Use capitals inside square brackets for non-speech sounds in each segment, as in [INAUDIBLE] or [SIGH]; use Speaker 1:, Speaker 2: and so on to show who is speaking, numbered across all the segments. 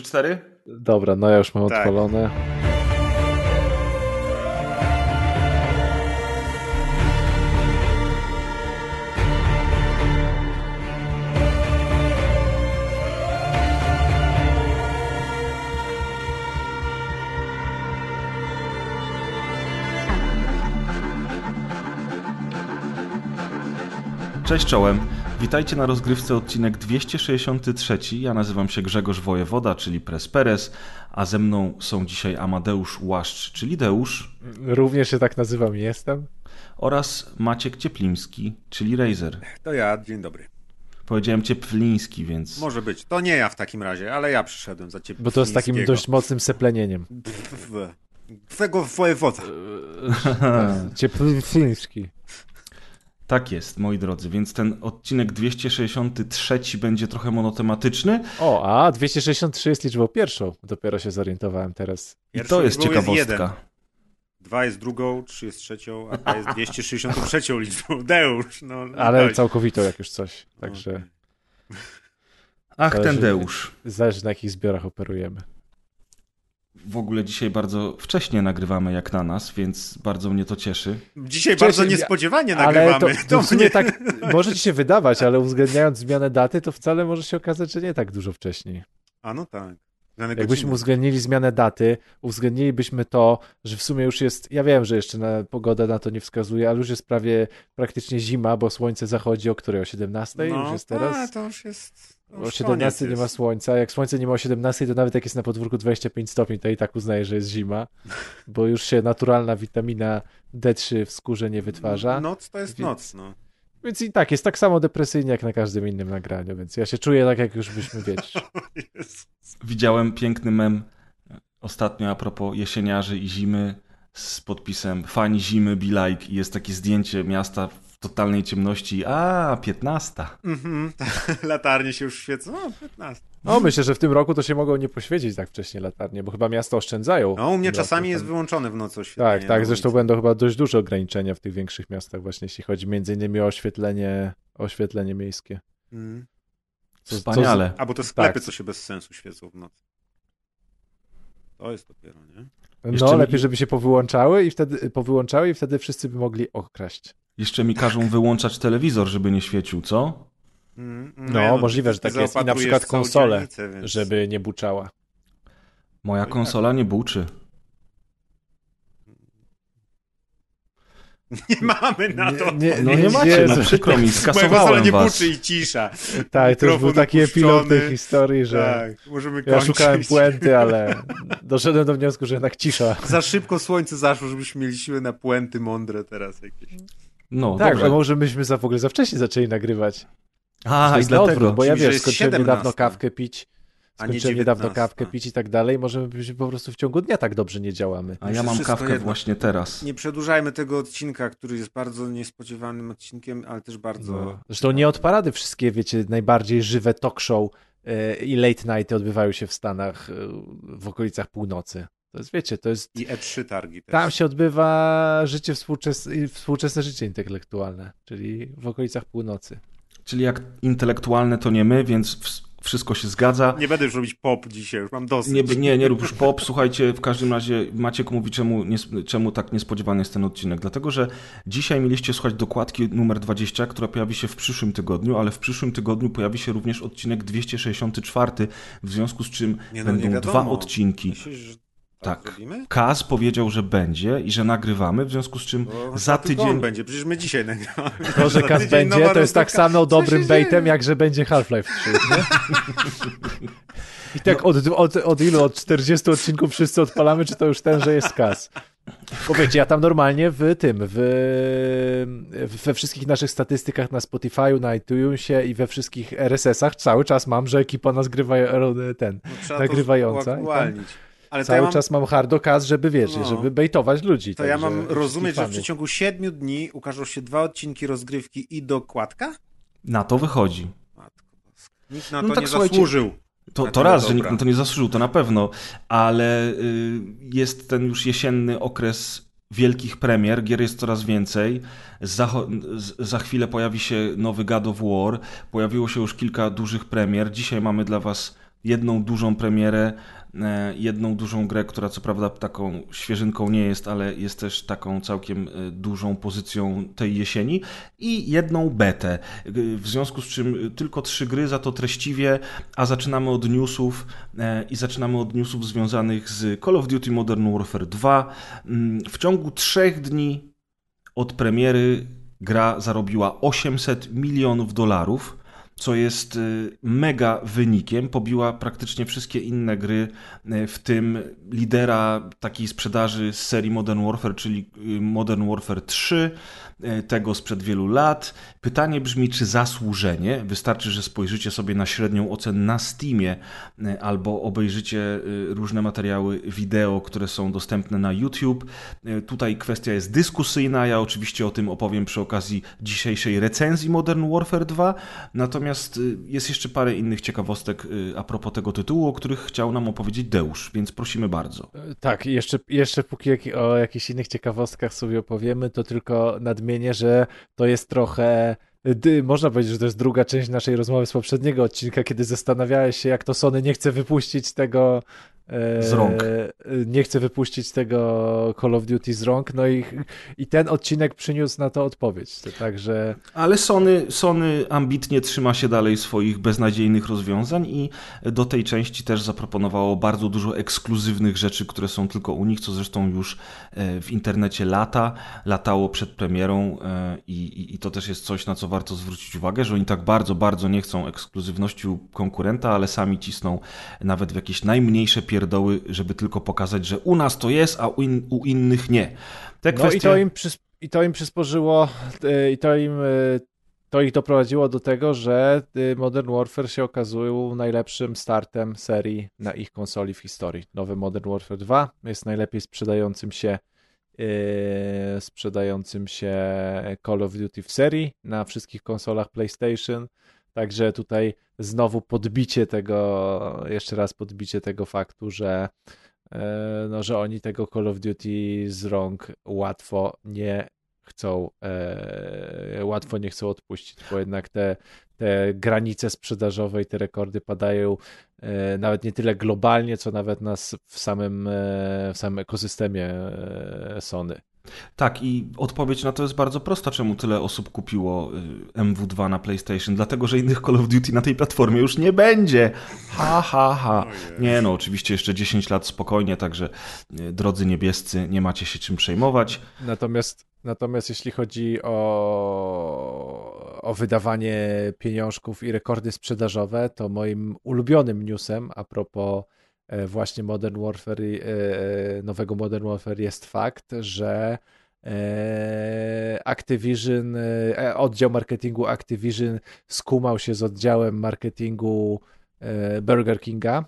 Speaker 1: 3-4?
Speaker 2: Dobra, no ja już mam
Speaker 3: Tak.
Speaker 2: odpalone.
Speaker 1: Cześć czołem. Witajcie na rozgrywce odcinek 263. Ja nazywam się Grzegorz Wojewoda, czyli Presperes, a ze mną są dzisiaj Amadeusz Łaszcz, czyli Deusz
Speaker 2: Również się tak nazywam i jestem.
Speaker 1: oraz Maciek Ciepliński, czyli Razer.
Speaker 3: To ja, dzień dobry.
Speaker 1: Powiedziałem Ciepliński, więc
Speaker 3: Może być. To nie ja w takim razie, ale ja przyszedłem za ciebie.
Speaker 2: Bo to jest takim dość mocnym seplenieniem.
Speaker 3: Twego wojewoda. [LAUGHS]
Speaker 2: Ciepliński.
Speaker 1: Tak jest, moi drodzy. Więc ten odcinek 263 będzie trochę monotematyczny.
Speaker 2: O, a 263 jest liczbą pierwszą. Dopiero się zorientowałem teraz.
Speaker 1: I to jest ciekawostka.
Speaker 3: Dwa jest drugą, trzy jest trzecią, a ta jest 263 [LAUGHS] liczbą. Deusz, no. no
Speaker 2: Ale
Speaker 3: dość.
Speaker 2: całkowitą jak już coś. Także.
Speaker 1: Ach, ten Deusz.
Speaker 2: zależy na jakich zbiorach operujemy.
Speaker 1: W ogóle dzisiaj bardzo wcześnie nagrywamy jak na nas, więc bardzo mnie to cieszy.
Speaker 3: Dzisiaj
Speaker 2: Wcześniej-
Speaker 3: bardzo niespodziewanie
Speaker 2: Ale
Speaker 3: nagrywamy.
Speaker 2: to, to w sumie tak [LAUGHS] może ci się wydawać, ale uwzględniając zmianę daty, to wcale może się okazać, że nie tak dużo wcześniej.
Speaker 3: A no tak.
Speaker 2: Jakbyśmy
Speaker 3: godziny.
Speaker 2: uwzględnili zmianę daty, uwzględnilibyśmy to, że w sumie już jest, ja wiem, że jeszcze na, pogoda na to nie wskazuje, ale już jest prawie praktycznie zima, bo słońce zachodzi o której? O 17? już jest
Speaker 3: A,
Speaker 2: teraz?
Speaker 3: No, to już jest... to
Speaker 2: O
Speaker 3: już
Speaker 2: 17 nie ma słońca. Jak słońce nie ma o 17, to nawet jak jest na podwórku 25 stopni, to i tak uznaję, że jest zima, [LAUGHS] bo już się naturalna witamina D3 w skórze nie wytwarza.
Speaker 3: Noc to jest
Speaker 2: Więc-
Speaker 3: noc, no.
Speaker 2: Więc i tak, jest tak samo depresyjnie jak na każdym innym nagraniu, więc ja się czuję tak, jak już byśmy wiedzieć. [LAUGHS]
Speaker 1: Widziałem piękny mem ostatnio a propos jesieniarzy i zimy z podpisem Fani zimy be like i jest takie zdjęcie miasta w totalnej ciemności. A, 15.
Speaker 3: Mhm, [LAUGHS] latarnie się już świecą. O, 15.
Speaker 2: No, myślę, że w tym roku to się mogą nie poświecić tak wcześnie latarnie, bo chyba miasta oszczędzają.
Speaker 3: No, u mnie
Speaker 2: No,
Speaker 3: czasami jest wyłączone w nocy oświetlenie.
Speaker 2: Tak, tak,
Speaker 3: na
Speaker 2: zresztą będą chyba dość duże ograniczenia w tych większych miastach właśnie, jeśli chodzi między innymi o oświetlenie, oświetlenie miejskie.
Speaker 3: Mhm.
Speaker 2: Co-
Speaker 1: Wspaniale.
Speaker 3: A bo to sklepy,
Speaker 2: Tak.
Speaker 3: co się bez sensu świecą w nocy. To jest dopiero, nie?
Speaker 2: No,
Speaker 1: Jeszcze mi-
Speaker 2: lepiej, żeby się powyłączały i wtedy powyłączały i wtedy wszyscy by mogli okraść.
Speaker 1: Jeszcze mi każą wyłączać telewizor, żeby nie świecił, co?
Speaker 3: Mm,
Speaker 2: No, możliwe, że tak jest. I na przykład konsolę,
Speaker 3: więc-
Speaker 2: Żeby nie buczała.
Speaker 1: Moja
Speaker 3: No i
Speaker 1: konsola nie buczy. [LAUGHS]
Speaker 3: Nie mamy na to.
Speaker 2: Nie,
Speaker 1: No nie macie, no
Speaker 2: nie,
Speaker 1: przykro mi, skasowałem
Speaker 3: nie
Speaker 1: was.
Speaker 3: buczy i cisza.
Speaker 2: Tak, to już był taki epilog tej historii, że
Speaker 3: Tak, możemy
Speaker 2: ja
Speaker 3: kończyć.
Speaker 2: szukałem [LAUGHS] puenty, ale doszedłem do wniosku, że jednak cisza.
Speaker 3: Za szybko słońce zaszło, żebyśmy mieli siłę na puenty mądre teraz jakieś.
Speaker 1: No,
Speaker 2: Tak,
Speaker 1: dobrze.
Speaker 2: a może myśmy za w ogóle za wcześnie zaczęli nagrywać.
Speaker 1: A, i dlatego.
Speaker 2: odwrót, bo ja wiesz,
Speaker 3: jest
Speaker 2: skończyłem
Speaker 3: 17.
Speaker 2: niedawno kawkę pić,
Speaker 3: nie
Speaker 2: skończyłem niedawno
Speaker 3: 19.
Speaker 2: kawkę pić i tak dalej, może po prostu w ciągu dnia tak dobrze nie działamy.
Speaker 1: A ja mam kawkę
Speaker 3: jedno.
Speaker 1: właśnie teraz.
Speaker 3: Nie przedłużajmy tego odcinka, który jest bardzo niespodziewanym odcinkiem, ale też bardzo...
Speaker 2: No. Zresztą nie od parady wszystkie, wiecie, najbardziej żywe talk show e, i late nighty odbywają się w Stanach e, w okolicach północy. To jest, wiecie, to jest...
Speaker 3: I E3 targi też.
Speaker 2: Tam się odbywa życie współczesne, współczesne życie intelektualne, czyli w okolicach północy.
Speaker 1: Czyli jak intelektualne to nie my, więc wszystko się zgadza.
Speaker 3: Nie będę już robić pop dzisiaj, już mam dosyć.
Speaker 1: Nie, nie, nie rób już pop. Słuchajcie, w każdym razie Maciek mówi, czemu, nie, czemu tak niespodziewany jest ten odcinek. Dlatego, że dzisiaj mieliście słuchać dokładki numer 20, która pojawi się w przyszłym tygodniu, ale w przyszłym tygodniu pojawi się również odcinek 264, w związku z czym
Speaker 3: Nie, no,
Speaker 1: będą dwa odcinki.
Speaker 3: Myślisz,
Speaker 1: Tak.
Speaker 3: zrobimy?
Speaker 1: Kaz powiedział, że będzie i że nagrywamy, w związku z czym za tydzień...
Speaker 3: on będzie, przecież my dzisiaj nagramy.
Speaker 2: To, że Kaz będzie, to jest tak samo dobrym baitem,
Speaker 3: dzieje?
Speaker 2: jak że będzie Half-Life 3, nie? I tak od, od, od ilu? Od 40 odcinków wszyscy odpalamy, czy to już ten, że jest Kaz? Bo wiecie, ja tam normalnie w tym, w, we wszystkich naszych statystykach na Spotify'u, na iTunesie i we wszystkich RSS-ach cały czas mam, że ekipa nas grywa, ten,
Speaker 3: No, trzeba
Speaker 2: nagrywająca
Speaker 3: To uaktualnić. Ale
Speaker 2: cały
Speaker 3: ja mam,
Speaker 2: czas mam hardo Kaz, żeby wiecie,
Speaker 3: No.
Speaker 2: żeby bejtować ludzi.
Speaker 3: to ja
Speaker 2: także
Speaker 3: mam
Speaker 2: wszystkich
Speaker 3: rozumieć, że w przeciągu 7 dni ukażą się dwa odcinki rozgrywki i dokładka?
Speaker 1: Na to wychodzi.
Speaker 3: Nikt na
Speaker 1: No
Speaker 3: to
Speaker 1: tak,
Speaker 3: nie zasłużył.
Speaker 1: To, to raz, że
Speaker 3: dobra.
Speaker 1: nikt na to nie zasłużył, to na pewno, ale y, jest ten już jesienny okres wielkich premier, gier jest coraz więcej. Za, za chwilę pojawi się nowy God of War, pojawiło się już kilka dużych premier. Dzisiaj mamy dla Was jedną dużą premierę, jedną dużą grę, która co prawda taką świeżynką nie jest, ale jest też taką całkiem e, dużą pozycją tej jesieni i jedną betę. W związku z czym tylko trzy gry, za to treściwie, a zaczynamy od newsów i zaczynamy od newsów związanych z Call of Duty Modern Warfare 2. Mm, w ciągu trzech dni od premiery gra zarobiła 800 milionów dolarów co jest y, mega wynikiem. Pobiła praktycznie wszystkie inne gry, y, w tym lidera takiej sprzedaży z serii Modern Warfare, czyli y, Modern Warfare 3, tego sprzed wielu lat. Pytanie brzmi, czy zasłużenie? Wystarczy, że spojrzycie sobie na średnią ocenę na Steamie albo obejrzycie różne materiały wideo, które są dostępne na YouTube. Tutaj kwestia jest dyskusyjna. Ja oczywiście o tym opowiem przy okazji dzisiejszej recenzji Modern Warfare 2. Natomiast jest jeszcze parę innych ciekawostek a propos tego tytułu, o których chciał nam opowiedzieć Deusz, więc prosimy bardzo.
Speaker 2: E, tak, jeszcze, jeszcze póki o jakichś innych ciekawostkach sobie opowiemy, to tylko nadmienię, że to jest trochę można powiedzieć, że to jest druga część naszej rozmowy z poprzedniego odcinka, kiedy zastanawiałeś się, jak to Sony nie chce wypuścić tego
Speaker 1: z rąk.
Speaker 2: E, nie chce wypuścić tego Call of Duty z rąk, no i, i ten odcinek przyniósł na to odpowiedź, także...
Speaker 1: Ale Sony, Sony ambitnie trzyma się dalej swoich beznadziejnych rozwiązań i do tej części też zaproponowało bardzo dużo ekskluzywnych rzeczy, które są tylko u nich, co zresztą już e, w internecie lata, latało przed premierą e, i, i, i to też jest coś, na co warto zwrócić uwagę, że oni tak bardzo, bardzo nie chcą ekskluzywności u konkurenta, ale sami cisną nawet w jakieś najmniejsze pierwsze pierdoły, żeby tylko pokazać, że u nas to jest, a u, in, u innych nie.
Speaker 2: Te kwestie... No i to im, przys i to im przysporzyło, e, i to im e, to ich doprowadziło do tego, że e, Modern Warfare się okazał najlepszym startem serii na ich konsoli w historii. Nowy Modern Warfare 2 jest najlepiej sprzedającym się yy, sprzedającym się Call of Duty w serii na wszystkich konsolach PlayStation. Także tutaj znowu podbicie tego, jeszcze raz podbicie tego faktu, że, e, no, że oni tego Call of Duty z rąk łatwo nie chcą, e, łatwo nie chcą odpuścić, bo jednak te, te granice sprzedażowe i te rekordy padają e, nawet nie tyle globalnie, co nawet nas w samym, w samym ekosystemie Sony.
Speaker 1: Tak, i odpowiedź na to jest bardzo prosta, czemu tyle osób kupiło y, MW2 na PlayStation. Dlatego, że innych Call of Duty na tej platformie już nie będzie. Ha, ha, ha. Nie, no, oczywiście jeszcze 10 lat spokojnie, także y, drodzy niebiescy, nie macie się czym przejmować.
Speaker 2: Natomiast, natomiast jeśli chodzi o, o wydawanie pieniążków i rekordy sprzedażowe, to moim ulubionym newsem a propos właśnie Modern Warfare, e, e, nowego Modern Warfare jest fakt, że Activision, oddział marketingu Activision skumał się z oddziałem marketingu Burger Kinga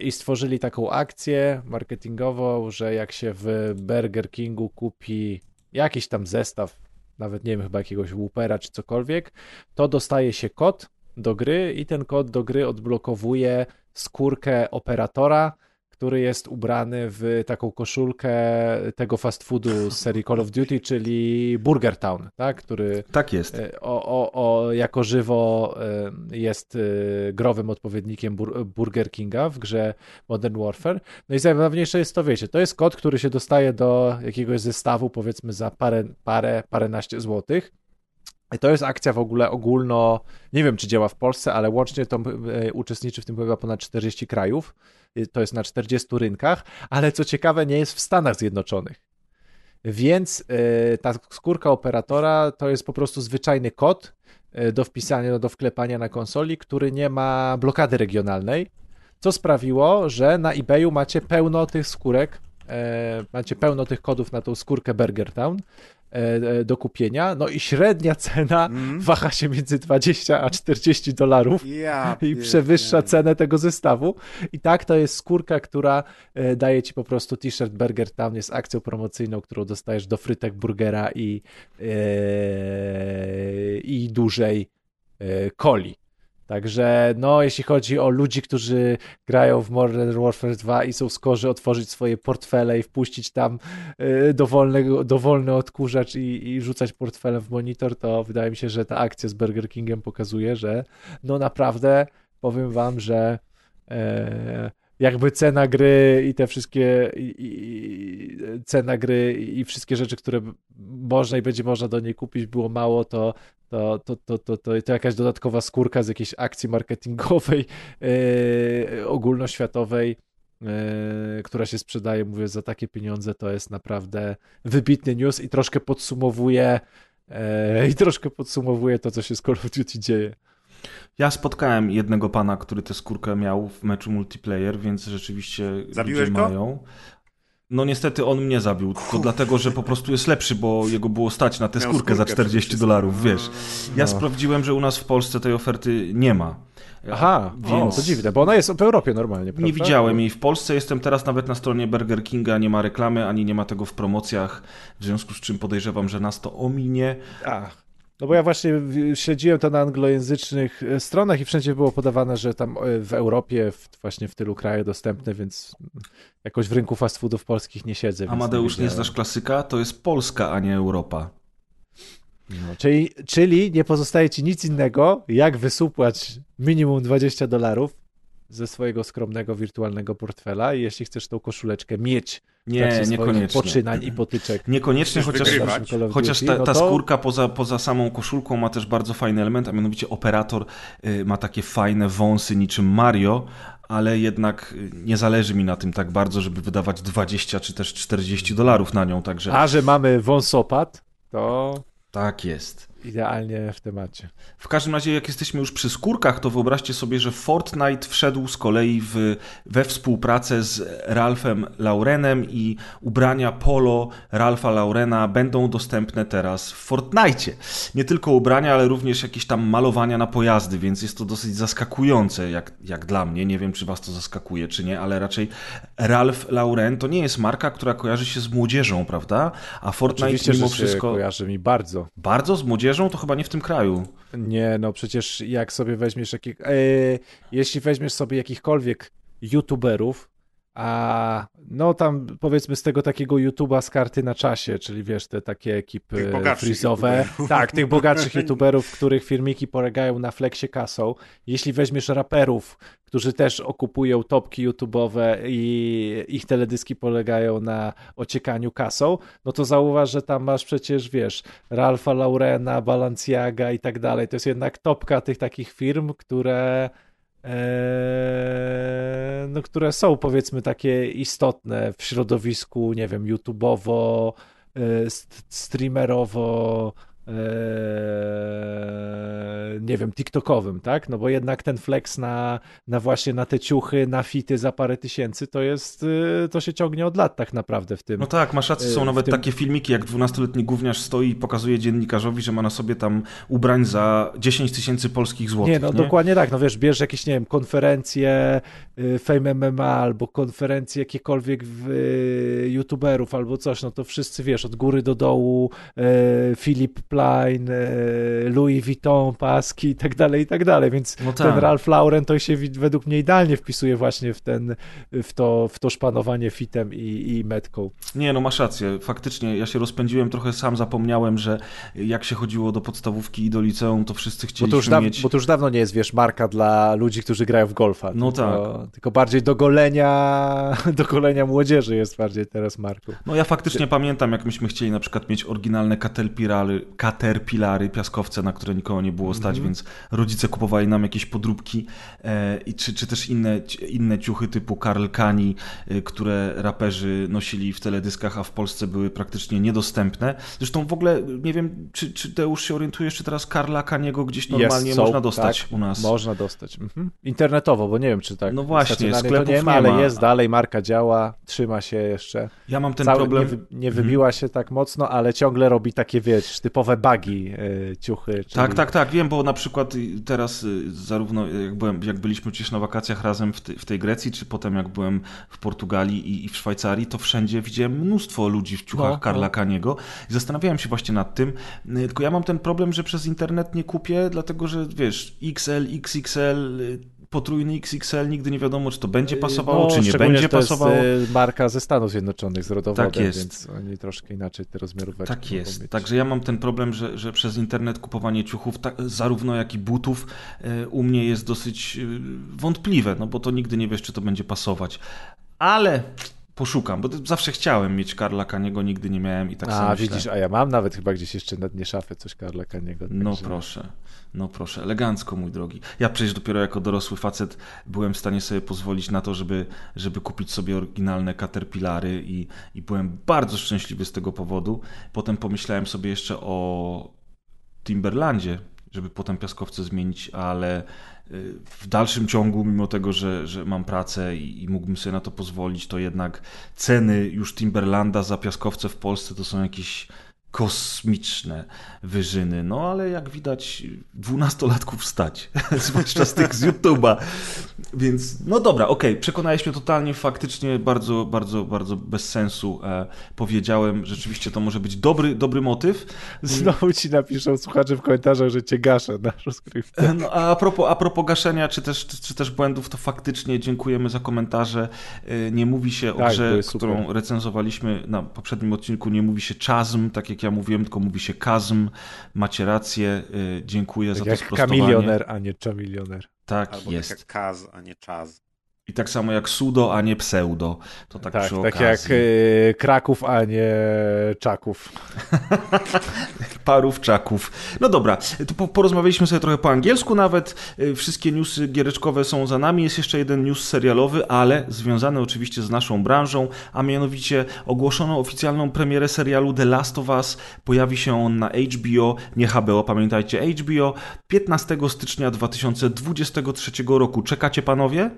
Speaker 2: i stworzyli taką akcję marketingową, że jak się w Burger Kingu kupi jakiś tam zestaw, nawet nie wiem, chyba jakiegoś Whoopera czy cokolwiek, to dostaje się kod do gry i ten kod do gry odblokowuje skórkę operatora, który jest ubrany w taką koszulkę tego fast foodu z serii Call of Duty, czyli Burger Town, tak? który
Speaker 1: tak jest.
Speaker 2: E, o, o, o, jako żywo e, jest e, growym odpowiednikiem Burger Kinga w grze Modern Warfare. No i najważniejsze jest to, wiecie, to jest kod, który się dostaje do jakiegoś zestawu, powiedzmy za parę, parę paręnaście złotych to jest akcja w ogóle ogólno, nie wiem czy działa w Polsce, ale łącznie to e, uczestniczy w tym chyba ponad 40 krajów. E, to jest na 40 rynkach, ale co ciekawe, nie jest w Stanach Zjednoczonych. Więc e, ta skórka operatora to jest po prostu zwyczajny kod do wpisania, do wklepania na konsoli, który nie ma blokady regionalnej, co sprawiło, że na eBayu macie pełno tych skórek, macie pełno tych kodów na tą skórkę Burger Town E, e, do kupienia. No i średnia cena mm. waha się między 20 a 40 dolarów
Speaker 3: ja,
Speaker 2: i przewyższa cenę tego zestawu. I tak to jest skórka, która e, daje ci po prostu t-shirt Burger Town, jest akcją promocyjną, którą dostajesz do frytek burgera i, i dużej coli. Także no, jeśli chodzi o ludzi, którzy grają w Modern Warfare 2 i są skorzy otworzyć swoje portfele i wpuścić tam y, dowolny, dowolny odkurzacz i, i rzucać portfelem w monitor, to wydaje mi się, że ta akcja z Burger Kingiem pokazuje, że no naprawdę powiem wam, że e, jakby cena gry i te wszystkie i, i, cena gry i wszystkie rzeczy, które można i będzie można do niej kupić było mało, to to, to, to, to, to, to jakaś dodatkowa skórka z jakiejś akcji marketingowej yy, ogólnoświatowej, yy, która się sprzedaje, mówię, za takie pieniądze, to jest naprawdę wybitny news i troszkę podsumowuje yy, i troszkę podsumowuje to, co się z Call of Duty dzieje.
Speaker 1: Ja spotkałem jednego pana, który tę skórkę miał w meczu multiplayer, więc rzeczywiście
Speaker 3: Zabiłeś
Speaker 1: ludzie
Speaker 3: go?
Speaker 1: mają. No niestety on mnie zabił, to dlatego, że po prostu jest lepszy, bo jego było stać na tę
Speaker 3: Miał
Speaker 1: skórkę za
Speaker 3: skórkę
Speaker 1: 40
Speaker 3: przede
Speaker 1: dolarów, wiesz. Ja
Speaker 2: No.
Speaker 1: sprawdziłem, że u nas w Polsce tej oferty nie ma.
Speaker 2: Aha,
Speaker 1: Więc-
Speaker 2: o, to dziwne, bo ona jest w Europie normalnie, prawda?
Speaker 1: Nie widziałem jej w Polsce, jestem teraz nawet na stronie Burger Kinga, nie ma reklamy, ani nie ma tego w promocjach, w związku z czym podejrzewam, że nas to ominie.
Speaker 2: Ach. No bo ja właśnie śledziłem to na anglojęzycznych e, stronach i wszędzie było podawane, że tam e, w Europie, w, właśnie w tylu krajach dostępne, więc jakoś w rynku fast foodów polskich nie siedzę.
Speaker 1: Amadeusz, nie
Speaker 2: wiedziałem.
Speaker 1: znasz klasyka? To jest Polska, a nie Europa.
Speaker 2: No, czyli, czyli nie pozostaje ci nic innego, jak wysupłać minimum 20 dolarów ze swojego skromnego wirtualnego portfela i jeśli chcesz tą koszuleczkę mieć
Speaker 1: Nie, niekoniecznie.
Speaker 2: poczynań i potyczek
Speaker 1: Niekoniecznie, chociaż, chociaż
Speaker 2: Duty,
Speaker 1: ta,
Speaker 2: no
Speaker 1: ta
Speaker 2: to-
Speaker 1: skórka poza, poza samą koszulką ma też bardzo fajny element, a mianowicie operator y, ma takie fajne wąsy niczym Mario, ale jednak y, nie zależy mi na tym tak bardzo, żeby wydawać 20 czy też 40 dolarów na nią, także
Speaker 2: A że mamy wąsopad, to
Speaker 1: tak jest.
Speaker 2: Idealnie w temacie.
Speaker 1: W każdym razie, jak jesteśmy już przy skórkach, to wyobraźcie sobie, że Fortnite wszedł z kolei w, we współpracę z Ralphem Laurenem i ubrania polo Ralpha Laurena będą dostępne teraz w Fortnite. Nie tylko ubrania, ale również jakieś tam malowania na pojazdy, więc jest to dosyć zaskakujące, jak, jak dla mnie. Nie wiem, czy was to zaskakuje, czy nie, ale raczej Ralph Lauren to nie jest marka, która kojarzy się z młodzieżą, prawda? A Fortnite
Speaker 2: Oczywiście,
Speaker 1: mimo wszystko
Speaker 2: kojarzy mi bardzo.
Speaker 1: bardzo z młodzieżą, to chyba nie w tym kraju.
Speaker 2: Nie, no przecież jak sobie weźmiesz jakich, e, jeśli weźmiesz sobie jakichkolwiek youtuberów, a no tam powiedzmy z tego takiego YouTube'a z karty na czasie, czyli wiesz, te takie ekipy frizowe. Tak, tych bogatszych youtuberów, których filmiki polegają na flexie kasą. Jeśli weźmiesz raperów, którzy też okupują topki YouTube'owe i ich teledyski polegają na ociekaniu kasą, no to zauważ, że tam masz przecież, wiesz, Ralfa Laurena, Balenciaga i tak dalej. To jest jednak topka tych takich firm, które no, które są powiedzmy takie istotne w środowisku, nie wiem, YouTube'owo, e, st- streamerowo, e, nie wiem, TikTokowym, tak? No bo jednak ten flex na, na właśnie na te ciuchy, na fity za parę tysięcy, to jest, y, to się ciągnie od lat tak naprawdę w tym.
Speaker 1: No tak, masz rację,
Speaker 2: Y,
Speaker 1: są nawet
Speaker 2: tym-
Speaker 1: takie filmiki, jak 12-letni gówniarz stoi i pokazuje dziennikarzowi, że ma na sobie tam ubrań za 10 tysięcy polskich złotych.
Speaker 2: Nie, no dokładnie tak, no wiesz, bierz jakieś, nie wiem, konferencje y, Fame MMA albo konferencje jakiekolwiek w, youtuberów albo coś, no to wszyscy, wiesz, od góry do dołu y, Plein, y, Louis Vuitton, paski i tak dalej, i tak dalej, więc
Speaker 1: No tak.
Speaker 2: ten Ralph Lauren to się według mnie idealnie wpisuje właśnie w ten, w to, w to szpanowanie fitem i, i metką.
Speaker 1: Nie, no masz rację, faktycznie, ja się rozpędziłem, trochę sam zapomniałem, że jak się chodziło do podstawówki i do liceum, to wszyscy
Speaker 2: Bo
Speaker 1: chcieliśmy
Speaker 2: to,
Speaker 1: mieć...
Speaker 2: bo to już dawno nie jest, wiesz, marka dla ludzi, którzy grają w golfa.
Speaker 1: No
Speaker 2: tylko, Tylko bardziej do golenia, [LAUGHS] do golenia młodzieży jest bardziej teraz marką.
Speaker 1: No ja faktycznie pamiętam, jak myśmy chcieli na przykład mieć oryginalne caterpillary, caterpillary piaskowce, na które nikogo nie było stać, więc rodzice kupowali nam jakieś podróbki e, i czy, czy też inne, inne ciuchy typu Karl Kani, e, które raperzy nosili w teledyskach, a w Polsce były praktycznie niedostępne. Zresztą w ogóle nie wiem, czy, czy już się orientujesz, czy teraz Karla Kaniego gdzieś normalnie
Speaker 2: Jest, są,
Speaker 1: można dostać
Speaker 2: tak,
Speaker 1: u nas.
Speaker 2: Można dostać. Mhm. Internetowo, bo nie wiem, czy tak.
Speaker 1: No właśnie, sklepów
Speaker 2: nie ma,
Speaker 1: nie
Speaker 2: ale
Speaker 1: ma.
Speaker 2: jest dalej, marka działa, trzyma się jeszcze.
Speaker 1: Ja mam ten
Speaker 2: Cały,
Speaker 1: problem...
Speaker 2: nie, nie wybiła się tak mocno, ale ciągle robi takie, wiesz, typowe bugi y, ciuchy. Czyli...
Speaker 1: Tak, tak, tak, wiem, bo na przykład teraz y, zarówno jak, byłem, jak byliśmy gdzieś na wakacjach razem w, ty, w tej Grecji, czy potem jak byłem w Portugalii i, i w Szwajcarii, to wszędzie widziałem mnóstwo ludzi w ciuchach
Speaker 2: No,
Speaker 1: Karla
Speaker 2: no.
Speaker 1: Kaniego i zastanawiałem się właśnie nad tym, y, tylko ja mam ten problem, że przez internet nie kupię, dlatego że wiesz, XL, XXL y, potrójny XXL nigdy nie wiadomo, czy to będzie pasowało, no, czy nie będzie pasowało. To
Speaker 2: jest marka ze Stanów Zjednoczonych z rodowodem, tak jest. więc oni troszkę inaczej te rozmiaróweczki
Speaker 1: Tak jest. Także ja mam ten problem, że, że przez internet kupowanie ciuchów, tak, zarówno jak i butów e, u mnie jest dosyć wątpliwe, no bo to nigdy nie wiesz, czy to będzie pasować. Ale poszukam, bo zawsze chciałem mieć Karla Kaniego, nigdy nie miałem i tak.
Speaker 2: A widzisz, a ja mam nawet chyba gdzieś jeszcze na dnie szafy coś Karla Kaniego.
Speaker 1: No proszę, no proszę, elegancko mój drogi. Ja przecież dopiero jako dorosły facet byłem w stanie sobie pozwolić na to, żeby, żeby kupić sobie oryginalne Caterpillary i, i byłem bardzo szczęśliwy z tego powodu. Potem pomyślałem sobie jeszcze o Timberlandzie, żeby potem piaskowce zmienić, ale w dalszym ciągu, mimo tego, że, że mam pracę i, i, mógłbym sobie na to pozwolić, to jednak ceny już Timberlanda za piaskowce w Polsce to są jakieś kosmiczne wyżyny. No ale jak widać, dwunastolatków stać, [LAUGHS] zwłaszcza z tych z YouTube'a. Więc no dobra, okej, okay. przekonałeś mnie totalnie, faktycznie bardzo, bardzo, bardzo bez sensu e, powiedziałem. Rzeczywiście to może być dobry, dobry motyw.
Speaker 2: Znowu ci napiszą słuchacze w komentarzach, że cię gaszę na rozgrywce.
Speaker 1: E, no, a, propos, a propos gaszenia, czy też, czy, czy, też błędów, to faktycznie dziękujemy za komentarze. E, nie mówi się o tak, grze, którą recenzowaliśmy na poprzednim odcinku, nie mówi się czazm, tak jak ja mówiłem, tylko mówi się kazm. Macie rację, y, dziękuję tak za to sprostowanie.
Speaker 2: kamilioner, a nie czamilioner.
Speaker 1: Tak
Speaker 3: Albo
Speaker 1: jest.
Speaker 3: Tak jak kaz, a nie czaz.
Speaker 1: I tak samo jak sudo, a nie pseudo. To tak, tak przy
Speaker 2: tak jak y, Kraków, a nie Czaków. [LAUGHS]
Speaker 1: Parów Czaków. No dobra, to porozmawialiśmy sobie trochę po angielsku nawet. Y, wszystkie newsy giereczkowe są za nami. Jest jeszcze jeden news serialowy, ale związany oczywiście z naszą branżą, a mianowicie ogłoszono oficjalną premierę serialu The Last of Us. Pojawi się on na HBO, nie HBO, pamiętajcie, HBO 15 stycznia 2023 roku. Czekacie panowie?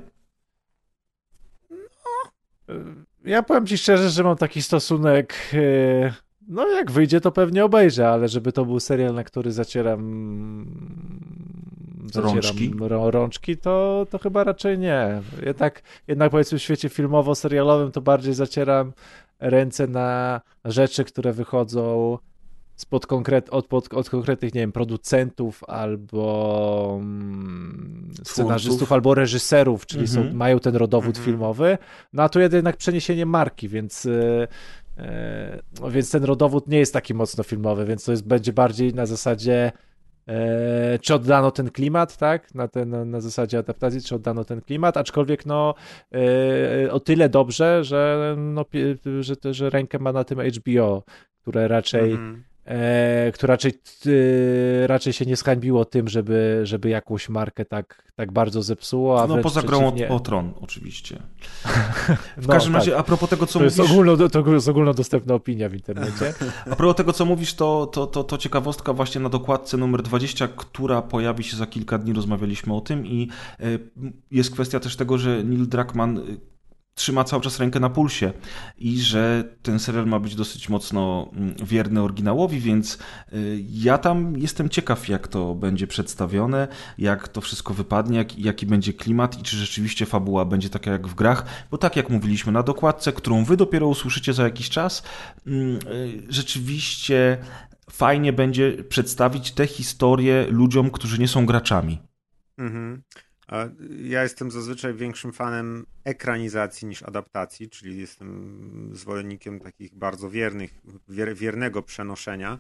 Speaker 2: Ja powiem ci szczerze, że mam taki stosunek. E, no, jak wyjdzie, to pewnie obejrzę, ale żeby to był serial, na który zacieram, zacieram rączki, rączki to, to chyba raczej nie. Jednak, jednak powiedzmy w świecie filmowo-serialowym to bardziej zacieram ręce na rzeczy, które wychodzą spod konkret, od, od, od konkretnych, nie wiem, producentów albo mm, scenarzystów, albo reżyserów, czyli są, mhm. mają ten rodowód -hmm. filmowy, no a tu jednak przeniesienie marki, więc e, więc ten rodowód nie jest taki mocno filmowy, więc to jest, będzie bardziej na zasadzie e, czy oddano ten klimat, tak, na, ten, na, na zasadzie adaptacji, czy oddano ten klimat, aczkolwiek no e, o tyle dobrze, że, no, że, że rękę ma na tym HBO, które raczej mm -hmm e, które raczej, e, raczej się nie zhańbiło tym, żeby, żeby jakąś markę tak, tak bardzo zepsuło. A
Speaker 1: no poza grą przeciwnie... o, tron oczywiście. [LAUGHS] W no, każdym tak. razie, a propos tego, co
Speaker 2: to
Speaker 1: mówisz...
Speaker 2: Jest ogólno, to jest ogólnodostępna opinia w internecie. [LAUGHS]
Speaker 1: a propos tego, co mówisz, to, to, to, to ciekawostka właśnie na dokładce numer 20, która pojawi się za kilka dni, rozmawialiśmy o tym i e, jest kwestia też tego, że Neil Druckmann trzyma cały czas rękę na pulsie i że ten serial ma być dosyć mocno mm, wierny oryginałowi, więc y, ja tam jestem ciekaw, jak to będzie przedstawione, jak to wszystko wypadnie, jak, jaki będzie klimat i czy rzeczywiście fabuła będzie taka jak w grach, bo tak jak mówiliśmy na dokładce, którą wy dopiero usłyszycie za jakiś czas, mm, y, rzeczywiście fajnie będzie przedstawić te historie ludziom, którzy nie są graczami. Mhm.
Speaker 3: Ja jestem zazwyczaj większym fanem ekranizacji niż adaptacji, czyli jestem zwolennikiem takich bardzo wiernych, wier, wiernego przenoszenia e,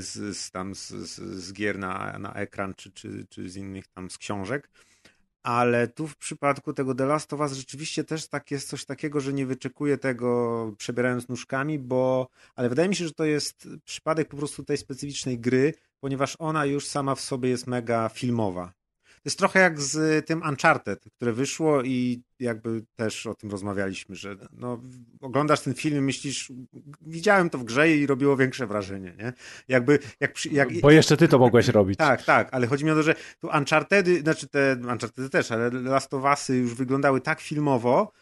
Speaker 3: z, z, tam z, z, gier na, na ekran czy, czy, czy z innych tam z książek. Ale tu w przypadku tego The Last of Us rzeczywiście też tak jest coś takiego, że nie wyczekuję tego przebierając nóżkami, bo ale wydaje mi się, że to jest przypadek po prostu tej specyficznej gry, ponieważ ona już sama w sobie jest mega filmowa jest trochę jak z tym Uncharted, które wyszło i jakby też o tym rozmawialiśmy, że no, oglądasz ten film i myślisz, widziałem to w grze i robiło większe wrażenie, nie? Jakby, jak, jak...
Speaker 2: Bo jeszcze ty to mogłeś robić.
Speaker 3: Tak, tak, ale chodzi mi o to, że tu Uncharted, znaczy te Uncharted też, ale Last of Usy już wyglądały tak filmowo,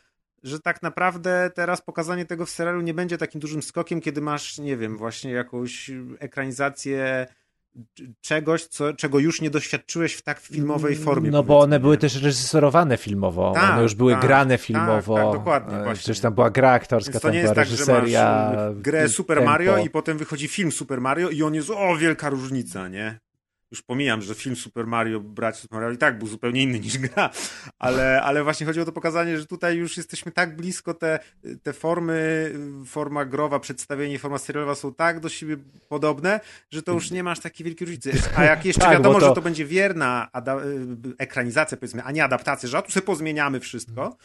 Speaker 3: że tak naprawdę teraz pokazanie tego w serialu nie będzie takim dużym skokiem, kiedy masz, nie wiem, właśnie jakąś ekranizację czegoś, co, czego już nie doświadczyłeś w tak filmowej formie.
Speaker 2: No bo one były też reżyserowane filmowo, tak, one już były tak, grane tak, filmowo. Tak,
Speaker 3: tak dokładnie.
Speaker 2: E, właśnie. Przecież tam była gra aktorska, tam była tak, reżyseria.
Speaker 3: grę Super tempo. Mario i potem wychodzi film Super Mario i on jest, o, wielka różnica, nie? Już pomijam, że film Super Mario, brać Super Mario i tak był zupełnie inny niż gra, ale, ale właśnie chodzi o to pokazanie, że tutaj już jesteśmy tak blisko, te, te formy, forma growa, przedstawienie, forma serialowa są tak do siebie podobne, że to już nie masz takiej wielkiej różnicy. A jak [LAUGHS] jeszcze tak, wiadomo, to... że to będzie wierna ekranizacja, powiedzmy, a nie adaptacja, że a tu sobie pozmieniamy wszystko,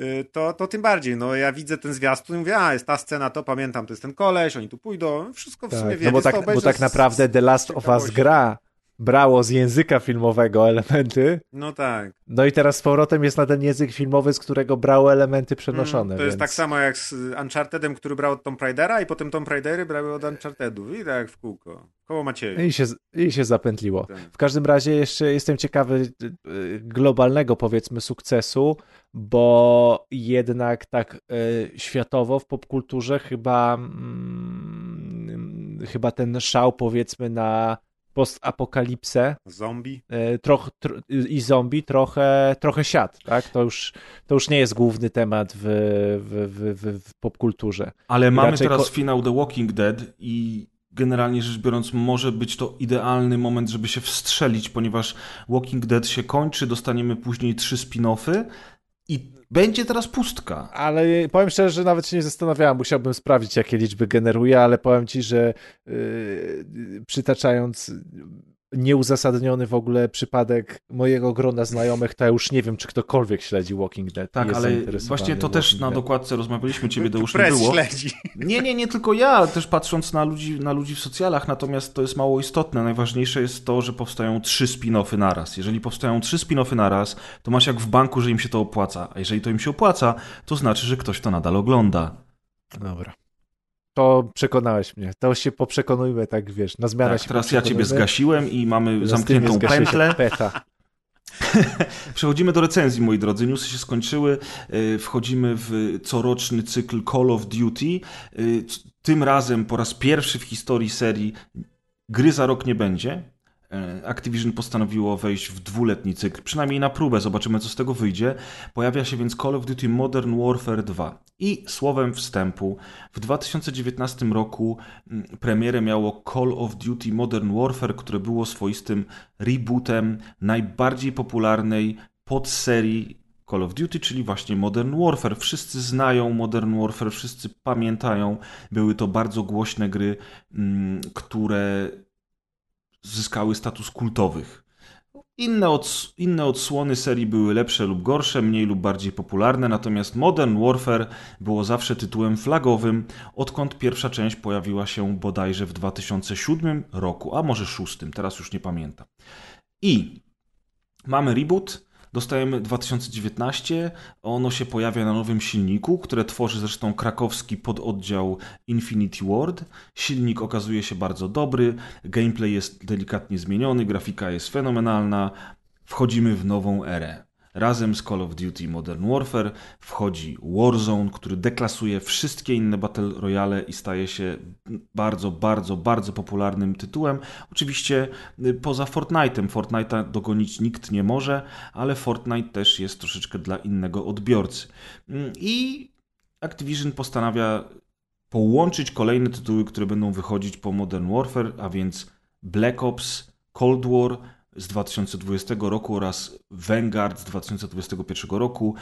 Speaker 3: y, to, to tym bardziej. No ja widzę ten zwiastun i mówię, a jest ta scena, to pamiętam, to jest ten koleś, oni tu pójdą, wszystko w tak, sumie wiem.
Speaker 2: No bo tak, bo tak naprawdę The Last of Us gra brało z języka filmowego elementy.
Speaker 3: No tak.
Speaker 2: No i teraz z powrotem jest na ten język filmowy, z którego brało elementy przenoszone. Mm,
Speaker 3: to
Speaker 2: więc...
Speaker 3: jest tak samo jak z Unchartedem, który brał od Tomb Raidera i potem Tomb Raidery brały od Unchartedu. I tak w kółko. Koło Macieju.
Speaker 2: I się, I się zapętliło. Tak. W każdym razie jeszcze jestem ciekawy y, y, globalnego powiedzmy sukcesu, bo jednak tak y, światowo w popkulturze chyba mm, chyba ten szał powiedzmy na postapokalipsę.
Speaker 3: Zombie.
Speaker 2: E, troch, tro, I zombie trochę, trochę siat, tak? To już, to już nie jest główny temat w, w, w, w popkulturze.
Speaker 1: Ale mamy Raczej teraz finał The Walking Dead i generalnie rzecz biorąc, może być to idealny moment, żeby się wstrzelić, ponieważ Walking Dead się kończy, dostaniemy później trzy spin-offy i będzie teraz pustka.
Speaker 2: Ale powiem szczerze, że nawet się nie zastanawiałem. Musiałbym sprawdzić, jakie liczby generuje, ale powiem ci, że yy, przytaczając nieuzasadniony w ogóle przypadek mojego grona znajomych, to ja już nie wiem, czy ktokolwiek śledzi Walking Dead.
Speaker 1: Tak, ale właśnie to też na dokładce rozmawialiśmy, ciebie to już
Speaker 3: nie
Speaker 1: było.
Speaker 3: śledzi.
Speaker 1: Nie, nie, nie tylko ja, też patrząc na ludzi, na ludzi w socjalach, natomiast to jest mało istotne. Najważniejsze jest to, że powstają trzy spin-offy naraz. Jeżeli powstają trzy spin-offy naraz, to masz jak w banku, że im się to opłaca. A jeżeli to im się opłaca, to znaczy, że ktoś to nadal ogląda.
Speaker 2: Dobra. To przekonałeś mnie. To się poprzekonujmy, tak wiesz, na zmianę tak, się
Speaker 1: Teraz ja ciebie zgasiłem i mamy zamkniętą pętlę. [LAUGHS] Przechodzimy do recenzji, moi drodzy. Newsy się skończyły. E, wchodzimy w coroczny cykl Call of Duty. E, tym razem po raz pierwszy w historii serii gry za rok nie będzie. E, Activision postanowiło wejść w dwuletni cykl, przynajmniej na próbę, zobaczymy co z tego wyjdzie. Pojawia się więc Call of Duty Modern Warfare 2. I słowem wstępu, w 2019 roku mm, premierę miało Call of Duty Modern Warfare, które było swoistym rebootem najbardziej popularnej podserii Call of Duty, czyli właśnie Modern Warfare. Wszyscy znają Modern Warfare, wszyscy pamiętają. Były to bardzo głośne gry, mm, które zyskały status kultowych. Inne, ods inne odsłony serii były lepsze lub gorsze, mniej lub bardziej popularne, natomiast Modern Warfare było zawsze tytułem flagowym, odkąd pierwsza część pojawiła się bodajże w 2007 roku, a może 2006, teraz już nie pamiętam. I mamy reboot, dostajemy 2019. Ono się pojawia na nowym silniku, które tworzy zresztą krakowski pododdział Infinity Ward. Silnik okazuje się bardzo dobry, gameplay jest delikatnie zmieniony, grafika jest fenomenalna. Wchodzimy w nową erę. Razem z Call of Duty Modern Warfare wchodzi Warzone, który deklasuje wszystkie inne Battle Royale i staje się bardzo, bardzo, bardzo popularnym tytułem. Oczywiście y, poza Fortnite'em. Fortnite'a dogonić nikt nie może, ale Fortnite też jest troszeczkę dla innego odbiorcy. Mm, I Activision postanawia połączyć kolejne tytuły, które będą wychodzić po Modern Warfare, a więc Black Ops, Cold War, z 2020 roku oraz Vanguard z 2021 roku.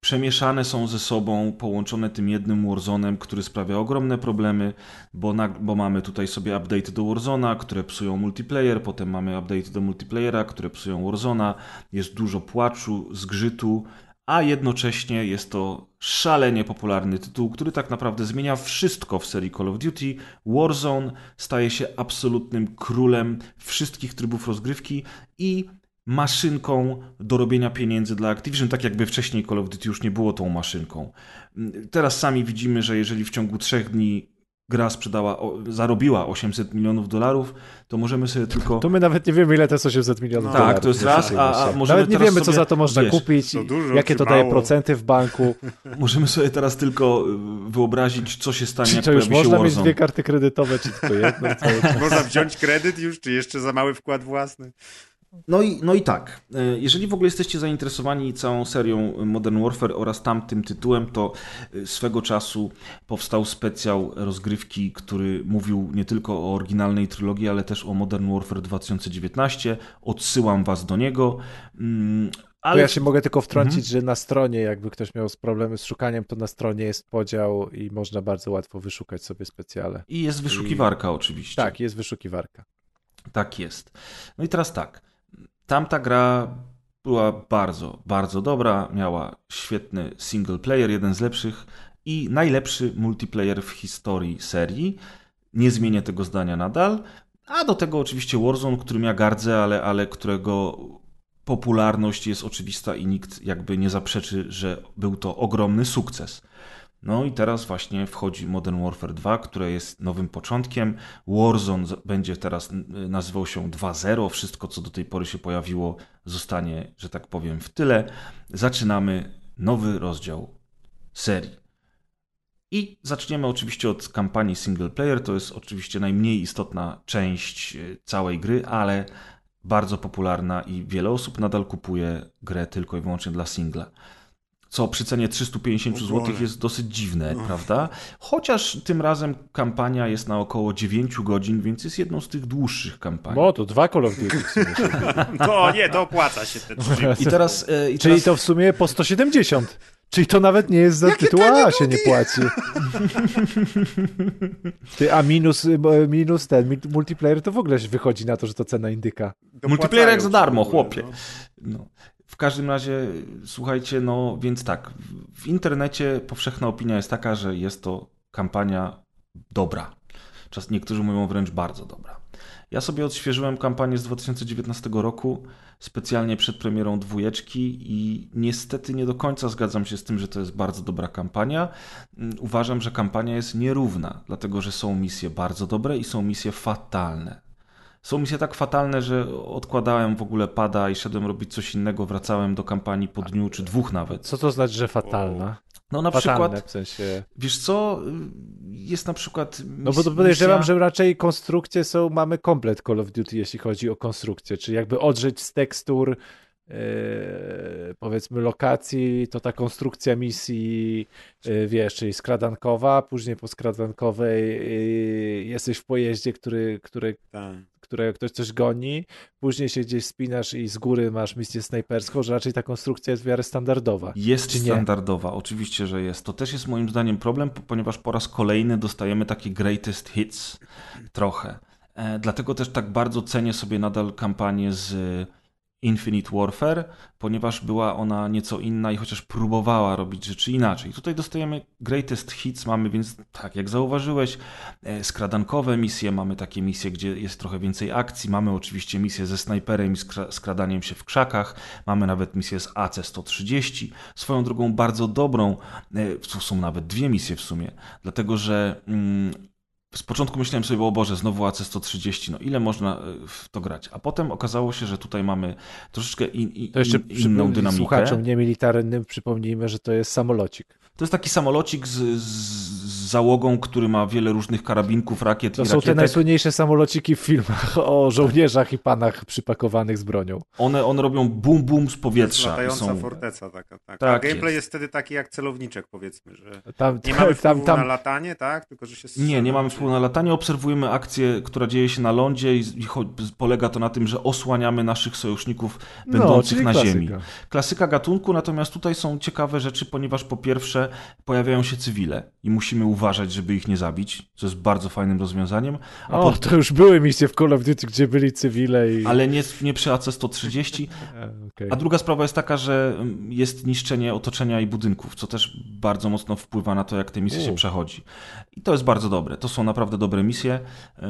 Speaker 1: Przemieszane są ze sobą, połączone tym jednym Warzone'em, który sprawia ogromne problemy, bo, na, bo mamy tutaj sobie update do Warzona, które psują multiplayer, potem mamy update do multiplayera, które psują Warzona, jest dużo płaczu, zgrzytu, a jednocześnie jest to szalenie popularny tytuł, który tak naprawdę zmienia wszystko w serii Call of Duty. Warzone staje się absolutnym królem wszystkich trybów rozgrywki i maszynką do robienia pieniędzy dla Activision, tak jakby wcześniej Call of Duty już nie było tą maszynką. Teraz sami widzimy, że jeżeli w ciągu trzech dni gra sprzedała, zarobiła 800 milionów dolarów, to możemy sobie tylko...
Speaker 2: To my nawet nie wiemy, ile to jest 800 milionów no, dolarów.
Speaker 1: Tak, to jest raz, a, a możemy
Speaker 2: Nawet nie wiemy, co za to można wiesz, kupić, to dużo, jakie to daje procenty w banku. [LAUGHS]
Speaker 1: Możemy sobie teraz tylko y, wyobrazić, co się stanie, czy jak
Speaker 2: to już można
Speaker 1: mieć
Speaker 2: dwie karty kredytowe, czy tylko jedno? [LAUGHS]
Speaker 3: Można wziąć kredyt już, czy jeszcze za mały wkład własny?
Speaker 1: No i, no i tak, e, jeżeli w ogóle jesteście zainteresowani całą serią Modern Warfare oraz tamtym tytułem, to e, swego czasu powstał specjal rozgrywki, który mówił nie tylko o oryginalnej trylogii, ale też o Modern Warfare 2019. Odsyłam was do niego.
Speaker 2: Mm, ale... ja się mogę tylko wtrącić, mhm. że na stronie, jakby ktoś miał problemy z szukaniem, to na stronie jest podział i można bardzo łatwo wyszukać sobie specjale.
Speaker 1: I jest wyszukiwarka I... oczywiście.
Speaker 2: Tak, jest wyszukiwarka.
Speaker 1: Tak jest. No i teraz tak. Tamta gra była bardzo, bardzo dobra. Miała świetny single player, jeden z lepszych i najlepszy multiplayer w historii serii. Nie zmienię tego zdania nadal. A do tego oczywiście Warzone, którym ja gardzę, ale, ale którego popularność jest oczywista i nikt jakby nie zaprzeczy, że był to ogromny sukces. No i teraz właśnie wchodzi Modern Warfare 2, które jest nowym początkiem. Warzone będzie teraz nazywał się 2.0. Wszystko, co do tej pory się pojawiło, zostanie, że tak powiem, w tyle. Zaczynamy nowy rozdział serii. I zaczniemy oczywiście od kampanii single player. To jest oczywiście najmniej istotna część e, całej gry, ale bardzo popularna i wiele osób nadal kupuje grę tylko i wyłącznie dla singla co przy cenie 350 zł jest dosyć dziwne, no. prawda? Chociaż tym razem kampania jest na około 9 godzin, więc jest jedną z tych dłuższych kampanii.
Speaker 2: No, to dwa Call of Duty
Speaker 3: To nie, to opłaca się te
Speaker 1: I teraz, e, i
Speaker 2: Czyli to w sumie po 170. Czyli to nawet nie jest za Jakie tytuł A się nie płaci. Ty, a minus, minus ten multiplayer to w ogóle wychodzi na to, że to cena indyka.
Speaker 1: Multiplayer jak za darmo, chłopie. No. Każdym razie, słuchajcie, no więc tak, w internecie powszechna opinia jest taka, że jest to kampania dobra. Czas niektórzy mówią wręcz bardzo dobra. Ja sobie odświeżyłem kampanię z 2019 roku specjalnie przed premierą dwójeczki i niestety nie do końca zgadzam się z tym, że to jest bardzo dobra kampania. Uważam, że kampania jest nierówna, dlatego że są misje bardzo dobre i są misje fatalne. Są misje tak fatalne, że odkładałem w ogóle pada i szedłem robić coś innego, wracałem do kampanii po dniu czy dwóch nawet.
Speaker 2: Co to znaczy, że fatalna?
Speaker 1: No na Fatalne, przykład,
Speaker 2: w sensie...
Speaker 1: wiesz co, jest na przykład...
Speaker 2: Mis, no bo to podejrzewam, misja... że raczej konstrukcje są, mamy komplet Call of Duty, jeśli chodzi o konstrukcję, czyli jakby odżyć z tekstur, Yy, powiedzmy lokacji, to ta konstrukcja misji, yy, wiesz, czyli skradankowa, później po skradankowej yy, jesteś w pojeździe, który, który, tak. Które ktoś coś goni, później się gdzieś spinasz i z góry masz misję snajperską, że raczej ta konstrukcja jest w miarę standardowa.
Speaker 1: Jest standardowa, oczywiście, że jest. To też jest moim zdaniem problem, ponieważ po raz kolejny dostajemy takie greatest hits trochę. E, dlatego też tak bardzo cenię sobie nadal kampanię z Infinite Warfare, ponieważ była ona nieco inna i chociaż próbowała robić rzeczy inaczej. Tutaj dostajemy greatest hits, mamy więc, tak jak zauważyłeś, e, skradankowe misje, mamy takie misje, gdzie jest trochę więcej akcji, mamy oczywiście misję ze snajperem i skradaniem się w krzakach, mamy nawet misję z AC-130, swoją drogą bardzo dobrą, e, to są nawet dwie misje w sumie, dlatego że mm, z początku myślałem sobie, o Boże, znowu AC-130, no ile można e, w to grać? A potem okazało się, że tutaj mamy troszeczkę in, in, to jeszcze inną dynamikę.
Speaker 2: Słuchaczom niemilitarnym przypomnijmy, że to jest samolocik.
Speaker 1: To jest taki samolocik z, z załogą, który ma wiele różnych karabinków, rakiet
Speaker 2: to
Speaker 1: i
Speaker 2: są rakietek. te najsłynniejsze samolociki w filmach [LAUGHS] o żołnierzach i panach przypakowanych z bronią.
Speaker 1: One, one robią bum bum z powietrza.
Speaker 3: Latająca są... forteca taka. Tak. tak A gameplay jest. jest. wtedy taki jak celowniczek powiedzmy, że
Speaker 2: tam,
Speaker 3: nie mamy [LAUGHS] tam, tam, na latanie, tak? Tylko, że się
Speaker 1: nie, nie mamy wpływu na latanie. Obserwujemy akcję, która dzieje się na lądzie i, i polega to na tym, że osłaniamy naszych sojuszników no, będących no, na klasyka. ziemi. Klasyka gatunku, natomiast tutaj są ciekawe rzeczy, ponieważ po pierwsze pojawiają się cywile i musimy uważać, żeby ich nie zabić, co jest bardzo fajnym rozwiązaniem.
Speaker 2: A o, to już były misje w Call of Duty, gdzie byli cywile i...
Speaker 1: Ale nie, nie przy AC-130. [LAUGHS] okay. A druga sprawa jest taka, że mm, jest niszczenie otoczenia i budynków, co też bardzo mocno wpływa na to, jak te misje U. się przechodzi. I to jest bardzo dobre. To są naprawdę dobre misje. Y,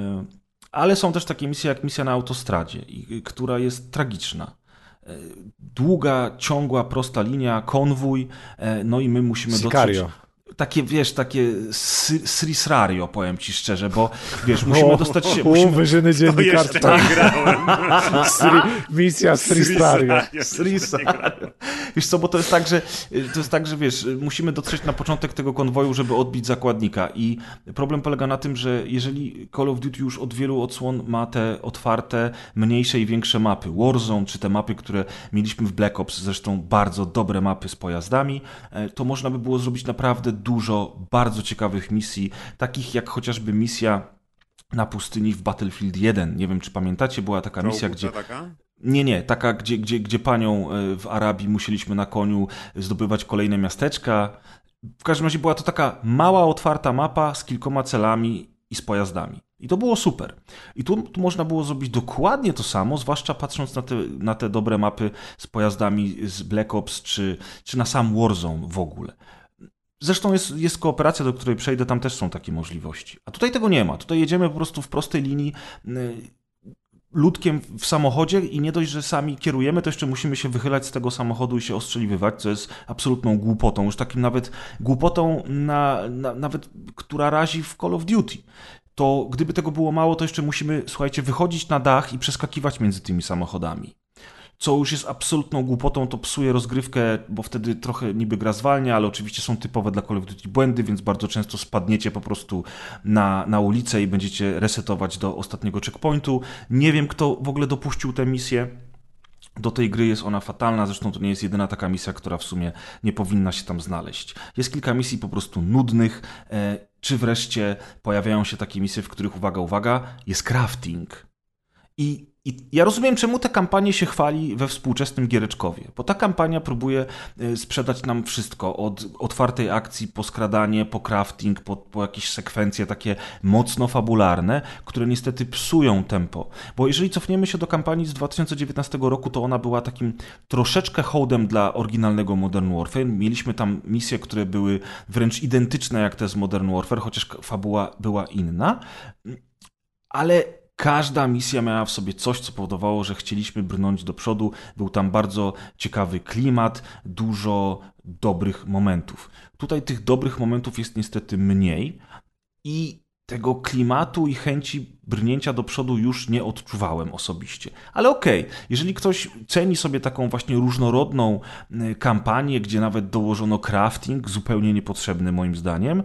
Speaker 1: ale są też takie misje jak misja na autostradzie, która jest tragiczna długa, ciągła, prosta linia, konwój, e, no i my musimy
Speaker 2: Sicario.
Speaker 1: dotrzeć... takie, wiesz, takie srisrario, powiem ci szczerze, bo wiesz, musimy dostać się... Musimy...
Speaker 2: wyżyny dziennikarstwa.
Speaker 3: To jeszcze nie grałem. [LAUGHS]
Speaker 2: Sri, misja srisrario.
Speaker 1: Srisrario. Wiesz co, bo to jest tak, że to jest tak, że wiesz, musimy dotrzeć na początek tego konwoju, żeby odbić zakładnika i problem polega na tym, że jeżeli Call of Duty już od wielu odsłon ma te otwarte, mniejsze i większe mapy, Warzone, czy te mapy, które mieliśmy w Black Ops, zresztą bardzo dobre mapy z pojazdami, e, to można by było zrobić naprawdę dużo bardzo ciekawych misji, takich jak chociażby misja na pustyni w Battlefield 1. Nie wiem, czy pamiętacie, była taka misja, gdzie...
Speaker 3: Taka?
Speaker 1: Nie, nie, taka, gdzie, gdzie, gdzie panią e, w Arabii musieliśmy na koniu zdobywać kolejne miasteczka. W każdym razie była to taka mała, otwarta mapa z kilkoma celami i z pojazdami. I to było super. I tu, tu, można było zrobić dokładnie to samo, zwłaszcza patrząc na te, na te dobre mapy z pojazdami z Black Ops czy, czy na sam Warzone w ogóle. Zresztą jest, jest kooperacja, do której przejdę, tam też są takie możliwości. A tutaj tego nie ma. Tutaj jedziemy po prostu w prostej linii y, ludkiem w samochodzie i nie dość, że sami kierujemy, to jeszcze musimy się wychylać z tego samochodu i się ostrzeliwywać, co jest absolutną głupotą, już takim nawet głupotą, na, na, nawet która razi w Call of Duty. To gdyby tego było mało, to jeszcze musimy, słuchajcie, wychodzić na dach i przeskakiwać między tymi samochodami co już jest absolutną głupotą, to psuje rozgrywkę, bo wtedy trochę niby gra zwalnia, ale oczywiście są typowe dla Call of Duty błędy, więc bardzo często spadniecie po prostu na, na ulicę i będziecie resetować do ostatniego checkpointu. Nie wiem, kto w ogóle dopuścił tę misję. Do tej gry jest ona fatalna, zresztą to nie jest jedyna taka misja, która w sumie nie powinna się tam znaleźć. Jest kilka misji po prostu nudnych, e, czy wreszcie pojawiają się takie misje, w których, uwaga, uwaga, jest crafting. I i ja rozumiem, czemu ta kampania się chwali we współczesnym Giereczkowie, bo ta kampania próbuje e, sprzedać nam wszystko, od otwartej akcji po skradanie, po crafting, po, po jakieś sekwencje takie mocno fabularne, które niestety psują tempo. Bo jeżeli cofniemy się do kampanii z 2019 roku, to ona była takim troszeczkę hołdem dla oryginalnego Modern Warfare. Mieliśmy tam misje, które były wręcz identyczne jak te z Modern Warfare, chociaż fabuła była inna. Ale Każda misja miała w sobie coś, co powodowało, że chcieliśmy brnąć do przodu. Był tam bardzo ciekawy klimat, dużo dobrych momentów. Tutaj tych dobrych momentów jest niestety mniej i tego klimatu i chęci brnięcia do przodu już nie odczuwałem osobiście. Ale okej, okay, jeżeli ktoś ceni sobie taką właśnie różnorodną y, kampanię, gdzie nawet dołożono crafting, zupełnie niepotrzebny moim zdaniem,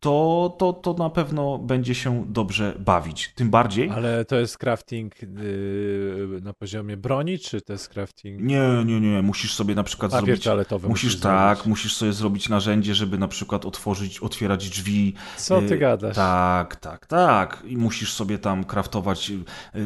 Speaker 1: to, to, to na pewno będzie się dobrze bawić. Tym bardziej.
Speaker 2: Ale to jest crafting yy, na poziomie broni, czy to jest crafting.
Speaker 1: Nie, nie, nie. Musisz sobie na przykład
Speaker 2: Papier
Speaker 1: zrobić.
Speaker 2: toaletowy
Speaker 1: musisz,
Speaker 2: musisz
Speaker 1: tak,
Speaker 2: zrobić.
Speaker 1: musisz sobie zrobić narzędzie, żeby na przykład otworzyć, otwierać drzwi.
Speaker 2: Co ty yy, gadasz?
Speaker 1: Tak, tak, tak. I musisz sobie tam kraftować yy,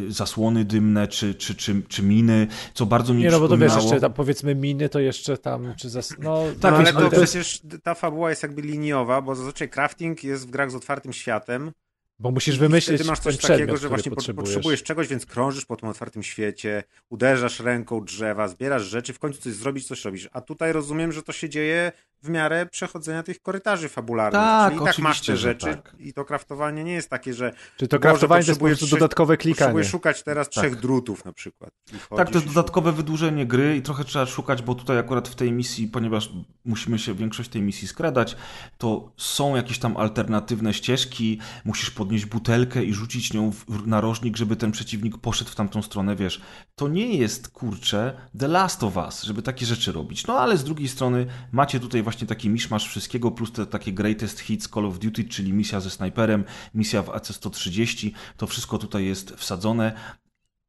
Speaker 1: zasłony dymne, czy, czy, czy, czy miny, co bardzo mi
Speaker 2: Nie, no bo to wiesz, jeszcze tam powiedzmy miny, to jeszcze tam, czy zas... no,
Speaker 3: tak, no, ale to przecież ta fabuła jest jakby liniowa, bo zazwyczaj crafting crafting jest w grach z otwartym światem.
Speaker 2: Bo musisz wymyślić
Speaker 3: Wtedy masz coś
Speaker 2: przedmiot,
Speaker 3: takiego, że właśnie
Speaker 2: potrzebujesz.
Speaker 3: potrzebujesz czegoś, więc krążysz po tym otwartym świecie, uderzasz ręką drzewa, zbierasz rzeczy, w końcu coś zrobić, coś robisz. A tutaj rozumiem, że to się dzieje w miarę przechodzenia tych korytarzy fabularnych.
Speaker 1: Tak,
Speaker 3: Czyli i tak masz te
Speaker 1: rzeczy
Speaker 3: tak. i to kraftowanie nie jest takie, że
Speaker 2: Czy to kraftowanie to jest dodatkowe klikanie.
Speaker 3: Potrzebujesz szukać teraz tak. trzech drutów na przykład.
Speaker 1: Tak, to jest dodatkowe wydłużenie gry i trochę trzeba szukać, bo tutaj akurat w tej misji, ponieważ musimy się większość tej misji skradać, to są jakieś tam alternatywne ścieżki, musisz podnieść butelkę i rzucić nią w narożnik, żeby ten przeciwnik poszedł w tamtą stronę, wiesz. To nie jest, kurczę, The Last of Us, żeby takie rzeczy robić. No ale z drugiej strony macie tutaj właśnie taki miszmasz wszystkiego, plus te takie greatest hits Call of Duty, czyli misja ze snajperem, misja w AC-130, to wszystko tutaj jest wsadzone.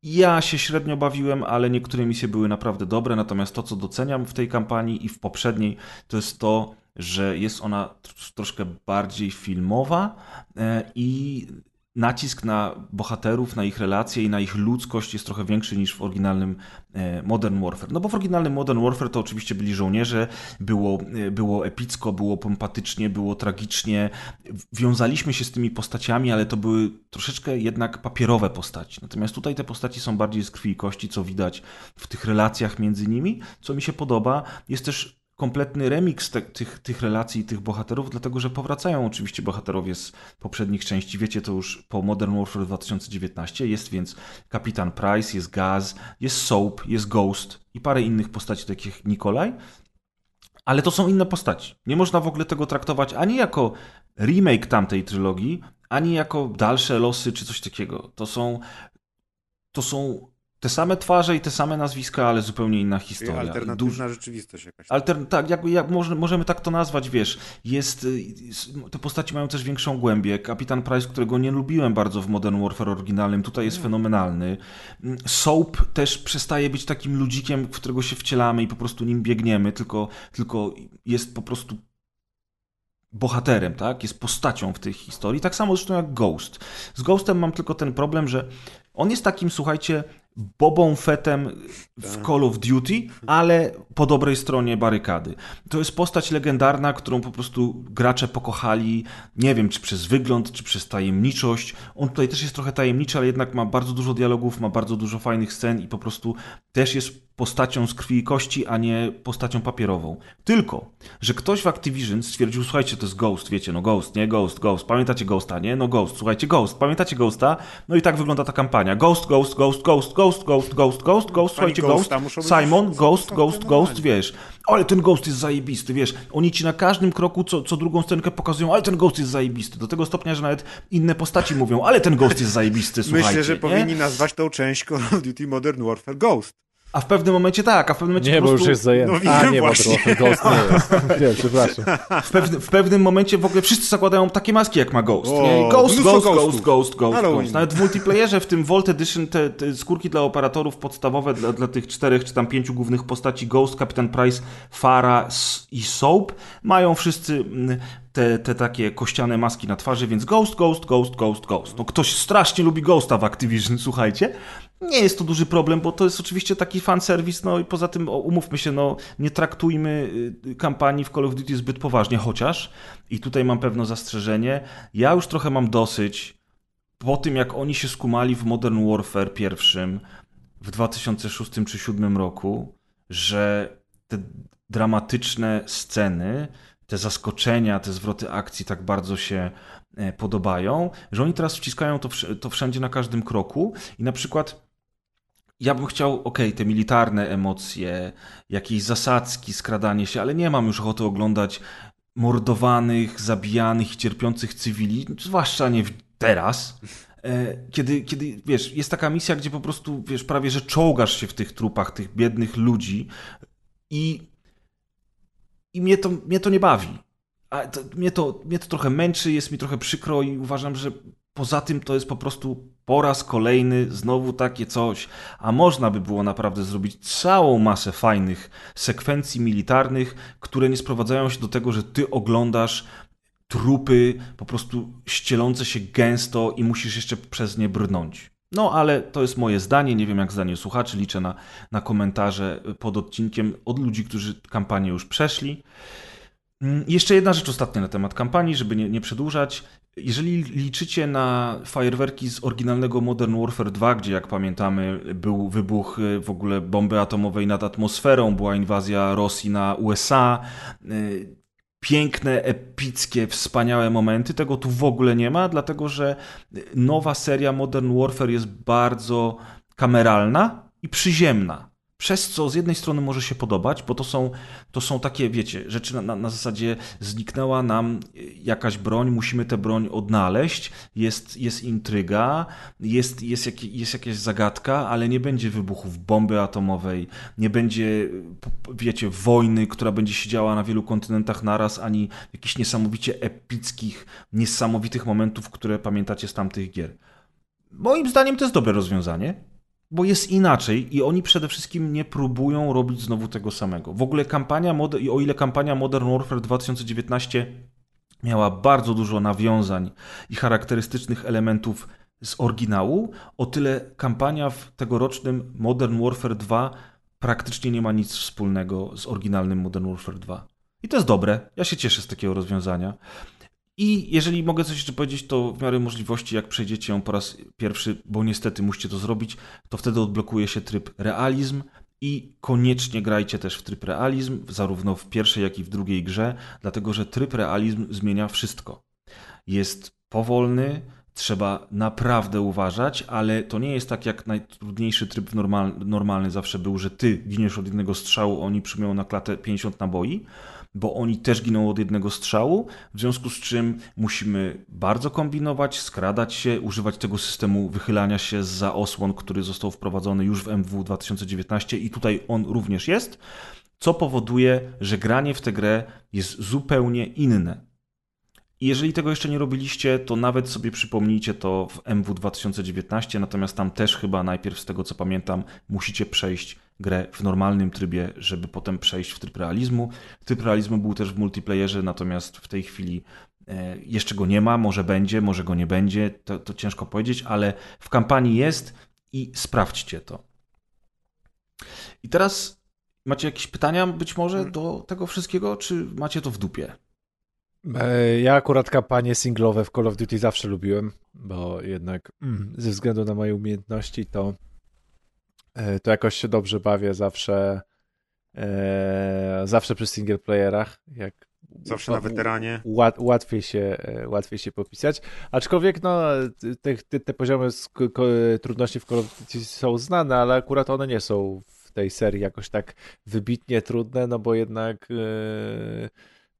Speaker 1: Ja się średnio bawiłem, ale niektóre misje były naprawdę dobre, natomiast to, co doceniam w tej kampanii i w poprzedniej, to jest to, że jest ona troszkę bardziej filmowa e, i nacisk na bohaterów, na ich relacje i na ich ludzkość jest trochę większy niż w oryginalnym e, Modern Warfare. No bo w oryginalnym Modern Warfare to oczywiście byli żołnierze, było, e, było epicko, było pompatycznie, było tragicznie. Wiązaliśmy się z tymi postaciami, ale to były troszeczkę jednak papierowe postaci. Natomiast tutaj te postaci są bardziej z krwi i kości, co widać w tych relacjach między nimi, co mi się podoba. Jest też kompletny remix te, tych, tych relacji i tych bohaterów, dlatego że powracają oczywiście bohaterowie z poprzednich części. Wiecie to już po Modern Warfare 2019. Jest więc Kapitan Price, jest Gaz, jest Soap, jest Ghost i parę innych postaci takich jak Nikolaj. Ale to są inne postaci. Nie można w ogóle tego traktować ani jako remake tamtej trylogii, ani jako dalsze losy czy coś takiego. To są, to są te same twarze i te same nazwiska, ale zupełnie inna historia.
Speaker 3: Czyli alternatywna Duż... rzeczywistość jakaś.
Speaker 1: Alter... Tak, jak, jak może, możemy tak to nazwać, wiesz. Jest, te postaci mają też większą głębię. Kapitan Price, którego nie lubiłem bardzo w Modern Warfare oryginalnym, tutaj jest fenomenalny. Soap też przestaje być takim ludzikiem, w którego się wcielamy i po prostu nim biegniemy, tylko, tylko jest po prostu bohaterem, tak? Jest postacią w tej historii. Tak samo zresztą jak Ghost. Z Ghostem mam tylko ten problem, że on jest takim, słuchajcie, Bobą Fettem w tak. Call of Duty, ale po dobrej stronie barykady. To jest postać legendarna, którą po prostu gracze pokochali, nie wiem, czy przez wygląd, czy przez tajemniczość. On tutaj też jest trochę tajemniczy, ale jednak ma bardzo dużo dialogów, ma bardzo dużo fajnych scen i po prostu też jest postacią z krwi i kości, a nie postacią papierową. Tylko, że ktoś w Activision stwierdził, słuchajcie, to jest Ghost, wiecie, no Ghost, nie Ghost, Ghost, pamiętacie Ghosta, nie? No Ghost, słuchajcie, Ghost, pamiętacie Ghosta? No i tak wygląda ta kampania. Ghost, Ghost, Ghost, Ghost, Ghost, Ghost, Ghost, Ghost, Ghost, słuchajcie, Ghost, Simon, Ghost, Ghost, Ghost, wiesz. Ale ten Ghost jest zajebisty, wiesz. Oni ci na każdym kroku co, co drugą scenkę pokazują, ale ten Ghost jest zajebisty. Do tego stopnia, że nawet inne postaci mówią, ale ten Ghost jest zajebisty, słuchajcie.
Speaker 3: Myślę, że powinni nazwać tą część Call of Duty Modern Warfare Ghost.
Speaker 1: A w pewnym momencie tak, a w pewnym momencie
Speaker 2: Nie,
Speaker 1: po prostu...
Speaker 2: bo już jest zajęty. No, a, nie, właśnie. bo Ghost nie jest. [LAUGHS] Nie, przepraszam.
Speaker 1: W, pewne, w pewnym momencie w ogóle wszyscy zakładają takie maski, jak ma Ghost. O, ghost, ghost, ghost, ghost, ghost, ghost, Nawet w multiplayerze, w tym Vault Edition, te, te skórki dla operatorów podstawowe, dla, dla tych czterech czy tam pięciu głównych postaci, Ghost, Captain Price, Fara i Soap, mają wszyscy mm, te, te takie kościane maski na twarzy, więc Ghost, Ghost, Ghost, Ghost, Ghost. No ktoś strasznie lubi Ghosta w Activision, słuchajcie. Nie jest to duży problem, bo to jest oczywiście taki fanserwis, no i poza tym umówmy się, no nie traktujmy y, kampanii w Call of Duty zbyt poważnie, chociaż i tutaj mam pewne zastrzeżenie, ja już trochę mam dosyć po tym, jak oni się skumali w Modern Warfare pierwszym w 2006 czy 2007 roku, że te dramatyczne sceny, te zaskoczenia, te zwroty akcji tak bardzo się e, podobają, że oni teraz wciskają to, to wszędzie na każdym kroku i na przykład ja bym chciał, ok, te militarne emocje, jakieś zasadzki, skradanie się, ale nie mam już ochoty oglądać mordowanych, zabijanych i cierpiących cywili, zwłaszcza nie teraz. E, kiedy, kiedy, wiesz, jest taka misja, gdzie po prostu, wiesz, prawie że czołgasz się w tych trupach, tych biednych ludzi i, i mnie, to, mnie to nie bawi. A to, mnie, to, mnie to trochę męczy, jest mi trochę przykro i uważam, że poza tym to jest po prostu po raz kolejny znowu takie coś, a można by było naprawdę zrobić całą masę fajnych sekwencji militarnych, które nie sprowadzają się do tego, że ty oglądasz trupy po prostu ścielące się gęsto i musisz jeszcze przez nie brnąć. No, ale to jest moje zdanie, nie wiem jak zdanie słuchaczy, liczę na, na komentarze pod odcinkiem od ludzi, którzy kampanię już przeszli. Mm, jeszcze jedna rzecz ostatnia na temat kampanii, żeby nie, nie przedłużać. Jeżeli liczycie na fajerwerki z oryginalnego Modern Warfare 2, gdzie jak pamiętamy był wybuch y, w ogóle bomby atomowej nad atmosferą, była inwazja Rosji na USA, y, piękne, epickie, wspaniałe momenty, tego tu w ogóle nie ma, dlatego że nowa seria Modern Warfare jest bardzo kameralna i przyziemna przez co z jednej strony może się podobać, bo to są, to są takie, wiecie, rzeczy na, na, zasadzie zniknęła nam jakaś broń, musimy tę broń odnaleźć, jest, jest intryga, jest, jest, jak, jest jakaś zagadka, ale nie będzie wybuchów bomby atomowej, nie będzie, wiecie, wojny, która będzie się działa na wielu kontynentach naraz, ani jakichś niesamowicie epickich, niesamowitych momentów, które pamiętacie z tamtych gier. Moim zdaniem to jest dobre rozwiązanie bo jest inaczej i oni przede wszystkim nie próbują robić znowu tego samego. W ogóle kampania, o ile kampania Modern Warfare 2019 miała bardzo dużo nawiązań i charakterystycznych elementów z oryginału, o tyle kampania w tegorocznym Modern Warfare 2 praktycznie nie ma nic wspólnego z oryginalnym Modern Warfare 2. I to jest dobre. Ja się cieszę z takiego rozwiązania. I jeżeli mogę coś jeszcze powiedzieć, to w miarę możliwości, jak przejdziecie ją po raz pierwszy, bo niestety musicie to zrobić, to wtedy odblokuje się tryb realizm i koniecznie grajcie też w tryb realizm, zarówno w pierwszej, jak i w drugiej grze, dlatego że tryb realizm zmienia wszystko. Jest powolny, trzeba naprawdę uważać, ale to nie jest tak jak najtrudniejszy tryb normal, normalny zawsze był, że ty giniesz od jednego strzału, oni przyjmują na klatę 50 naboi, bo oni też giną od jednego strzału, w związku z czym musimy bardzo kombinować, skradać się, używać tego systemu wychylania się za osłon, który został wprowadzony już w MW 2019 i tutaj on również jest, co powoduje, że granie w tę grę jest zupełnie inne. Jeżeli tego jeszcze nie robiliście, to nawet sobie przypomnijcie to w MW 2019, natomiast tam też chyba najpierw, z tego co pamiętam, musicie przejść grę w normalnym trybie, żeby potem przejść w tryb realizmu. Tryb realizmu był też w multiplayerze, natomiast w tej chwili e, jeszcze go nie ma, może będzie, może go nie będzie, to, to ciężko powiedzieć, ale w kampanii jest i sprawdźcie to. I teraz macie jakieś pytania być może mm. do tego wszystkiego, czy macie to w dupie?
Speaker 2: E, ja akurat kampanie singlowe w Call of Duty zawsze lubiłem, bo jednak mm, ze względu na moje umiejętności to, to jakoś się dobrze bawię zawsze e, zawsze przy single playerach. Jak
Speaker 3: Zawsze na weteranie.
Speaker 2: Łat, łatwiej, się, łatwiej się popisać. Aczkolwiek no, te, te, te poziomy trudności w Call of Duty są znane, ale akurat one nie są w tej serii jakoś tak wybitnie trudne, no bo jednak yy,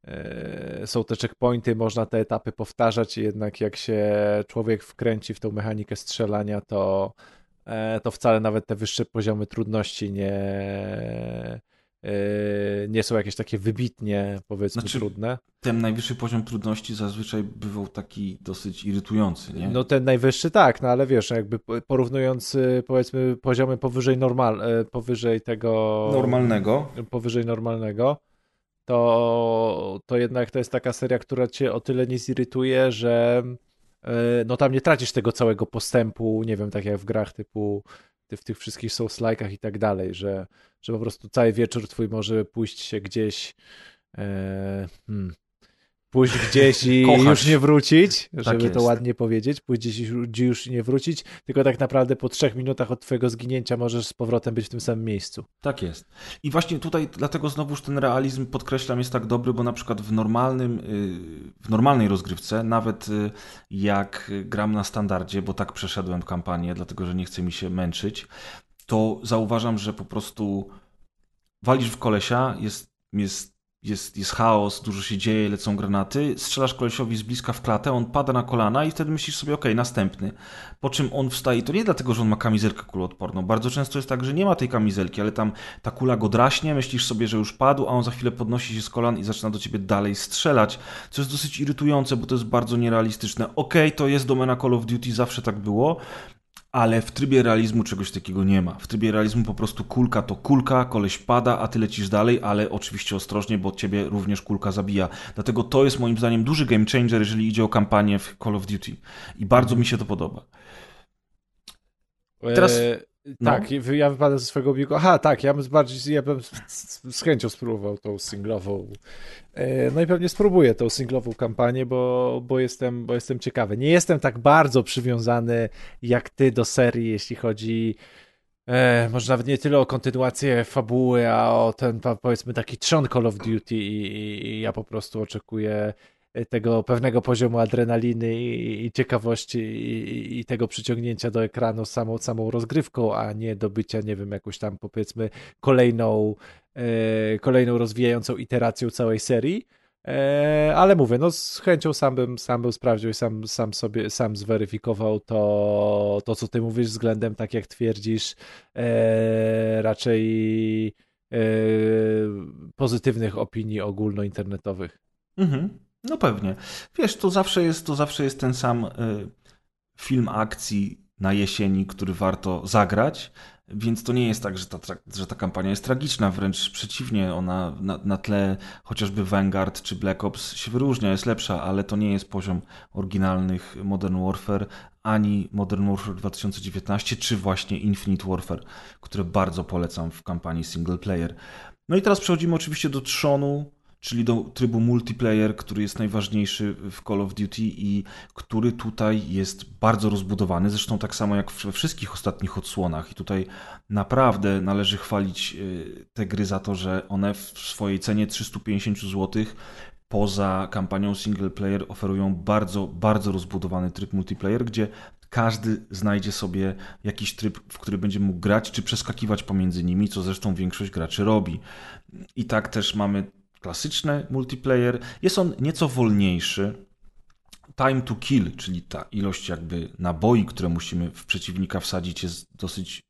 Speaker 2: E, są te checkpointy, można te etapy powtarzać, jednak jak się człowiek wkręci w tą mechanikę strzelania, to, e, to wcale nawet te wyższe poziomy trudności nie, e, nie są jakieś takie wybitnie, powiedzmy, znaczy, trudne.
Speaker 1: Ten najwyższy poziom trudności zazwyczaj bywał taki dosyć irytujący, nie?
Speaker 2: No ten najwyższy tak, no ale wiesz, jakby porównując powiedzmy poziomy powyżej normal, powyżej tego...
Speaker 1: Normalnego.
Speaker 2: Powyżej normalnego, to, to jednak to jest taka seria, która cię o tyle nie zirytuje, że e, no tam nie tracisz tego całego postępu, nie wiem, tak jak w grach typu w tych wszystkich Souls-like'ach i tak dalej, że, że po prostu cały wieczór twój może pójść się gdzieś e, hmm, pójść gdzieś i [LAUGHS] Kochać. już nie wrócić, tak żeby to ładnie powiedzieć, pójść gdzieś i już nie wrócić, tylko tak naprawdę po trzech minutach od twojego zginięcia możesz z powrotem być w tym samym miejscu.
Speaker 1: Tak jest. I właśnie tutaj dlatego znowuż ten realizm, podkreślam, jest tak dobry, bo na przykład w normalnym, y, w normalnej rozgrywce, nawet y, jak gram na standardzie, bo tak przeszedłem kampanię, dlatego że nie chce mi się męczyć, to zauważam, że po prostu walisz w kolesia, jest, jest jest, jest chaos, dużo się dzieje, lecą granaty, strzelasz kolesiowi z bliska w klatę, on pada na kolana i wtedy myślisz sobie, okej, okay, następny. Po czym on wstaje, to nie dlatego, że on ma kamizelkę kuloodporną, bardzo często jest tak, że nie ma tej kamizelki, ale tam ta kula go draśnie, myślisz sobie, że już padł, a on za chwilę podnosi się z kolan i zaczyna do ciebie dalej strzelać, co jest dosyć irytujące, bo to jest bardzo nierealistyczne. Okej, okay, to jest domena Call of Duty, zawsze tak było, ale w trybie realizmu czegoś takiego nie ma. W trybie realizmu po prostu kulka to kulka, koleś pada, a ty lecisz dalej, ale oczywiście ostrożnie, bo ciebie również kulka zabija. Dlatego to jest moim zdaniem duży game changer, jeżeli idzie o kampanię w Call of Duty. I bardzo mi się to podoba.
Speaker 2: Teraz... No. Tak, ja wypadam ze swojego biegu. Aha, tak, ja bym bardziej, ja bym z, chęcią spróbował tą singlową. E, no i pewnie spróbuję tą singlową kampanię, bo, bo, jestem, bo jestem ciekawy. Nie jestem tak bardzo przywiązany jak ty do serii, jeśli chodzi e, może nawet nie tyle o kontynuację fabuły, a o ten powiedzmy taki trzon Call of Duty i, i ja po prostu oczekuję tego pewnego poziomu adrenaliny i, i ciekawości i, i, tego przyciągnięcia do ekranu samą, samą rozgrywką, a nie do bycia, nie wiem, jakąś tam powiedzmy kolejną, e, kolejną rozwijającą iteracją całej serii. E, ale mówię, no z chęcią sam bym, sam bym sprawdził i sam, sam sobie, sam zweryfikował to, to, co ty mówisz względem, tak jak twierdzisz, e, raczej e, pozytywnych opinii ogólnointernetowych.
Speaker 1: Mhm. No pewnie. Wiesz, to zawsze jest, to zawsze jest ten sam y, film akcji na jesieni, który warto zagrać, więc to nie jest tak, że ta, że ta kampania jest tragiczna, wręcz przeciwnie, ona na, na tle chociażby Vanguard czy Black Ops się wyróżnia, jest lepsza, ale to nie jest poziom oryginalnych Modern Warfare, ani Modern Warfare 2019, czy właśnie Infinite Warfare, które bardzo polecam w kampanii single player. No i teraz przechodzimy oczywiście do trzonu czyli do trybu multiplayer, który jest najważniejszy w Call of Duty i który tutaj jest bardzo rozbudowany, zresztą tak samo jak we wszystkich ostatnich odsłonach. I tutaj naprawdę należy chwalić y, te gry za to, że one w swojej cenie 350 zł poza kampanią single player oferują bardzo, bardzo rozbudowany tryb multiplayer, gdzie każdy znajdzie sobie jakiś tryb, w który będzie mógł grać, czy przeskakiwać pomiędzy nimi, co zresztą większość graczy robi. I tak też mamy klasyczny multiplayer. Jest on nieco wolniejszy. Time to kill, czyli ta ilość jakby naboi, które musimy w przeciwnika wsadzić, jest dosyć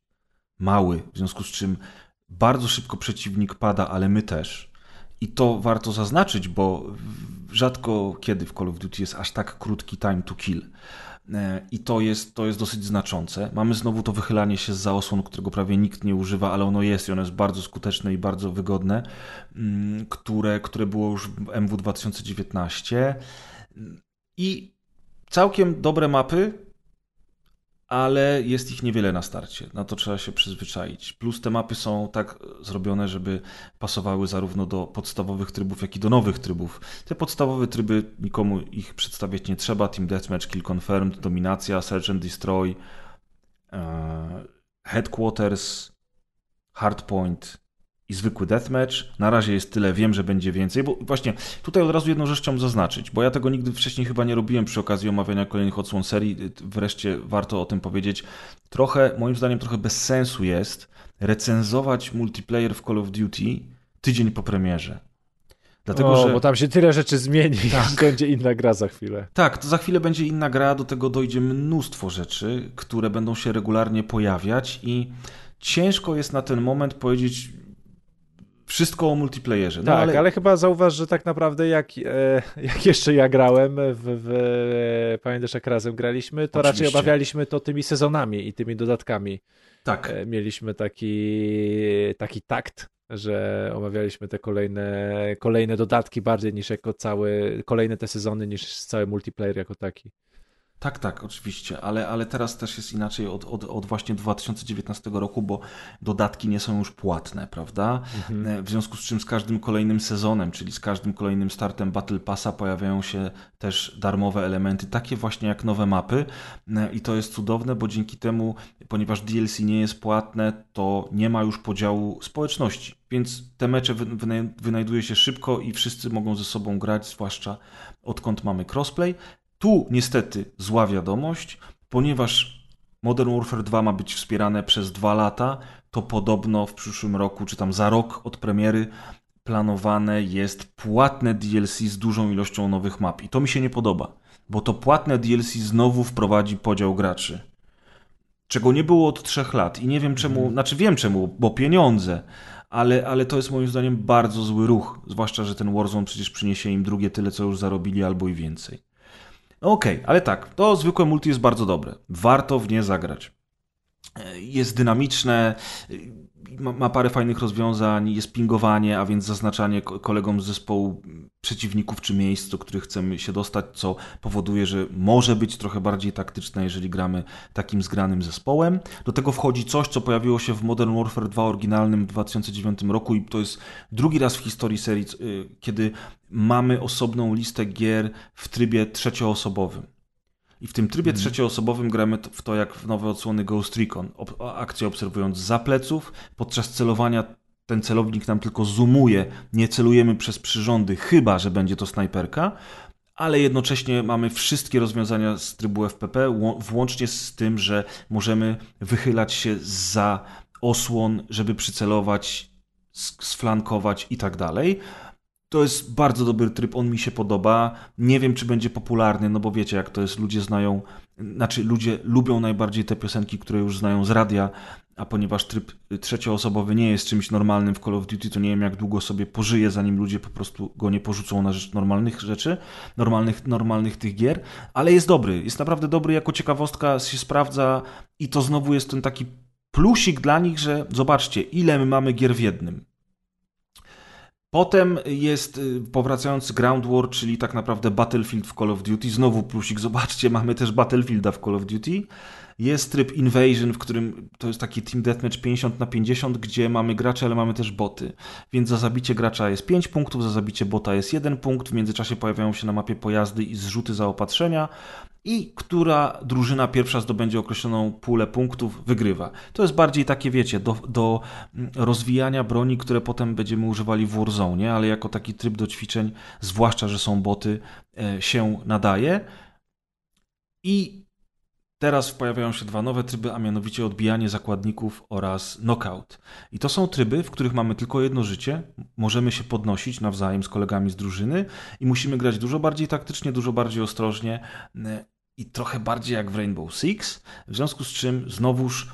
Speaker 1: mały, w związku z czym bardzo szybko przeciwnik pada, ale my też. I to warto zaznaczyć, bo rzadko kiedy w Call of Duty jest aż tak krótki time to kill. E, I to jest, to jest dosyć znaczące. Mamy znowu to wychylanie się z za osłon, którego prawie nikt nie używa, ale ono jest i ono jest bardzo skuteczne i bardzo wygodne, mm, które, które było już w MW 2019. I całkiem dobre mapy, ale jest ich niewiele na starcie. Na to trzeba się przyzwyczaić. Plus te mapy są tak zrobione, żeby pasowały zarówno do podstawowych trybów, jak i do nowych trybów. Te podstawowe tryby nikomu ich przedstawiać nie trzeba. Team Deathmatch, Kill Confirmed, Dominacja, Search and Destroy, e, Headquarters, Hardpoint, i zwykły deathmatch. Na razie jest tyle, wiem, że będzie więcej, bo właśnie tutaj od razu jedną rzecz chciałem zaznaczyć, bo ja tego nigdy wcześniej chyba nie robiłem przy okazji omawiania kolejnych odsłon serii. Wreszcie warto o tym powiedzieć. Trochę, moim zdaniem, trochę bez sensu jest recenzować multiplayer w Call of Duty tydzień po premierze.
Speaker 2: Dlatego, o, że... bo tam się tyle rzeczy zmieni, tak. [LAUGHS] będzie inna gra za chwilę.
Speaker 1: Tak, to za chwilę będzie inna gra, do tego dojdzie mnóstwo rzeczy, które będą się regularnie pojawiać i ciężko jest na ten moment powiedzieć, wszystko o multiplayerze.
Speaker 2: No, tak, ale... ale... chyba zauważ, że tak naprawdę jak, e, [LAUGHS] jak jeszcze ja grałem, w, w, pamiętasz jak razem graliśmy, to Oczywiście. raczej obawialiśmy to tymi sezonami i tymi dodatkami.
Speaker 1: Tak.
Speaker 2: E, mieliśmy taki, taki takt, że omawialiśmy te kolejne, kolejne dodatki bardziej niż jako całe, kolejne te sezony niż cały multiplayer jako taki.
Speaker 1: Tak, tak, oczywiście, ale, ale teraz też jest inaczej od, od, od właśnie 2019 roku, bo dodatki nie są już płatne, prawda? Mhm. W związku z czym z każdym kolejnym sezonem, czyli z każdym kolejnym startem Battle Passa pojawiają się też darmowe elementy, takie właśnie jak nowe mapy i to jest cudowne, bo dzięki temu, ponieważ DLC nie jest płatne, to nie ma już podziału społeczności, więc te mecze wynajduje się szybko i wszyscy mogą ze sobą grać, zwłaszcza odkąd mamy crossplay. Tu niestety zła wiadomość, ponieważ Modern Warfare 2 ma być wspierane przez dwa lata, to podobno w przyszłym roku, czy tam za rok od premiery, planowane jest płatne DLC z dużą ilością nowych map. I to mi się nie podoba, bo to płatne DLC znowu wprowadzi podział graczy. Czego nie było od trzech lat. I nie wiem czemu, mhm. znaczy wiem czemu, bo pieniądze, ale, ale to jest moim zdaniem bardzo zły ruch. Zwłaszcza, że ten Warzone przecież przyniesie im drugie tyle, co już zarobili, albo i więcej. Okej, okay, ale tak, to zwykłe multi jest bardzo dobre. Warto w nie zagrać. Jest dynamiczne, ma, ma, parę fajnych rozwiązań, jest pingowanie, a więc zaznaczanie kolegom z zespołu przeciwników czy miejsc, do których chcemy się dostać, co powoduje, że może być trochę bardziej taktyczne, jeżeli gramy takim zgranym zespołem. Do tego wchodzi coś, co pojawiło się w Modern Warfare 2 oryginalnym w 2009 roku i to jest drugi raz w historii serii, y, kiedy mamy osobną listę gier w trybie trzecioosobowym. I w tym trybie hmm. trzecioosobowym gramy w to jak w nowe odsłony Ghost Recon. akcję obserwując za pleców, podczas celowania ten celownik nam tylko zoomuje, nie celujemy przez przyrządy, chyba że będzie to snajperka, ale jednocześnie mamy wszystkie rozwiązania z trybu FPP, włącznie z tym, że możemy wychylać się za osłon, żeby przycelować, sflankować i tak dalej. To jest bardzo dobry tryb, on mi się podoba. Nie wiem, czy będzie popularny, no bo wiecie, jak to jest, ludzie znają, znaczy ludzie lubią najbardziej te piosenki, które już znają z radia, a ponieważ tryb trzecioosobowy nie jest czymś normalnym w Call of Duty, to nie wiem, jak długo sobie pożyje, zanim ludzie po prostu go nie porzucą na rzecz normalnych rzeczy, normalnych, normalnych tych gier, ale jest dobry, jest naprawdę dobry, jako ciekawostka się sprawdza i to znowu jest ten taki plusik dla nich, że zobaczcie, ile my mamy gier w jednym. Potem jest y, powracający Ground War, czyli tak naprawdę Battlefield w Call of Duty. Znowu plusik, zobaczcie, mamy też Battlefielda w Call of Duty. Jest tryb Invasion, w którym to jest taki Team Deathmatch 50 na 50, gdzie mamy gracze, ale mamy też boty. Więc za zabicie gracza jest 5 punktów, za zabicie bota jest 1 punkt. W międzyczasie pojawiają się na mapie pojazdy i zrzuty zaopatrzenia. I która drużyna pierwsza zdobędzie określoną pulę punktów, wygrywa. To jest bardziej takie, wiecie, do, do rozwijania broni, które potem będziemy używali w Warzone, ale jako taki tryb do ćwiczeń, zwłaszcza, że są boty, e, się nadaje. I Teraz pojawiają się dwa nowe tryby, a mianowicie odbijanie zakładników oraz knockout. I to są tryby, w których mamy tylko jedno życie, możemy się podnosić nawzajem z kolegami z drużyny i musimy grać dużo bardziej taktycznie, dużo bardziej ostrożnie i trochę bardziej jak w Rainbow Six, w związku z czym znowuż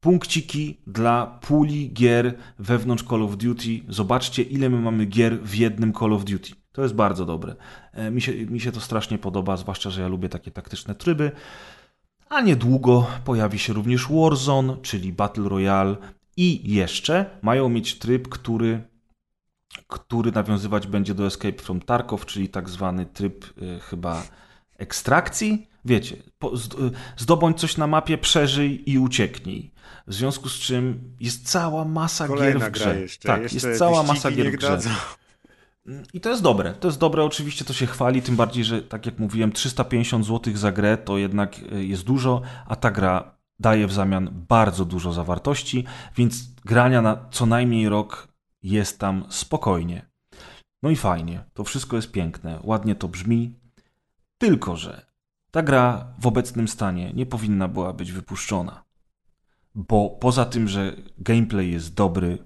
Speaker 1: punkciki dla puli gier wewnątrz Call of Duty. Zobaczcie, ile my mamy gier w jednym Call of Duty. To jest bardzo dobre. E, mi się, mi się to strasznie podoba, zwłaszcza, że ja lubię takie taktyczne tryby. A niedługo pojawi się również Warzone, czyli Battle Royale i jeszcze mają mieć tryb, który, który nawiązywać będzie do Escape from Tarkov, czyli tak zwany tryb y, chyba ekstrakcji. Wiecie, po, zdobądź coś na mapie, przeżyj i ucieknij. W związku z czym jest cała masa
Speaker 3: Kolejna
Speaker 1: gier w grze.
Speaker 3: Jeszcze,
Speaker 1: tak,
Speaker 3: jeszcze
Speaker 1: jest cała masa
Speaker 3: gier
Speaker 1: w grze. I to jest dobre. To jest dobre, oczywiście to się chwali, tym bardziej, że tak jak mówiłem, 350 zł za grę to jednak e, jest dużo, a ta gra daje w zamian bardzo dużo zawartości, więc grania na co najmniej rok jest tam spokojnie. No i fajnie, to wszystko jest piękne, ładnie to brzmi, tylko że ta gra w obecnym stanie nie powinna była być wypuszczona. Bo poza tym, że gameplay jest dobry,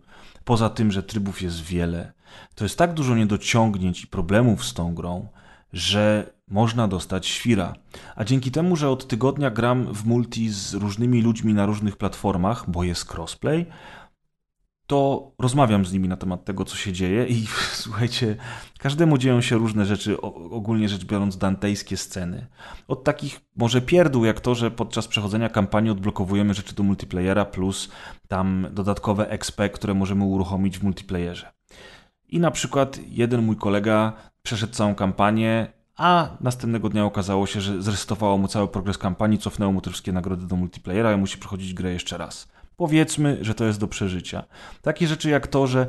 Speaker 1: poza tym, że trybów jest wiele, to jest tak dużo niedociągnięć i problemów z tą grą, że można dostać świra. A dzięki temu, że od tygodnia gram w multi z różnymi ludźmi na różnych platformach, bo jest crossplay, to rozmawiam z nimi na temat tego, co się dzieje i [LAUGHS] słuchajcie, każdemu dzieją się różne rzeczy, ogólnie rzecz biorąc dantejskie sceny. Od takich może pierdół, jak to, że podczas przechodzenia kampanii odblokowujemy rzeczy do multiplayera, plus tam dodatkowe XP, które możemy uruchomić w multiplayerze. I na przykład jeden mój kolega przeszedł całą kampanię, a następnego dnia okazało się, że zresetowało mu cały progres kampanii, cofnęło mu te wszystkie nagrody do multiplayera i musi przechodzić grę jeszcze raz. Powiedzmy, że to jest do przeżycia. Takie rzeczy jak to, że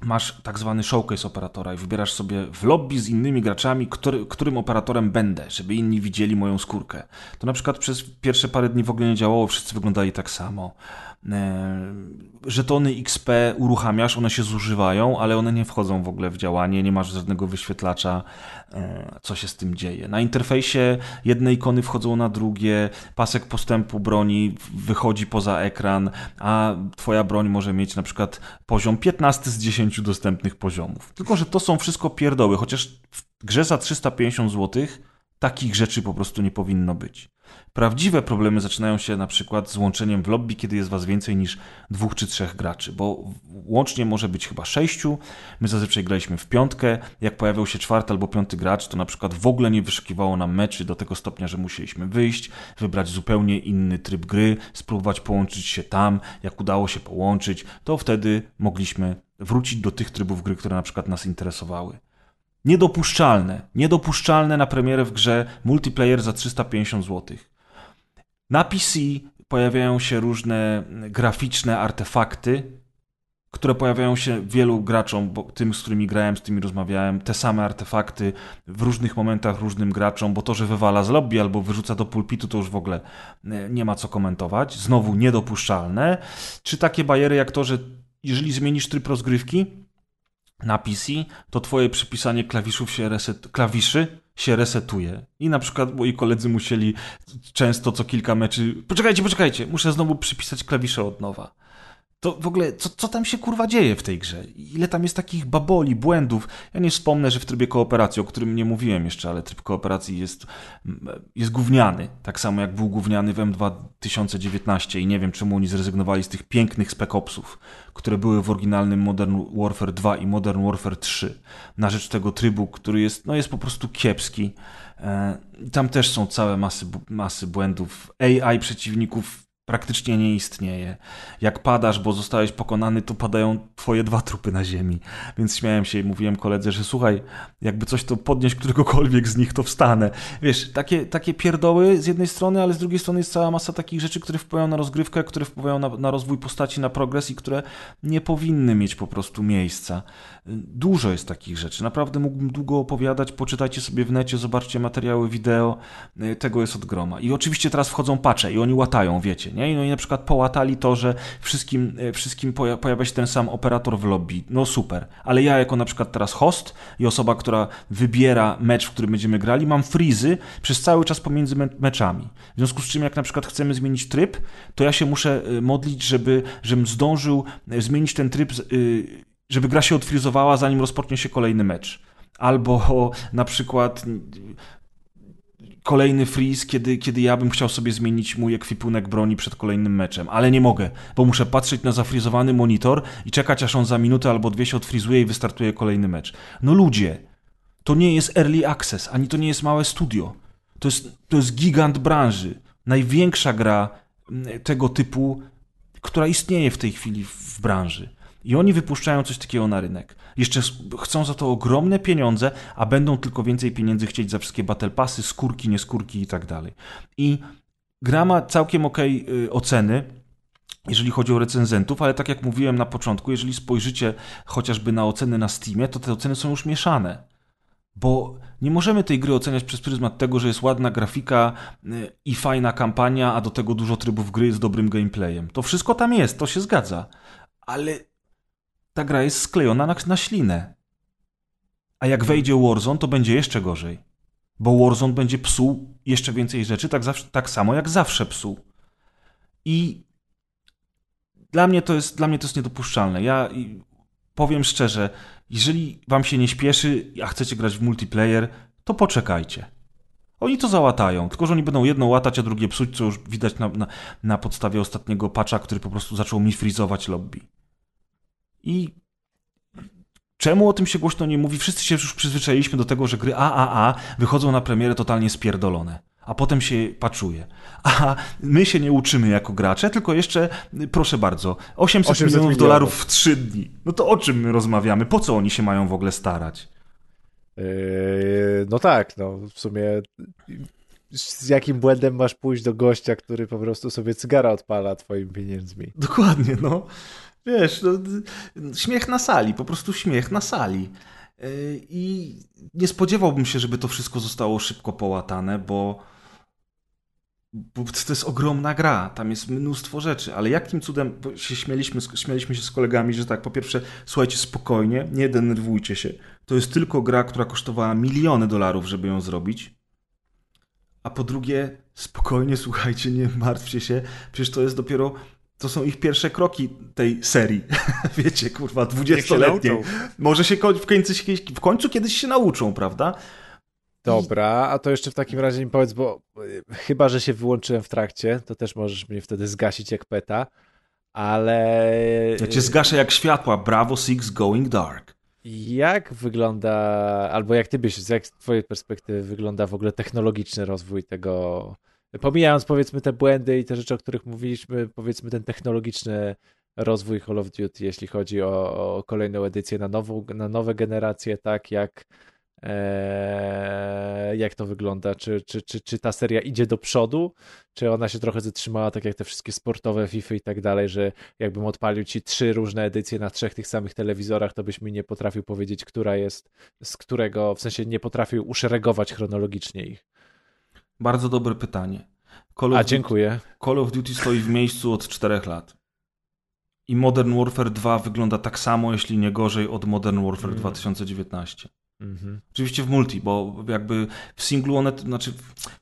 Speaker 1: masz tak zwany showcase operatora i wybierasz sobie w lobby z innymi graczami, który, którym operatorem będę, żeby inni widzieli moją skórkę. To na przykład przez pierwsze parę dni w ogóle nie działało, wszyscy wyglądali tak samo. E, żetony XP uruchamiasz, one się zużywają, ale one nie wchodzą w ogóle w działanie, nie masz żadnego wyświetlacza, e, co się z tym dzieje. Na interfejsie jedne ikony wchodzą na drugie, pasek postępu broni wychodzi poza ekran, a twoja broń może mieć na przykład poziom 15 z 10 dostępnych poziomów. Tylko, że to są wszystko pierdoły, chociaż w grze za 350 zł takich rzeczy po prostu nie powinno być. Prawdziwe problemy zaczynają się na przykład z łączeniem w lobby, kiedy jest was więcej niż dwóch czy trzech graczy, bo łącznie może być chyba sześciu. My zazwyczaj graliśmy w piątkę. Jak pojawiał się czwarty albo piąty gracz, to na przykład w ogóle nie wyszukiwało nam meczy do tego stopnia, że musieliśmy wyjść, wybrać zupełnie inny tryb gry, spróbować połączyć się tam. Jak udało się połączyć, to wtedy mogliśmy wrócić do tych trybów gry, które na przykład nas interesowały. Niedopuszczalne. Niedopuszczalne na premierę w grze multiplayer za 350 zł. Na PC pojawiają się różne graficzne artefakty, które pojawiają się wielu graczom, bo tym, z którymi grałem, z tymi rozmawiałem, te same artefakty w różnych momentach różnym graczom, bo to, że wywala z lobby albo wyrzuca do pulpitu, to już w ogóle e, nie ma co komentować. Znowu niedopuszczalne. Czy takie bariery jak to, że jeżeli zmienisz tryb rozgrywki, na PC, to twoje przypisanie klawiszów się reset, klawiszy się resetuje. I na przykład moi koledzy musieli często co kilka meczy. Poczekajcie, poczekajcie, muszę znowu przypisać klawisze od nowa. To w ogóle, co, co tam się kurwa dzieje w tej grze? Ile tam jest takich baboli, błędów? Ja nie wspomnę, że w trybie kooperacji, o którym nie mówiłem jeszcze, ale tryb kooperacji jest, jest gówniany. Tak samo jak był gówniany w M2019 i nie wiem, czemu oni zrezygnowali z tych pięknych spec opsów, które były w oryginalnym Modern Warfare 2 i Modern Warfare 3 na rzecz tego trybu, który jest, no jest po prostu kiepski. E, tam też są całe masy, masy błędów. AI przeciwników praktycznie nie istnieje. Jak padasz, bo zostałeś pokonany, to padają twoje dwa trupy na ziemi. Więc śmiałem się i mówiłem koledze, że słuchaj, jakby coś to podnieść któregokolwiek z nich, to wstanę. Wiesz, takie, takie pierdoły z jednej strony, ale z drugiej strony jest cała masa takich rzeczy, które wpływają na rozgrywkę, które wpływają na, na rozwój postaci, na progres i które nie powinny mieć po prostu miejsca. Dużo jest takich rzeczy. Naprawdę mógłbym długo opowiadać. Poczytajcie sobie w necie, zobaczcie materiały wideo. Tego jest od groma. I oczywiście teraz wchodzą pacze i oni łatają, wiecie nie? No i na przykład połatali to, że wszystkim, e, wszystkim pojawia się ten sam operator w lobby. No super. Ale ja jako na przykład teraz host i osoba, która wybiera mecz, w którym będziemy grali, mam frizy przez cały czas pomiędzy me meczami. W związku z czym jak na przykład chcemy zmienić tryb, to ja się muszę e, modlić, żeby, żebym zdążył e, zmienić ten tryb, żeby gra się odfrizowała, zanim rozpocznie się kolejny mecz. Albo na przykład kolejny freeze, kiedy, kiedy ja bym chciał sobie zmienić mój ekwipunek broni przed kolejnym meczem, ale nie mogę, bo muszę patrzeć na zafrizowany monitor i czekać, aż on za minutę albo dwie się odfrizuje i wystartuje kolejny mecz. No ludzie, to nie jest early access, ani to nie jest małe studio. To jest, to jest gigant branży. Największa gra tego typu, która istnieje w tej chwili w branży. I oni wypuszczają coś takiego na rynek. Jeszcze chcą za to ogromne pieniądze, a będą tylko więcej pieniędzy chcieć za wszystkie battle passy, skórki, nieskórki i tak dalej. I gra ma całkiem ok oceny, jeżeli chodzi o recenzentów, ale tak jak mówiłem na początku, jeżeli spojrzycie chociażby na oceny na Steamie, to te oceny są już mieszane. Bo nie możemy tej gry oceniać przez pryzmat tego, że jest ładna grafika y, i fajna kampania, a do tego dużo trybów gry z dobrym gameplayem. To wszystko tam jest, to się zgadza. Ale ta gra jest sklejona na, na ślinę. A jak wejdzie Warzone, to będzie jeszcze gorzej. Bo Warzone będzie psuł jeszcze więcej rzeczy, tak, zawsze, tak samo jak zawsze psuł. I dla mnie to jest, dla mnie to jest niedopuszczalne. Ja powiem szczerze, jeżeli wam się nie śpieszy, a chcecie grać w multiplayer, to poczekajcie. Oni to załatają, tylko że oni będą jedno łatać, a drugie psuć, co już widać na, na, na podstawie ostatniego patcha, który po prostu zaczął mi frizować lobby. I czemu o tym się głośno nie mówi? Wszyscy się już przyzwyczailiśmy do tego, że gry AAA wychodzą na premierę totalnie spierdolone. A potem się paczuje. A my się nie uczymy jako gracze, tylko jeszcze, proszę bardzo, 800, 800 milionów, milionów dolarów w 3 dni. No to o czym my rozmawiamy? Po co oni się mają w ogóle starać?
Speaker 2: Yy, no tak, no w sumie z jakim błędem masz pójść do gościa, który po prostu sobie cygara odpala twoimi pieniędzmi?
Speaker 1: Dokładnie, no. Wiesz, no, śmiech na sali, po prostu śmiech na sali. E, I nie spodziewałbym się, żeby to wszystko zostało szybko połatane, bo, bo to jest ogromna gra, tam jest mnóstwo rzeczy, ale jakim cudem się śmieliśmy, śmieliśmy się z kolegami, że tak, po pierwsze, słuchajcie, spokojnie, nie denerwujcie się. To jest tylko gra, która kosztowała miliony dolarów, żeby ją zrobić. A po drugie, spokojnie, słuchajcie, nie martwcie się, przecież to jest dopiero to są ich pierwsze kroki tej serii. [LAUGHS] Wiecie, kurwa, dwudziestoletniej. Może się w końcu, w końcu kiedyś się nauczą, prawda?
Speaker 2: Dobra, a to jeszcze w takim razie mi powiedz, bo e, chyba, że się wyłączyłem w trakcie, to też możesz mnie wtedy zgasić jak peta, ale...
Speaker 1: Ja cię zgaszę jak światła. Bravo Six Going Dark.
Speaker 2: Jak wygląda, albo jak ty byś, jak z twojej perspektywy wygląda w ogóle technologiczny rozwój tego pomijając powiedzmy te błędy i te rzeczy, o których mówiliśmy, powiedzmy ten technologiczny rozwój Call of Duty, jeśli chodzi o, o kolejną edycję na, nową, na nowe generacje, tak jak e, jak to wygląda? Czy, czy, czy, czy ta seria idzie do przodu? Czy ona się trochę zatrzymała, tak jak te wszystkie sportowe FIFA i tak dalej, że jakbym odpalił ci trzy różne edycje na trzech tych samych telewizorach, to byś mi nie potrafił powiedzieć, która jest, z którego, w sensie nie potrafił uszeregować chronologicznie ich.
Speaker 1: Bardzo dobre pytanie.
Speaker 2: Call A, dziękuję.
Speaker 1: Duty, Call of Duty stoi w miejscu od czterech lat. I Modern Warfare 2 wygląda tak samo, jeśli nie gorzej od Modern Warfare mm. 2019. Mm-hmm. Oczywiście w multi, bo jakby w singlu one, znaczy,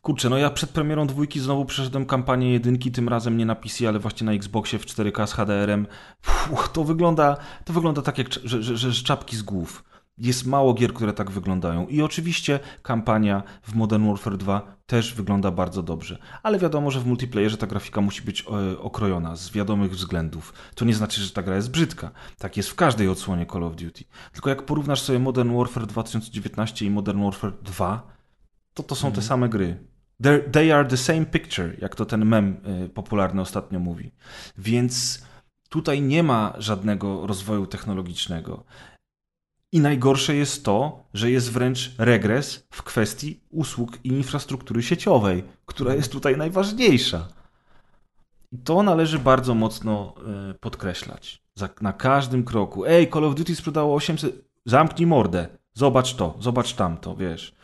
Speaker 1: kurczę, no ja przed premierą dwójki znowu przeszedłem kampanię jedynki, tym razem nie na PC, ale właśnie na Xboxie w 4K z HDR-em. Puh, to wygląda, to wygląda tak jak, że, że, że czapki z głów. Jest mało gier, które tak wyglądają. I oczywiście kampania w Modern Warfare 2 też wygląda bardzo dobrze. Ale wiadomo, że w multiplayerze ta grafika musi być e, okrojona z wiadomych względów. To nie znaczy, że ta gra jest brzydka. Tak jest w każdej odsłonie Call of Duty. Tylko jak porównasz sobie Modern Warfare 2019 i Modern Warfare 2, to to są te mhm. same gry. they are the same picture, jak to ten mem y, popularny ostatnio mówi. Więc tutaj nie ma żadnego rozwoju technologicznego. I najgorsze jest to, że jest wręcz regres w kwestii usług i infrastruktury sieciowej, która jest tutaj najważniejsza. I to należy bardzo mocno y, podkreślać. na każdym kroku. Ej, Call of Duty sprzedało 800. Zamknij mordę. Zobacz to, zobacz tamto, wiesz.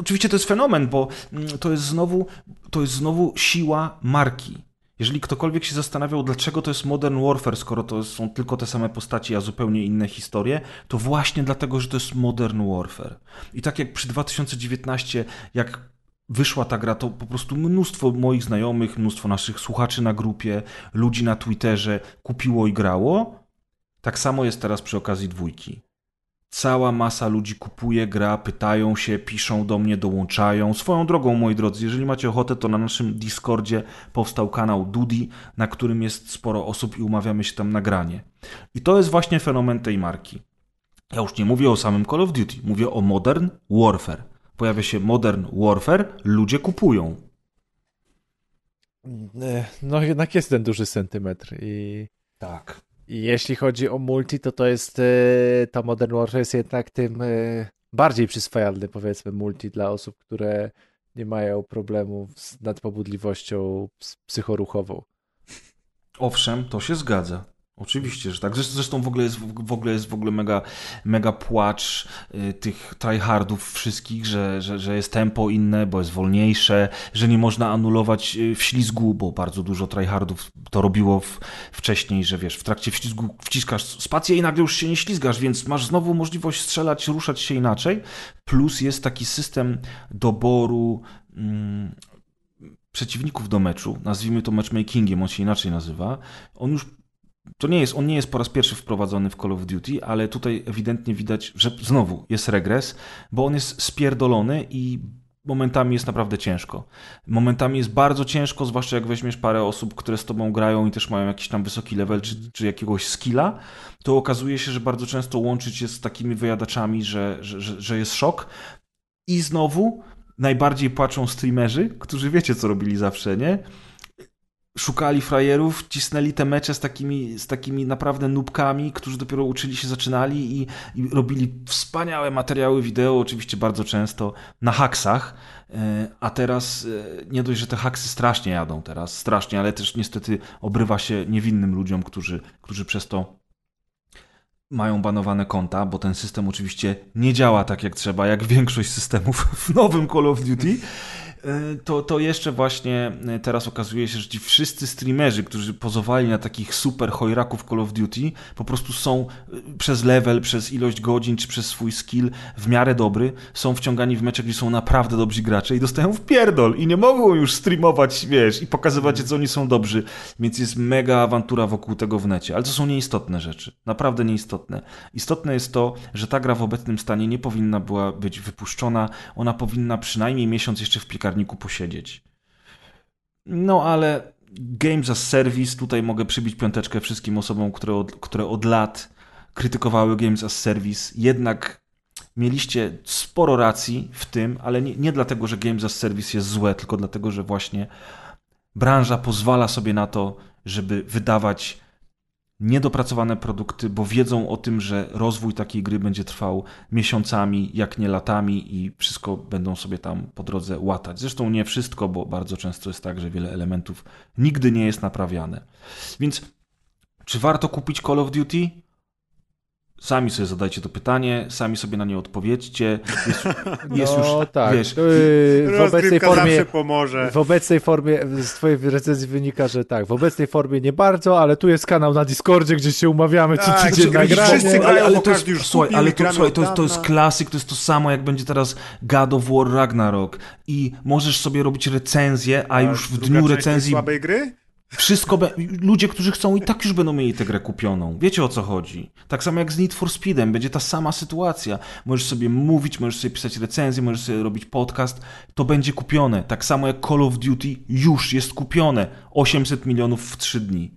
Speaker 1: Oczywiście to jest fenomen, bo mm, to jest znowu, to jest znowu siła marki. Jeżeli ktokolwiek się zastanawiał, dlaczego to jest Modern Warfare, skoro to są tylko te same postaci, a zupełnie inne historie, to właśnie dlatego, że to jest Modern Warfare. I tak jak przy 2019, jak wyszła ta gra, to po prostu mnóstwo moich znajomych, mnóstwo naszych słuchaczy na grupie, ludzi na Twitterze kupiło i grało. Tak samo jest teraz przy okazji dwójki. Cała masa ludzi kupuje, gra, pytają się, piszą do mnie, dołączają. Swoją drogą, moi drodzy, jeżeli macie ochotę, to na naszym Discordzie powstał kanał Dudi, na którym jest sporo osób i umawiamy się tam na granie. I to jest właśnie fenomen tej marki. Ja już nie mówię o samym Call of Duty, mówię o Modern Warfare. Pojawia się Modern Warfare, ludzie kupują.
Speaker 2: No jednak jest ten duży centymetr i...
Speaker 1: Tak.
Speaker 2: Jeśli chodzi o multi, to to jest, e, to Modern Warfare jest jednak tym e, bardziej przyswajalny, powiedzmy, multi dla osób, które nie mają problemów z nadpobudliwością psychoruchową.
Speaker 1: Owszem, to się zgadza. Oczywiście, że tak. Zresztą w ogóle jest w ogóle, jest w ogóle mega, mega płacz y, tych tryhardów wszystkich, że, że, że jest tempo inne, bo jest wolniejsze, że nie można anulować y, w ślizgu, bo bardzo dużo tryhardów to robiło w, wcześniej, że wiesz, w trakcie ślizgu wciskasz spację i nagle już się nie ślizgasz, więc masz znowu możliwość strzelać, ruszać się inaczej. Plus jest taki system doboru mm, przeciwników do meczu, nazwijmy to matchmakingiem, on się inaczej nazywa. On już to nie jest, on nie jest po raz pierwszy wprowadzony w Call of Duty, ale tutaj ewidentnie widać, że znowu jest regres, bo on jest spierdolony i momentami jest naprawdę ciężko. Momentami jest bardzo ciężko, zwłaszcza jak weźmiesz parę osób, które z tobą grają i też mają jakiś tam wysoki level czy, czy jakiegoś skilla, to okazuje się, że bardzo często łączyć się z takimi wyjadaczami, że, że, że, że jest szok. I znowu najbardziej płaczą streamerzy, którzy wiecie, co robili zawsze, nie? Szukali frajerów, cisnęli te mecze z takimi, z takimi naprawdę nubkami, którzy dopiero uczyli się, zaczynali i, i robili wspaniałe materiały wideo, oczywiście bardzo często na haksach, e, a teraz e, nie dość, że te haksy strasznie jadą teraz, strasznie, ale też niestety obrywa się niewinnym ludziom, którzy, którzy przez to mają banowane konta, bo ten system oczywiście nie działa tak jak trzeba, jak większość systemów w nowym Call of Duty. E, to, to jeszcze właśnie e, teraz okazuje się, że ci wszyscy streamerzy, którzy pozowali na takich super chojraków Call of Duty, po prostu są e, przez level, przez ilość godzin, czy przez swój skill w miarę dobry, są wciągani w mecze, gdzie są naprawdę dobrzy gracze i dostają w pierdol i nie mogą już streamować, wiesz, i pokazywać, co oni są dobrzy, więc jest mega awantura wokół tego w necie, ale to są nieistotne rzeczy, naprawdę nieistotne. Istotne jest to, że ta gra w obecnym stanie nie powinna była być wypuszczona, ona powinna przynajmniej miesiąc jeszcze w piekarni piekarniku posiedzieć. No ale Games as Service, tutaj mogę przybić piąteczkę wszystkim osobom, które od, które od lat krytykowały Games as Service. Jednak mieliście sporo racji w tym, ale nie, nie dlatego, że Games as Service jest złe, tylko dlatego, że właśnie branża pozwala sobie na to, żeby wydawać niedopracowane produkty, bo wiedzą o tym, że rozwój takiej gry będzie trwał miesiącami, jak nie latami i wszystko będą sobie tam po drodze łatać. Zresztą nie wszystko, bo bardzo często jest tak, że wiele elementów nigdy nie jest naprawiane. Więc czy warto kupić Call of Duty? Sami sobie zadajcie to pytanie, sami sobie na nie odpowiedzcie. Jest, [LAUGHS]
Speaker 2: jest no, już, tak. wiesz... w obecnej formie pomoże. W obecnej formie, z twojej recenzji wynika, że tak, w obecnej formie nie bardzo, ale tu jest kanał na Discordzie, gdzie się umawiamy co tak, tydzień na granie.
Speaker 1: Ale, ale, to jest, już słuchaj, ale to, słuchaj, to, jest, to jest klasyk, to jest to samo, jak będzie teraz God of War Ragnarok i możesz sobie robić recenzję, a, a już w dniu recenzji...
Speaker 3: słabej gry?
Speaker 1: Wszystko, be... ludzie, którzy chcą i tak już będą mieli tę grę kupioną. Wiecie o co chodzi. Tak samo jak z Need for Speedem, będzie ta sama sytuacja. Możesz sobie mówić, możesz sobie pisać recenzję, możesz sobie robić podcast, to będzie kupione. Tak samo jak Call of Duty już jest kupione. 800 milionów w 3 dni.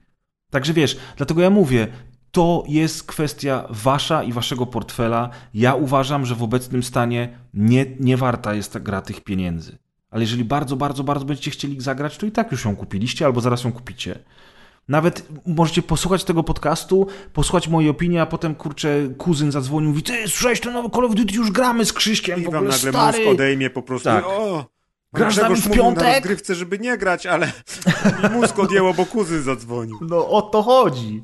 Speaker 1: Także wiesz, dlatego ja mówię, to jest kwestia wasza i waszego portfela. Ja uważam, że w obecnym stanie nie, nie warta jest ta gra tych pieniędzy. Ale jeżeli bardzo, bardzo, bardzo będziecie chcieli zagrać, to i tak już ją kupiliście albo zaraz ją kupicie. Nawet możecie posłuchać tego podcastu, posłuchać mojej opinii, a potem, kurczę, kuzyn zadzwonił i mówi, ty, słyszałeś ten nowy Call of Duty, już gramy z Krzyśkiem,
Speaker 3: I
Speaker 1: w
Speaker 3: wam
Speaker 1: ogóle
Speaker 3: nagle
Speaker 1: stary.
Speaker 3: mózg odejmie po prostu.
Speaker 1: Tak.
Speaker 3: O,
Speaker 1: Grasz z nami w
Speaker 3: mówił na
Speaker 1: piątek?
Speaker 3: rozgrywce, żeby nie grać, ale [LAUGHS] mózg odjęło, bo kuzyn zadzwonił.
Speaker 1: No o to chodzi.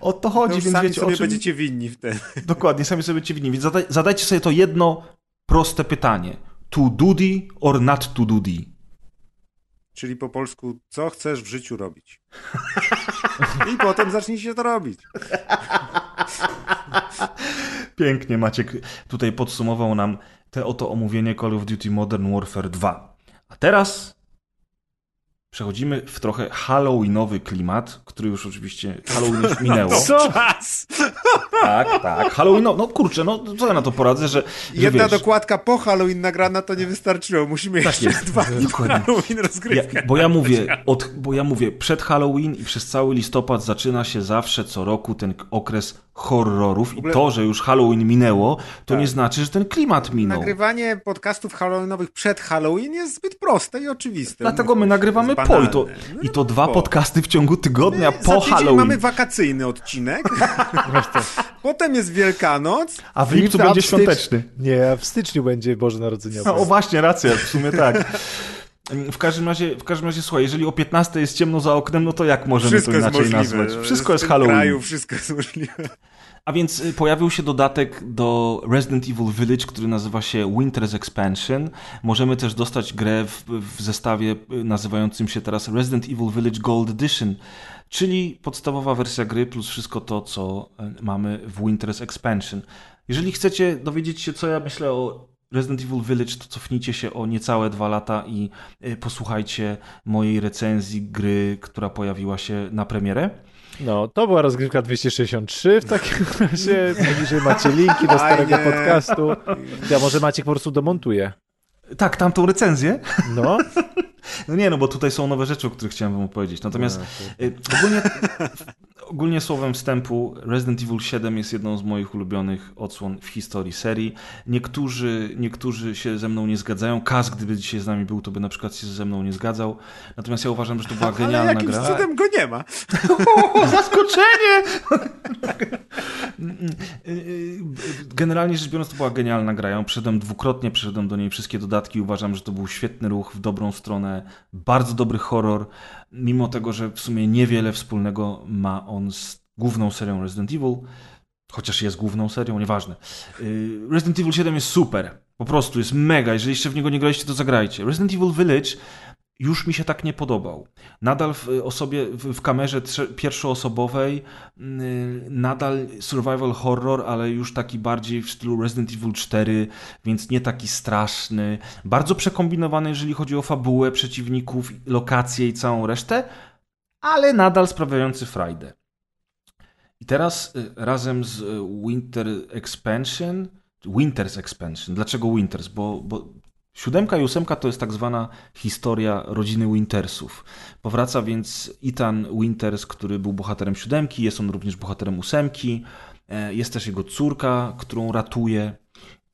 Speaker 1: O to chodzi,
Speaker 3: już
Speaker 1: więc
Speaker 3: sami
Speaker 1: wiecie,
Speaker 3: sobie
Speaker 1: o czym...
Speaker 3: będziecie winni wtedy.
Speaker 1: Dokładnie, sami sobie będziecie winni. Więc zadaj, zadajcie sobie to jedno proste pytanie. To duty or not to duty?
Speaker 3: Czyli po polsku, co chcesz w życiu robić? I potem zacznijcie to robić. [LAUGHS]
Speaker 1: Pięknie Maciek tutaj podsumował nam te oto omówienie Call of Duty Modern Warfare 2. A teraz przechodzimy w trochę halloweenowy klimat, który już oczywiście Halloween już [LAUGHS] minęło.
Speaker 2: Co?
Speaker 3: Czas!
Speaker 1: Tak, tak. Halloween, no, no kurczę, no co ja na to poradzę, że, że
Speaker 3: Jedna
Speaker 1: wiesz,
Speaker 3: dokładka po Halloween nagrana to nie wystarczyło. Musimy
Speaker 1: Tak
Speaker 3: jeszcze
Speaker 1: jest,
Speaker 3: dwa dni. Halloween
Speaker 1: Ja,
Speaker 3: rozgrywkę.
Speaker 1: bo ja mówię, od, bo ja mówię, przed Halloween i przez cały listopad zaczyna się zawsze co roku ten okres horrorów
Speaker 3: ogóle-
Speaker 1: i to, że już Halloween minęło, to
Speaker 3: Tak.
Speaker 1: nie znaczy, że ten klimat minął.
Speaker 3: Nagrywanie podcastów halloweenowych przed Halloween jest zbyt proste i oczywiste.
Speaker 1: Dlatego my nagrywamy po i to,
Speaker 3: banalne. No,
Speaker 1: i to dwa
Speaker 3: po.
Speaker 1: podcasty w ciągu tygodnia
Speaker 3: Za
Speaker 1: po Halloween.
Speaker 3: mamy wakacyjny odcinek, [LAUGHS] potem jest Wielkanoc,
Speaker 1: A w lipcu będzie świąteczny.
Speaker 2: Nie, a w styczniu będzie Boże Narodzeniowe.
Speaker 1: No, o właśnie, racja, w sumie tak. [LAUGHS] W każdym, razie, w każdym razie, słuchaj, jeżeli o 15 jest ciemno za oknem, no to jak możemy
Speaker 3: wszystko
Speaker 1: to inaczej nazwać? Wszystko jest Halloween.
Speaker 3: kraju wszystko jest możliwe.
Speaker 1: A więc y, pojawił się dodatek do Resident Evil Village, który nazywa się Winter's Expansion. Możemy też dostać grę w, w zestawie y, nazywającym się teraz Resident Evil Village Gold Edition, czyli podstawowa wersja gry plus wszystko to, co y, mamy w Winter's Expansion. Jeżeli chcecie dowiedzieć się, co ja myślę o Resident Evil Village, to cofnijcie się o niecałe dwa lata i y, posłuchajcie mojej recenzji gry, która pojawiła się na premierę.
Speaker 2: No, to była rozgrywka 263 w takim [LAUGHS] razie. Poniżej macie linki do starego podcastu. Ja może Maciek po prostu domontuje.
Speaker 1: Tak, tamtą recenzję.
Speaker 2: No. [LAUGHS]
Speaker 1: No nie, no bo tutaj są nowe rzeczy, o których chciałem wam opowiedzieć. Natomiast
Speaker 2: No,
Speaker 1: y, ogólnie, [LAUGHS] ogólnie słowem wstępu Resident Evil 7 jest jedną z moich ulubionych odsłon w historii serii. Niektórzy, niektórzy się ze mną nie zgadzają. Kaz, gdyby dzisiaj z nami był, to by na przykład się ze mną nie zgadzał. Natomiast ja uważam, że to była
Speaker 3: Ale
Speaker 1: genialna
Speaker 3: jakimś
Speaker 1: gra.
Speaker 3: cudem go nie ma. [LAUGHS]
Speaker 1: O, zaskoczenie! Generalnie rzecz biorąc, to była genialna gra. Ja przeszedłem dwukrotnie, przeszedłem do niej wszystkie dodatki. Uważam, że to był świetny ruch w dobrą stronę. Bardzo dobry horror, mimo tego, że w sumie niewiele wspólnego ma on z główną serią Resident Evil. Chociaż jest główną serią, nieważne. Yy, Resident Evil 7 jest super. Po prostu jest mega. Jeżeli jeszcze w niego nie graliście, to zagrajcie. Resident Evil Village już mi się tak nie podobał. Nadal w osobie, w, kamerze pierwszoosobowej, yy, nadal survival horror, ale już taki bardziej w stylu Resident Evil 4, więc nie taki straszny. Bardzo przekombinowany, jeżeli chodzi o fabułę przeciwników, lokacje i całą resztę, ale nadal sprawiający frajdę. I teraz y, razem z y, Winter Expansion, Winter's Expansion. Dlaczego Winters? Bo, bo siódemka i ósemka to jest tak zwana historia rodziny Wintersów. Powraca więc Ethan Winters, który był bohaterem siódemki, jest on również bohaterem ósemki. E, Jest też jego córka, którą ratuje.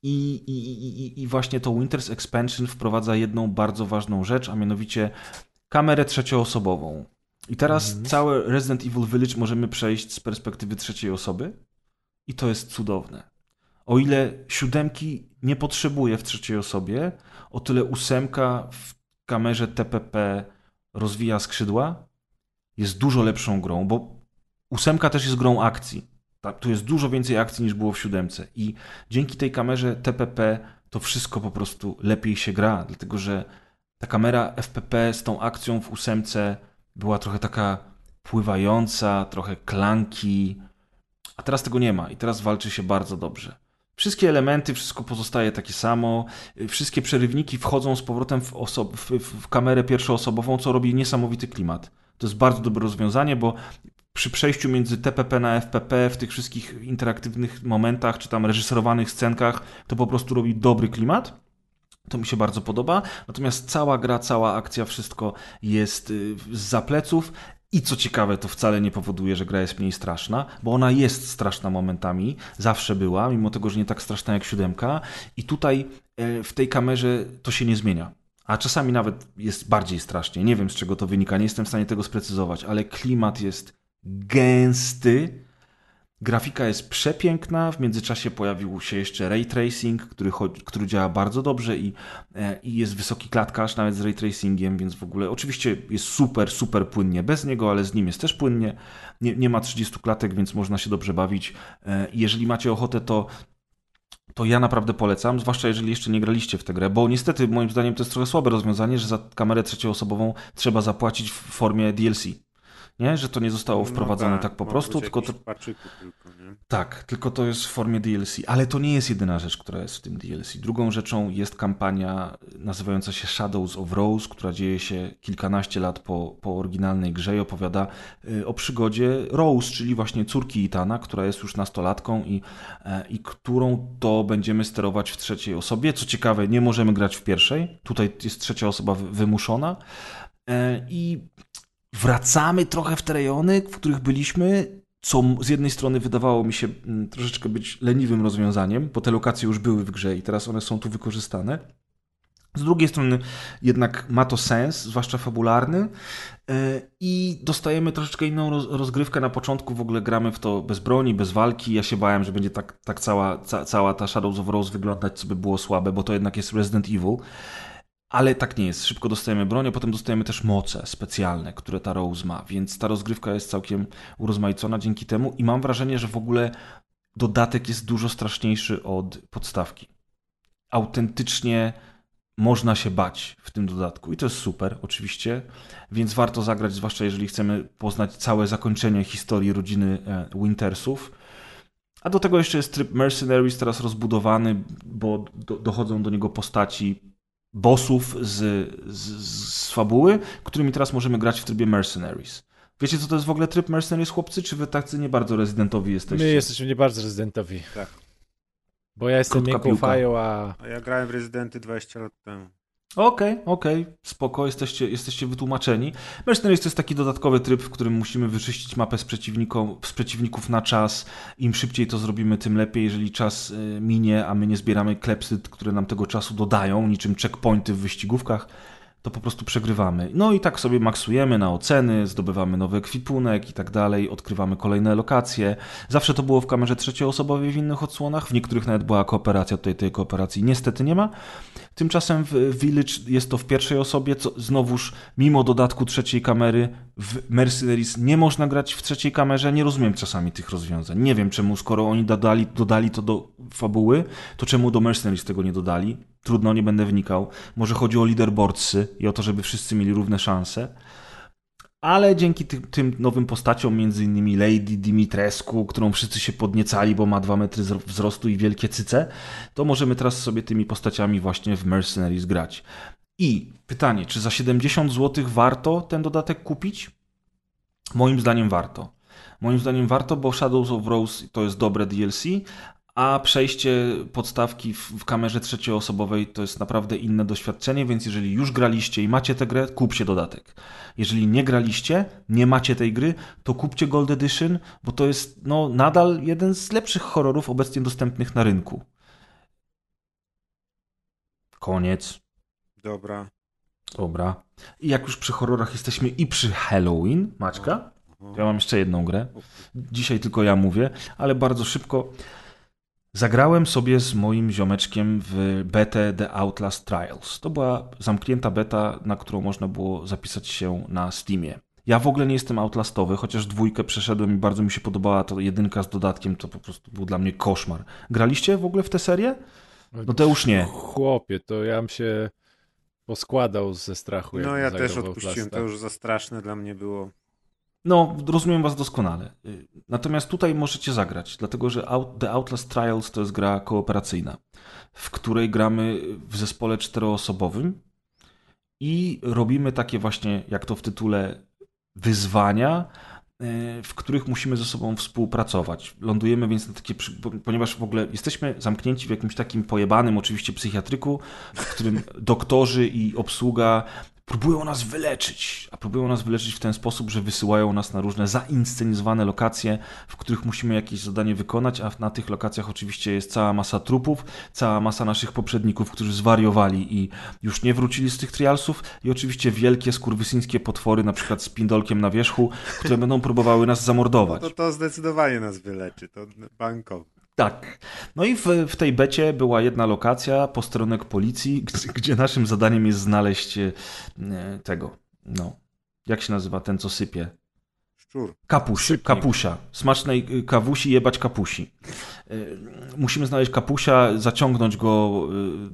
Speaker 1: I, i, i, i- właśnie to Winter's Expansion wprowadza jedną bardzo ważną rzecz, a mianowicie kamerę trzecioosobową. I teraz całe Resident Evil Village możemy przejść z perspektywy trzeciej osoby i to jest cudowne. O ile siódemki nie potrzebuje w trzeciej osobie, o tyle ósemka w kamerze TPP rozwija skrzydła, jest dużo lepszą grą, bo ósemka też jest grą akcji. Tu jest dużo więcej akcji niż było w siódemce i dzięki tej kamerze TPP to wszystko po prostu lepiej się gra, dlatego że ta kamera FPP z tą akcją w ósemce była trochę taka pływająca, trochę klanki, a teraz tego nie ma i teraz walczy się bardzo dobrze. Wszystkie elementy, wszystko pozostaje takie samo, wszystkie przerywniki wchodzą z powrotem w, w, w kamerę pierwszoosobową, co robi niesamowity klimat. To jest bardzo dobre rozwiązanie, bo przy przejściu między TPP na FPP w tych wszystkich interaktywnych momentach, czy tam reżyserowanych scenkach, to po prostu robi dobry klimat. To mi się bardzo podoba. Natomiast cała gra, cała akcja, wszystko jest y, z zapleców. I co ciekawe, to wcale nie powoduje, że gra jest mniej straszna, bo ona jest straszna momentami, zawsze była, mimo tego, że nie tak straszna jak siódemka. I tutaj e, w tej kamerze to się nie zmienia. a czasami nawet jest bardziej strasznie. Nie wiem z czego to wynika, nie jestem w stanie tego sprecyzować, ale klimat jest gęsty. Grafika jest przepiękna, w międzyczasie pojawił się jeszcze ray tracing, który, który działa bardzo dobrze i, e, i jest wysoki klatkarz nawet z ray tracingiem, więc w ogóle oczywiście jest super, super płynnie bez niego, ale z nim jest też płynnie. Nie, nie ma 30 klatek, więc można się dobrze bawić. E, jeżeli macie ochotę, to to ja naprawdę polecam, zwłaszcza jeżeli jeszcze nie graliście w tę grę, bo niestety moim zdaniem to jest trochę słabe rozwiązanie, że za kamerę trzecioosobową trzeba zapłacić w formie DLC nie? Że to nie zostało no wprowadzone no tak, tak po prostu, tylko to... Tylko, tak, tylko to jest w formie DLC, ale to nie jest jedyna rzecz, która jest w tym DLC. Drugą rzeczą jest kampania nazywająca się Shadows of Rose, która dzieje się kilkanaście lat po, po oryginalnej grze i opowiada y, o przygodzie Rose, czyli właśnie córki Itana, która jest już nastolatką i, e, i którą to będziemy sterować w trzeciej osobie. Co ciekawe, nie możemy grać w pierwszej, tutaj jest trzecia osoba wymuszona e, i wracamy trochę w te rejony, w których byliśmy, co z jednej strony wydawało mi się mm, troszeczkę być leniwym rozwiązaniem, bo te lokacje już były w grze i teraz one są tu wykorzystane. Z drugiej strony jednak ma to sens, zwłaszcza fabularny e, i dostajemy troszeczkę inną rozgrywkę. Na początku w ogóle gramy w to bez broni, bez walki. Ja się bałem, że będzie tak, tak cała, ca, cała ta Shadows of Rose wyglądać, co by było słabe, bo to jednak jest Resident Evil. Ale tak nie jest. Szybko dostajemy broń, a potem dostajemy też moce specjalne, które ta Rose ma, więc ta rozgrywka jest całkiem urozmaicona dzięki temu i mam wrażenie, że w ogóle dodatek jest dużo straszniejszy od podstawki. Autentycznie można się bać w tym dodatku i to jest super, oczywiście, więc warto zagrać, zwłaszcza jeżeli chcemy poznać całe zakończenie historii rodziny e, Wintersów. A do tego jeszcze jest tryb Mercenaries teraz rozbudowany, bo do, dochodzą do niego postaci bossów z, z, z fabuły, którymi teraz możemy grać w trybie Mercenaries. Wiecie, co to jest w ogóle tryb Mercenaries, chłopcy? Czy wy tacy nie bardzo rezydentowi jesteście?
Speaker 2: My jesteśmy nie bardzo rezydentowi. Tak. Bo ja jestem miękką fają, a...
Speaker 3: A ja grałem w Rezydenty 20 lat temu.
Speaker 1: Okej, okay, okej, okay. spoko, jesteście, jesteście wytłumaczeni. Mercenaries to jest taki dodatkowy tryb, w którym musimy wyczyścić mapę z, z przeciwników na czas. Im szybciej to zrobimy, tym lepiej. Jeżeli czas y, minie, a my nie zbieramy klepsy, które nam tego czasu dodają, niczym checkpointy w wyścigówkach, to po prostu przegrywamy. No i tak sobie maksujemy na oceny, zdobywamy nowy ekwipunek i tak dalej, odkrywamy kolejne lokacje. Zawsze to było w kamerze trzecioosobowej w innych odsłonach, w niektórych nawet była kooperacja, tutaj tej kooperacji niestety nie ma. Tymczasem w Village jest to w pierwszej osobie, co znowuż mimo dodatku trzeciej kamery w Mercenaries nie można grać w trzeciej kamerze. Nie rozumiem czasami tych rozwiązań. Nie wiem czemu, skoro oni dodali, dodali to do fabuły, to czemu do Mercenaries tego nie dodali? Trudno, nie będę wnikał. Może chodzi o leaderboardsy i o to, żeby wszyscy mieli równe szanse. Ale dzięki tym, tym nowym postaciom, między innymi Lady Dimitrescu, którą wszyscy się podniecali, bo ma dwa metry wzrostu i wielkie cyce, to możemy teraz sobie tymi postaciami właśnie w Mercenaries grać. I pytanie, czy za 70 zł warto ten dodatek kupić? Moim zdaniem warto. Moim zdaniem warto, bo Shadows of Rose to jest dobre DLC, a przejście podstawki w, kamerze trzecioosobowej to jest naprawdę inne doświadczenie, więc jeżeli już graliście i macie tę grę, kupcie dodatek. Jeżeli nie graliście, nie macie tej gry, to kupcie Gold Edition, bo to jest no, nadal jeden z lepszych horrorów obecnie dostępnych na rynku. Koniec.
Speaker 3: Dobra.
Speaker 1: Dobra. I jak już przy horrorach jesteśmy i przy Halloween, Maćka, ja mam jeszcze jedną grę. Dzisiaj tylko ja mówię, ale bardzo szybko. Zagrałem sobie z moim ziomeczkiem w betę The Outlast Trials. To była zamknięta beta, na którą można było zapisać się na Steamie. Ja w ogóle nie jestem outlastowy, chociaż dwójkę przeszedłem i bardzo mi się podobała to jedynka z dodatkiem, to po prostu był dla mnie koszmar. Graliście w ogóle w tę serię? No to już nie.
Speaker 2: Chłopie, to ja bym się poskładał ze strachu.
Speaker 3: No ja też odpuściłem, to już za straszne dla mnie było.
Speaker 1: No, rozumiem was doskonale. Natomiast tutaj możecie zagrać, dlatego że The Outlast Trials to jest gra kooperacyjna, w której gramy w zespole czteroosobowym i robimy takie właśnie, jak to w tytule, wyzwania, w których musimy ze sobą współpracować. Lądujemy więc na takie, ponieważ w ogóle jesteśmy zamknięci w jakimś takim pojebanym oczywiście psychiatryku, w którym doktorzy i obsługa próbują nas wyleczyć. A próbują nas wyleczyć w ten sposób, że wysyłają nas na różne zainscenizowane lokacje, w których musimy jakieś zadanie wykonać, a na tych lokacjach oczywiście jest cała masa trupów, cała masa naszych poprzedników, którzy zwariowali i już nie wrócili z tych trialsów i oczywiście wielkie skurwysyńskie potwory, na przykład z pindolkiem na wierzchu, które będą próbowały nas zamordować.
Speaker 3: No to, to zdecydowanie nas wyleczy, to bankowo.
Speaker 1: Tak. No i w, w, tej becie była jedna lokacja, posterunek policji, [LAUGHS] gdzie, gdzie naszym zadaniem jest znaleźć e, tego, no, jak się nazywa ten, co sypie?
Speaker 3: Szczur.
Speaker 1: Kapuś, kapusia. Smacznej y, kawusi jebać kapusi. Y, musimy znaleźć kapusia, zaciągnąć go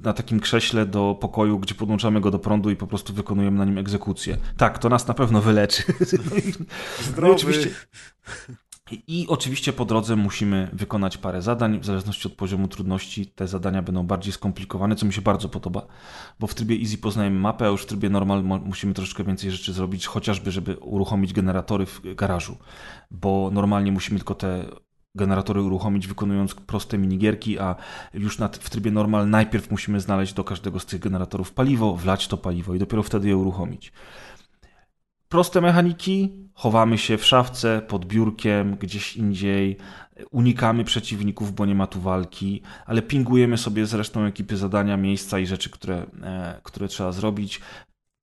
Speaker 1: na takim krześle do pokoju, gdzie podłączamy go do prądu i po prostu wykonujemy na nim egzekucję. Tak, to nas na pewno wyleczy. [LAUGHS]
Speaker 3: No i, oczywiście,
Speaker 1: i oczywiście po drodze musimy wykonać parę zadań, w zależności od poziomu trudności te zadania będą bardziej skomplikowane, co mi się bardzo podoba, bo w trybie easy poznajemy mapę, a już w trybie normal musimy troszeczkę więcej rzeczy zrobić, chociażby żeby uruchomić generatory w garażu, bo normalnie musimy tylko te generatory uruchomić wykonując proste minigierki, a już na, w trybie normal najpierw musimy znaleźć do każdego z tych generatorów paliwo, wlać to paliwo i dopiero wtedy je uruchomić. Proste mechaniki, chowamy się w szafce, pod biurkiem, gdzieś indziej, unikamy przeciwników, bo nie ma tu walki, ale pingujemy sobie z resztą ekipy zadania, miejsca i rzeczy, które, e, które trzeba zrobić.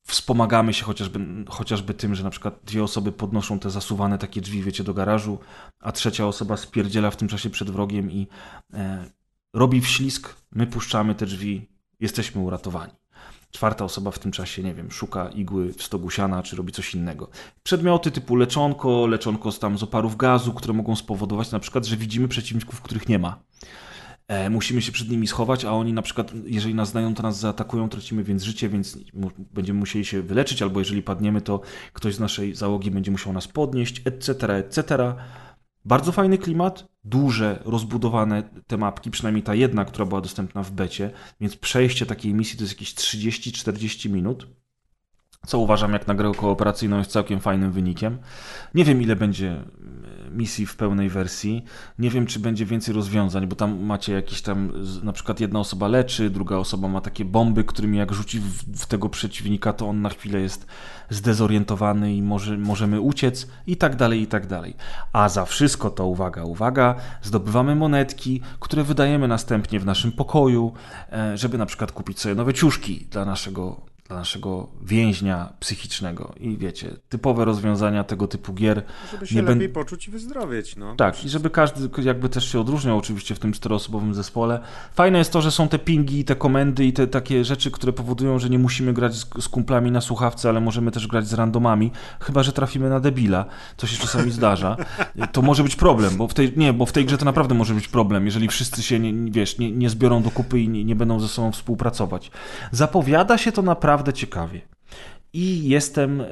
Speaker 1: Wspomagamy się chociażby, chociażby tym, że na przykład dwie osoby podnoszą te zasuwane takie drzwi, wiecie, do garażu, a trzecia osoba spierdziela w tym czasie przed wrogiem i e, robi wślizg, my puszczamy te drzwi, jesteśmy uratowani. Czwarta osoba w tym czasie, nie wiem, szuka igły w stogu siana, czy robi coś innego. Przedmioty typu leczonko, leczonko z tam z oparów gazu, które mogą spowodować na przykład, że widzimy przeciwników, których nie ma. E, musimy się przed nimi schować, a oni na przykład, jeżeli nas znają, to nas zaatakują, tracimy więc życie, więc będziemy musieli się wyleczyć, albo jeżeli padniemy, to ktoś z naszej załogi będzie musiał nas podnieść, etc., etc. Bardzo fajny klimat, duże, rozbudowane te mapki, przynajmniej ta jedna, która była dostępna w becie, więc przejście takiej misji to jest jakieś 30-40 minut, co uważam jak na grę kooperacyjną jest całkiem fajnym wynikiem. Nie wiem ile będzie misji w pełnej wersji. Nie wiem, czy będzie więcej rozwiązań, bo tam macie jakieś tam, na przykład jedna osoba leczy, druga osoba ma takie bomby, którymi jak rzuci w, w tego przeciwnika, to on na chwilę jest zdezorientowany i może, możemy uciec i tak dalej, i tak dalej. A za wszystko to, uwaga, uwaga, zdobywamy monetki, które wydajemy następnie w naszym pokoju, e, żeby na przykład kupić sobie nowe ciuszki dla naszego dla naszego więźnia psychicznego. I wiecie, typowe rozwiązania tego typu gier.
Speaker 3: Żeby się nie lepiej ben... poczuć i wyzdrowieć. No.
Speaker 1: Tak, i żeby każdy jakby też się odróżniał oczywiście w tym czteroosobowym zespole. Fajne jest to, że są te pingi, te komendy i te takie rzeczy, które powodują, że nie musimy grać z, z kumplami na słuchawce, ale możemy też grać z randomami, chyba, że trafimy na debila, co się czasami zdarza. [LAUGHS] To może być problem, bo w tej, nie, bo w tej grze to naprawdę może być problem, jeżeli wszyscy się, nie, wiesz, nie, nie zbiorą do kupy i nie, nie będą ze sobą współpracować. Zapowiada się to naprawdę naprawdę ciekawie. I jestem,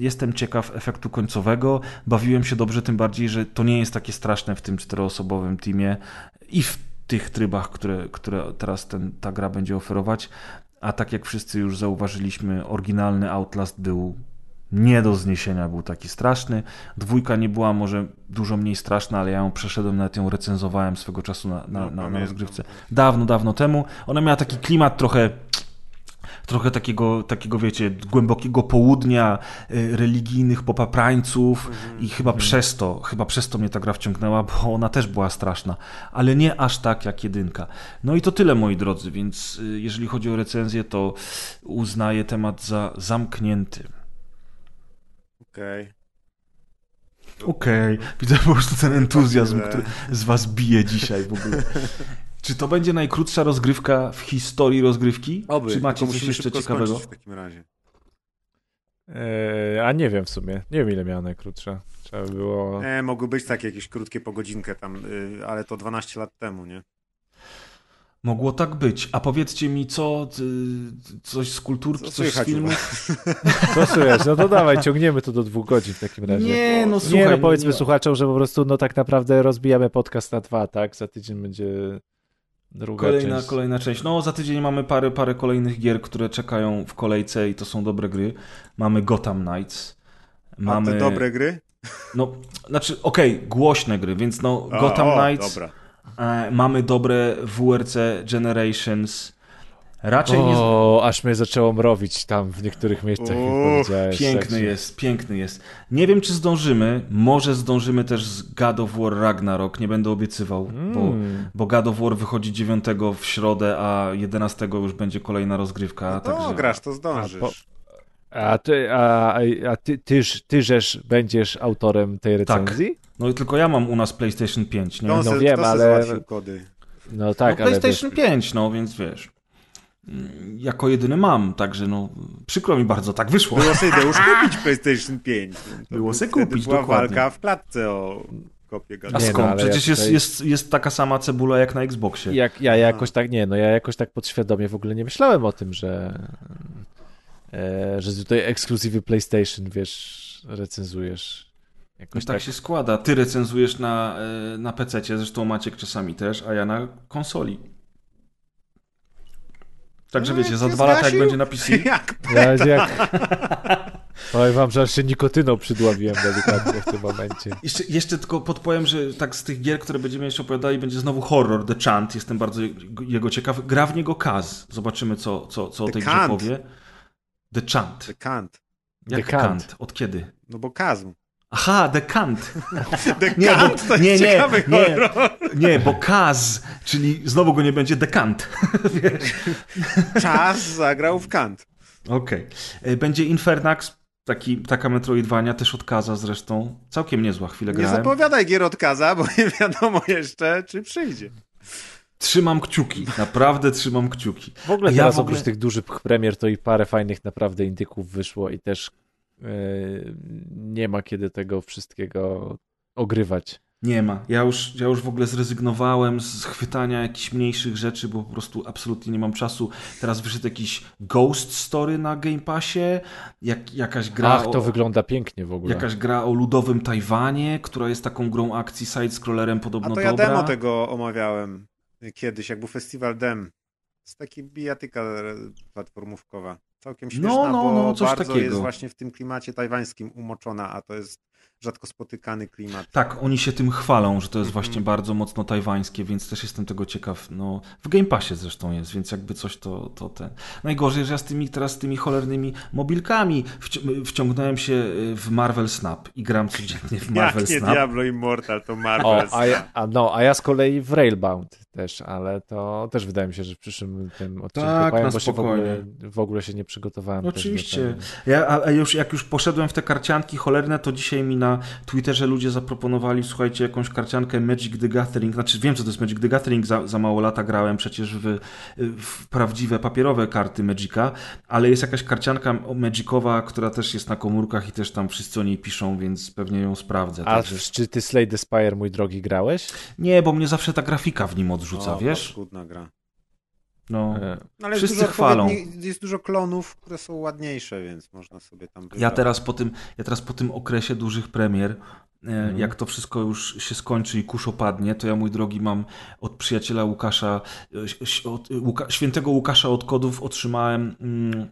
Speaker 1: jestem ciekaw efektu końcowego. Bawiłem się dobrze, tym bardziej, że to nie jest takie straszne w tym czteroosobowym teamie i w tych trybach, które, które teraz ten, ta gra będzie oferować. A tak jak wszyscy już zauważyliśmy, oryginalny Outlast był nie do zniesienia, był taki straszny. Dwójka nie była może dużo mniej straszna, ale ja ją przeszedłem, nawet ją recenzowałem swego czasu na, na, no, na, na rozgrywce. Dawno, dawno temu. Ona miała taki klimat trochę trochę takiego, takiego wiecie, głębokiego południa, y, religijnych popaprańców i chyba -hmm. przez to, chyba przez to mnie ta gra wciągnęła, bo ona też była straszna, ale nie aż tak jak jedynka. No i to tyle, moi drodzy, więc y, jeżeli chodzi o recenzję, to uznaję temat za zamknięty.
Speaker 3: Okej. Okay.
Speaker 1: Okej, okay. widzę po prostu ten entuzjazm, który z was bije dzisiaj w ogóle. [LAUGHS] Czy to będzie najkrótsza rozgrywka w historii rozgrywki?
Speaker 3: Oby,
Speaker 1: Czy macie coś jeszcze ciekawego?
Speaker 3: w takim razie.
Speaker 2: Eee, a nie wiem w sumie. Nie wiem ile miała najkrótsza. Trzeba było...
Speaker 3: E, mogły być takie jakieś krótkie po godzinkę tam, y, ale to 12 lat temu, nie?
Speaker 1: Mogło tak być. A powiedzcie mi, co, coś z kulturki, co coś z filmu?
Speaker 2: Co słychać? No to dawaj, ciągniemy to do dwóch godzin w takim razie.
Speaker 1: Nie, no słuchaj.
Speaker 2: Nie, no powiedzmy nie. słuchaczom, że po prostu no tak naprawdę rozbijamy podcast na dwa, tak? Za tydzień będzie Druga
Speaker 1: kolejna,
Speaker 2: część.
Speaker 1: kolejna część. No, za tydzień mamy parę, parę kolejnych gier, które czekają w kolejce i to są dobre gry. Mamy Gotham Knights. Mamy...
Speaker 3: A te dobre gry?
Speaker 1: No, znaczy, okej, okay, głośne gry, więc no, Gotham o, Knights.
Speaker 3: Dobra.
Speaker 1: E, mamy dobre WRC Generations. Raczej nie...
Speaker 2: O, aż mnie zaczęło mrowić tam w niektórych miejscach, powiedziałeś.
Speaker 1: Piękny
Speaker 2: tak
Speaker 1: jest, piękny jest. Nie wiem, czy zdążymy. Może zdążymy też z God of War Ragnarok. Nie będę obiecywał, bo,
Speaker 2: Mm.
Speaker 1: bo God of War wychodzi 9 w środę, a 11 już będzie kolejna rozgrywka.
Speaker 3: No to
Speaker 1: także...
Speaker 3: grasz, to zdążysz.
Speaker 2: A po- A ty, a, a ty, tyż, tyżeż będziesz autorem tej
Speaker 1: Tak.
Speaker 2: recenzji?
Speaker 1: No i tylko ja mam u nas PlayStation 5, nie?
Speaker 2: No
Speaker 3: se-
Speaker 2: wiem, ale-
Speaker 3: kody.
Speaker 2: No tak,
Speaker 1: no,
Speaker 2: ale
Speaker 1: PlayStation
Speaker 2: wiesz,
Speaker 1: 5, no więc wiesz. Mm, Jako jedyny mam, także no przykro mi bardzo, tak wyszło.
Speaker 3: Było sobie Deusz [LAUGHS] kupić PlayStation 5. To
Speaker 1: Było se
Speaker 3: wtedy
Speaker 1: kupić,
Speaker 3: była
Speaker 1: dokładnie.
Speaker 3: walka w klatce o kopię
Speaker 1: A
Speaker 2: no,
Speaker 1: skąd?
Speaker 2: ja
Speaker 1: Przecież jest,
Speaker 2: tutaj-
Speaker 1: jest, jest taka sama cebula jak na Xboxie.
Speaker 2: jak, ja jakoś tak, nie, no ja jakoś tak podświadomie w ogóle nie myślałem o tym, że, e, że tutaj ekskluzywy PlayStation, wiesz, recenzujesz. Jakoś
Speaker 1: tak, się składa. Ty recenzujesz na, e, na PC, zresztą Maciek czasami też, a ja na konsoli. Także
Speaker 3: No,
Speaker 1: wiecie, za dwa lata jak będzie na PC, [LAUGHS]
Speaker 3: Jak
Speaker 2: Ja, jak... Powiem wam, że aż się nikotyną przydławiłem delikatnie w tym momencie.
Speaker 1: Jeszcze, jeszcze tylko podpowiem, że tak z tych gier, które będziemy jeszcze opowiadali, będzie znowu horror, The Chant. Jestem bardzo jego ciekaw. Gra w niego Kaz. Zobaczymy, co, co, co o tej grze powie. The Chant.
Speaker 3: The Kant.
Speaker 1: Jak
Speaker 2: The Kant.
Speaker 1: Kant? Od kiedy?
Speaker 3: No bo Kazm.
Speaker 1: Aha, The Kant. [LAUGHS]
Speaker 3: The
Speaker 1: Nie,
Speaker 3: Kant
Speaker 1: bo-
Speaker 3: to jest
Speaker 1: nie, nie,
Speaker 3: ciekawy
Speaker 1: nie.
Speaker 3: horror.
Speaker 1: Nie, bo Kaz, czyli znowu go nie będzie The Kant. [LAUGHS]
Speaker 3: Czas zagrał w Kant.
Speaker 1: Okej. E, Będzie Infernax, taki, taka Metroidvania, też od Kaza zresztą. Całkiem niezła chwilę
Speaker 3: Nie
Speaker 1: grałem.
Speaker 3: zapowiadaj gier od Kaza, bo nie wiadomo jeszcze, czy przyjdzie.
Speaker 1: Trzymam kciuki, naprawdę trzymam kciuki.
Speaker 2: W ogóle
Speaker 1: Ja
Speaker 2: teraz
Speaker 1: w ogóle-
Speaker 2: oprócz tych dużych premier to i parę fajnych naprawdę indyków wyszło i też nie ma kiedy tego wszystkiego ogrywać.
Speaker 1: Nie ma. Ja już, ja już w ogóle zrezygnowałem z chwytania jakichś mniejszych rzeczy, bo po prostu absolutnie nie mam czasu. Teraz wyszedł jakiś Ghost Story na Game Passie, jak, jakaś gra
Speaker 2: Ach, to
Speaker 1: o,
Speaker 2: wygląda pięknie w ogóle.
Speaker 1: jakaś gra o ludowym Tajwanie, która jest taką grą akcji side-scrollerem
Speaker 3: A
Speaker 1: podobno
Speaker 3: to ja
Speaker 1: dobra.
Speaker 3: demo tego omawiałem kiedyś, jak był festiwal dem. To jest taki bijatyka e, platformówkowa. Całkiem śmieszna,
Speaker 1: No, no,
Speaker 3: bo
Speaker 1: no, coś
Speaker 3: bardzo
Speaker 1: takiego.
Speaker 3: jest właśnie w tym klimacie tajwańskim umoczona, a to jest rzadko spotykany klimat.
Speaker 1: Tak, oni się tym chwalą, że to jest
Speaker 3: Mhm.
Speaker 1: właśnie bardzo mocno tajwańskie, więc też jestem tego ciekaw. No, w Game Passie zresztą jest, więc jakby coś to, to ten. Najgorzej, że ja z tymi teraz z tymi cholernymi mobilkami wci- wciągnąłem się y, w Marvel Snap i gram codziennie w [LAUGHS] Marvel
Speaker 3: Jak nie
Speaker 1: Snap.
Speaker 3: Diablo Immortal, to
Speaker 2: O,
Speaker 3: Marvel.
Speaker 2: a ja, a, no, a ja z kolei w Railbound też, ale to też wydaje mi się, że w przyszłym tym odcinku
Speaker 1: Tak,
Speaker 2: powiem, bo się w ogóle, w ogóle się nie przygotowałem. do
Speaker 1: Oczywiście. Ja, a, a już, jak już poszedłem w te karcianki cholerne, to dzisiaj mi na Twitterze ludzie zaproponowali, słuchajcie, jakąś karciankę Magic the Gathering. Znaczy, wiem, co to jest Magic the Gathering, za, za mało lata grałem przecież w, w prawdziwe papierowe karty Magica, ale jest jakaś karcianka Magicowa, która też jest na komórkach i też tam wszyscy o niej piszą, więc pewnie ją sprawdzę.
Speaker 2: A
Speaker 1: Także...
Speaker 2: czy ty Slay the Spire, mój drogi, grałeś?
Speaker 1: Nie, bo mnie zawsze ta grafika w nim odrzuca,
Speaker 3: O,
Speaker 1: wiesz?
Speaker 3: paskudna gra.
Speaker 1: No.
Speaker 3: No, ale
Speaker 1: Wszyscy
Speaker 3: jest dużo,
Speaker 1: chwalą.
Speaker 3: jest dużo klonów, które są ładniejsze, więc można sobie tam
Speaker 1: Ja teraz po tym, ja teraz po tym okresie dużych premier,
Speaker 2: Mhm.
Speaker 1: jak to wszystko już się skończy i kurz opadnie, to ja mój drogi mam od przyjaciela Łukasza, e, od, Łuka, świętego Łukasza od kodów otrzymałem mm,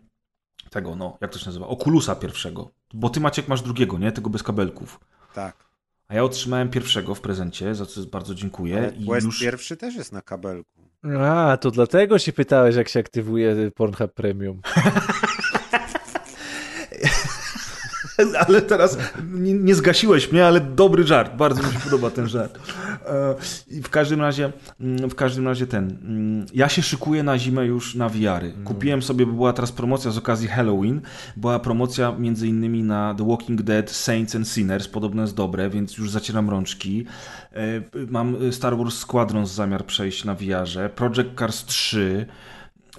Speaker 1: tego, no, jak to się nazywa, Okulusa pierwszego. Bo ty Maciek masz drugiego, nie? Tego bez kabelków.
Speaker 3: Tak.
Speaker 1: A ja otrzymałem pierwszego w prezencie, za co bardzo dziękuję.
Speaker 3: Ale
Speaker 1: I
Speaker 3: Quest
Speaker 1: już...
Speaker 3: pierwszy też jest na kabelku.
Speaker 2: A, to dlatego się pytałeś, jak się aktywuje Pornhub Premium. [LAUGHS] [LAUGHS]
Speaker 1: Ale teraz nie, nie zgasiłeś mnie, ale dobry żart. Bardzo mi się podoba ten żart. E, I w każdym razie, mm, w każdym razie ten. mm, Ja się szykuję na zimę już na wiary. Kupiłem sobie, bo była teraz promocja z okazji Halloween. Była promocja między innymi na The Walking Dead Saints and Sinners. Podobno jest dobre, więc już zacieram rączki. E, Mam Star Wars Squadrons zamiar przejść na VR-ze. Project Cars 3.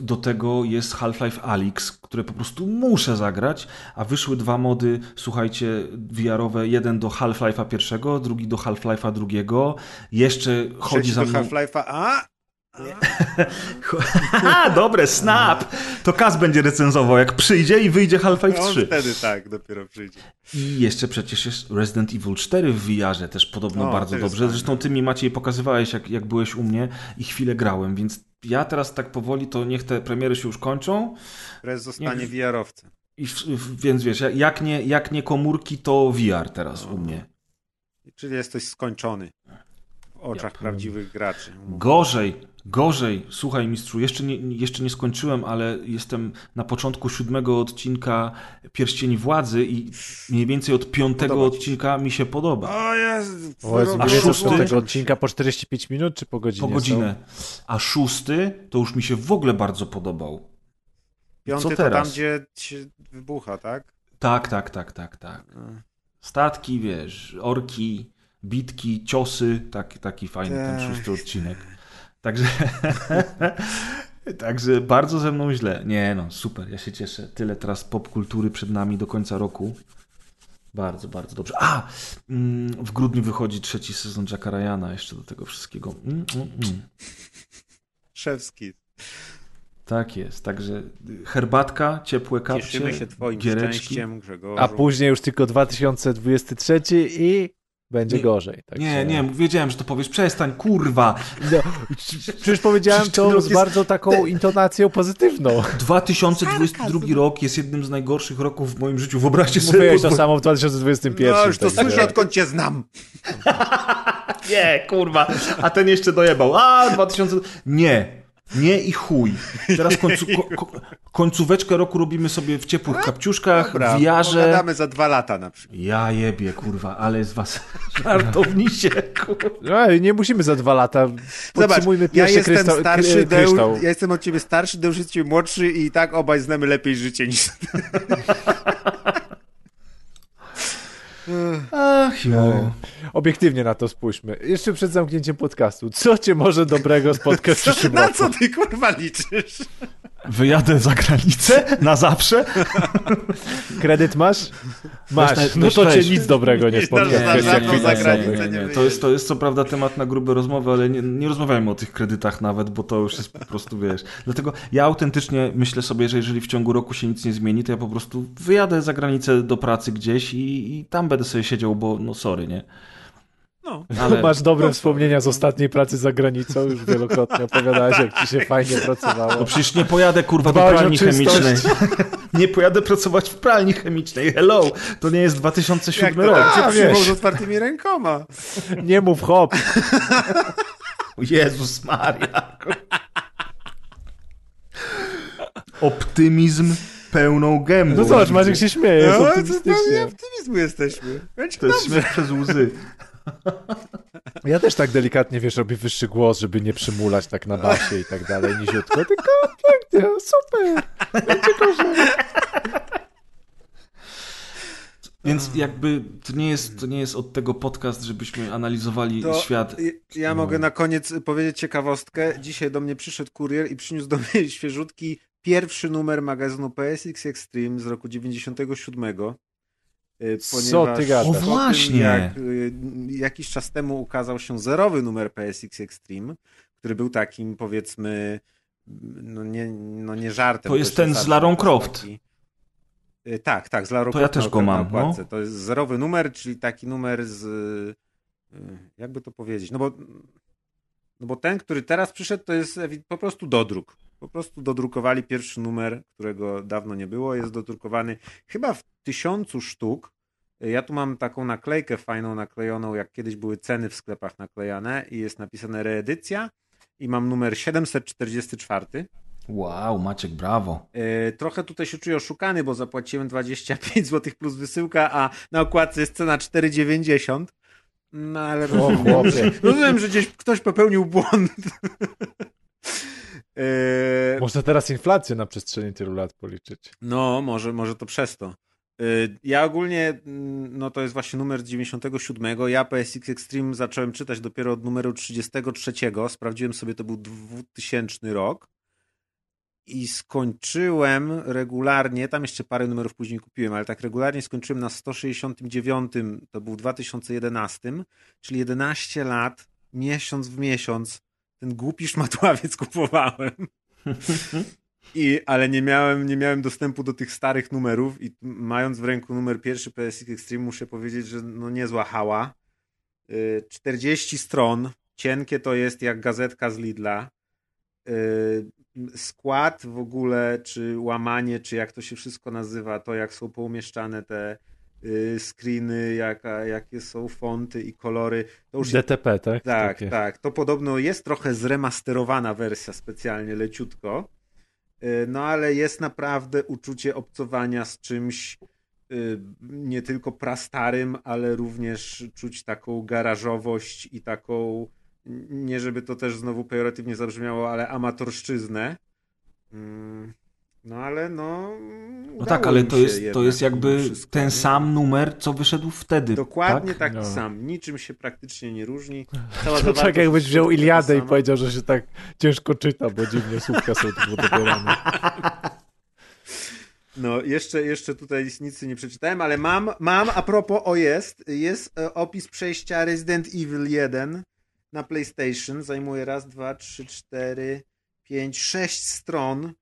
Speaker 1: Do tego jest Half-Life Alyx, które po prostu muszę zagrać, a wyszły dwa mody, słuchajcie, VR-owe, jeden do Half-Life'a pierwszego, drugi do Half-Life'a drugiego. Jeszcze chodzi za
Speaker 3: do
Speaker 1: mną...
Speaker 3: Half-Life'a, a? [LAUGHS]
Speaker 1: Dobre, snap! To Kaz będzie recenzował, jak przyjdzie i wyjdzie Half-Life
Speaker 3: On
Speaker 1: 3.
Speaker 3: wtedy tak dopiero przyjdzie.
Speaker 1: I jeszcze przecież jest Resident Evil 4 w VR-ze, też podobno
Speaker 3: O,
Speaker 1: bardzo dobrze.
Speaker 3: fajne.
Speaker 1: Zresztą ty mi Maciej pokazywałeś, jak, jak byłeś u mnie i chwilę grałem, więc ja teraz tak powoli, to niech te premiery się już kończą,
Speaker 3: Prez zostanie VR-owcem.
Speaker 1: I więc wiesz, jak nie, jak nie komórki, to VR teraz u mnie.
Speaker 3: Czyli jesteś skończony. Oczach ja prawdziwych graczy.
Speaker 1: Gorzej, gorzej. Słuchaj, mistrzu, jeszcze nie, jeszcze nie skończyłem, ale jestem na początku siódmego odcinka Pierścieni Władzy i mniej więcej od piątego odcinka mi się podoba.
Speaker 3: O jest!
Speaker 2: O Jezu, A szósty... tego odcinka po 45 minut czy po godzinie?
Speaker 1: Po godzinę. Są? A szósty to już mi się w ogóle bardzo podobał.
Speaker 3: Piąty Co teraz? to tam, gdzie się wybucha, tak?
Speaker 1: Tak, tak, tak, tak, tak. Statki, wiesz, orki, bitki, ciosy, tak, taki fajny ten szósty odcinek. Także, [LAUGHS] także bardzo ze mną źle. Nie no, super, ja się cieszę. Tyle teraz popkultury przed nami do końca roku. Bardzo, bardzo dobrze. A! Mm, w grudniu wychodzi trzeci sezon Jacka Ryana jeszcze do tego wszystkiego. Mm, mm, mm.
Speaker 3: Szewski.
Speaker 1: Tak jest, także herbatka, ciepłe kapcie,
Speaker 3: Cieszymy się twoim giereczki. szczęściem, Grzegorzu.
Speaker 2: A później już tylko 2023 i będzie
Speaker 1: nie,
Speaker 2: gorzej.
Speaker 1: Tak nie, nie, wiedziałem, że to powiesz, przestań, kurwa. No,
Speaker 2: przecież powiedziałem to z jest... bardzo taką intonacją pozytywną.
Speaker 1: 2022 rok jest jednym z najgorszych roków w moim życiu, wyobraźcie sobie.
Speaker 2: Mówiłeś to samo w 2021.
Speaker 3: No już to tak słyszę, odkąd cię znam.
Speaker 1: nie, kurwa, a ten jeszcze dojebał. A, 2000... Nie, nie i chuj. Teraz końcu, ko, końcóweczkę roku robimy sobie w ciepłych no, kapciuszkach, Dobra, w jarze.
Speaker 3: Pogadamy za dwa lata na przykład.
Speaker 1: Ja jebie, kurwa, ale z was [LAUGHS] żartownicie, kurwa.
Speaker 2: No, nie musimy za dwa lata. Podtrzymujmy Zobacz, ja jestem
Speaker 3: krystał, starszy, Deusz, ja jestem od ciebie starszy, Deusz jest ciebie młodszy i tak obaj znamy lepiej życie niż... [LAUGHS]
Speaker 2: Ach, jo. Obiektywnie na to spójrzmy. Jeszcze przed zamknięciem podcastu. Co cię może dobrego spotkać w przyszłym [LAUGHS]
Speaker 3: roku? Na co ty kurwa liczysz?
Speaker 1: Wyjadę za granicę na zawsze.
Speaker 2: Kredyt masz? Masz. no to cię nic dobrego nie spotka. Nie,
Speaker 1: nie, nie, To, jest, to jest co prawda temat na grube rozmowy, ale nie, nie rozmawiajmy o tych kredytach nawet, bo to już jest po prostu, wiesz. Dlatego ja autentycznie myślę sobie, że jeżeli w ciągu roku się nic nie zmieni, to ja po prostu wyjadę za granicę do pracy gdzieś i, i tam będę sobie siedział, bo no sorry, nie?
Speaker 2: No, ale... Masz dobre no, wspomnienia z ostatniej pracy za granicą, już wielokrotnie opowiadałeś, jak ci się fajnie pracowało.
Speaker 1: No przecież nie pojadę kurwa do pralni chemicznej. [LAUGHS] nie pojadę pracować w pralni chemicznej. Hello, to nie jest 2007 jak rok.
Speaker 3: Jak cię z otwartymi rękoma.
Speaker 2: Nie mów hop.
Speaker 1: Jezus Maria. Optymizm pełną gębą.
Speaker 2: No zobacz, Maciek się śmieje, jest no,
Speaker 3: optymistycznie. optymizmu jesteśmy.
Speaker 1: to jest śmiech przez łzy.
Speaker 2: Ja też tak delikatnie, wiesz, robię wyższy głos, żeby nie przymulać tak na basie i tak dalej, niziutko, tylko pięknie, super, będzie gorzej.
Speaker 1: Więc jakby to nie jest, to nie jest od tego podcast, żebyśmy analizowali to świat.
Speaker 3: Ja no. mogę na koniec powiedzieć ciekawostkę. Dzisiaj do mnie przyszedł kurier i przyniósł do mnie [LAUGHS] świeżutki pierwszy numer magazynu PSX Extreme z roku 97.
Speaker 2: Y, Co ty gadasz?
Speaker 1: O właśnie! jak
Speaker 3: y, jakiś czas temu ukazał się zerowy numer PSX Extreme, który był takim powiedzmy no nie, no nie żartem.
Speaker 1: To jest ten z Larą Croft.
Speaker 3: Y, tak, tak, z Larą
Speaker 1: To ja też go mam. No.
Speaker 3: To jest zerowy numer, czyli taki numer z jakby to powiedzieć, no bo no bo ten, który teraz przyszedł, to jest po prostu dodruk. Po prostu dodrukowali pierwszy numer, którego dawno nie było. Jest dodrukowany chyba w tysiącu sztuk. Ja tu mam taką naklejkę fajną naklejoną, jak kiedyś były ceny w sklepach naklejane i jest napisane reedycja i mam numer 744.
Speaker 1: Wow, Maciek, brawo.
Speaker 3: Yy, trochę tutaj się czuję oszukany, bo zapłaciłem 25 zł plus wysyłka, a na okładce jest cena 4,90. No ale o, rozumiem, że gdzieś ktoś popełnił błąd.
Speaker 2: Yy, Można teraz inflację na przestrzeni tylu lat policzyć.
Speaker 3: No, może, może to przez to. Yy, ja ogólnie, mm, no to jest właśnie numer 97. Ja PSX Extreme zacząłem czytać dopiero od numeru 33. Sprawdziłem sobie, to był 2000 rok. I skończyłem regularnie, tam jeszcze parę numerów później kupiłem, ale tak regularnie skończyłem na 169, to był 2011, czyli 11 lat, miesiąc w miesiąc ten głupi szmatławiec kupowałem. I, ale nie miałem, nie miałem dostępu do tych starych numerów i mając w ręku numer pierwszy PSX Extreme muszę powiedzieć, że no niezła hała. 40 y, stron, cienkie to jest jak gazetka z Lidla. Y, skład w ogóle, czy łamanie, czy jak to się wszystko nazywa, to jak są poumieszczane te screeny, jaka, jakie są fonty i kolory.
Speaker 2: To już DTP, tak?
Speaker 3: Tak, Takie. tak. To podobno jest trochę zremasterowana wersja specjalnie leciutko, y, no ale jest naprawdę uczucie obcowania z czymś nie tylko prastarym, ale również czuć taką garażowość i taką, nie żeby to też znowu pejoratywnie zabrzmiało, ale amatorszczyznę. No ale no.
Speaker 1: No tak, ale to jest, to jest jakby ten nie? sam numer, co wyszedł wtedy.
Speaker 3: Dokładnie
Speaker 1: tak?
Speaker 3: taki no. sam. Niczym się praktycznie nie różni. [LAUGHS]
Speaker 2: Cała to tak jakbyś wziął Iliadę i powiedział, że się tak ciężko czyta, bo dziwnie słówka są tu dobierane. [LAUGHS]
Speaker 3: No, jeszcze, jeszcze tutaj nic nie przeczytałem, ale mam, mam, a propos, o jest, jest e, opis przejścia Resident Evil 1 na PlayStation. Zajmuje raz, dwa, trzy, cztery, pięć, sześć stron.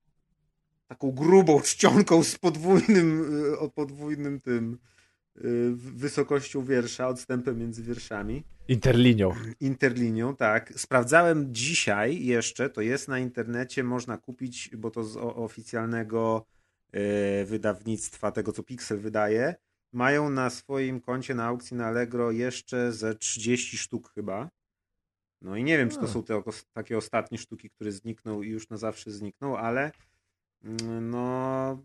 Speaker 3: Taką grubą czcionką z podwójnym, e, o podwójnym tym e, wysokością wiersza, odstępem między wierszami.
Speaker 2: Interlinią.
Speaker 3: Interlinią, tak. Sprawdzałem dzisiaj jeszcze, to jest na internecie, można kupić, bo to z oficjalnego E, wydawnictwa, tego co Pixel wydaje, mają na swoim koncie na aukcji na Allegro jeszcze ze 30 sztuk chyba. No i nie wiem, czy to są te takie ostatnie sztuki, które znikną i już na zawsze znikną, ale no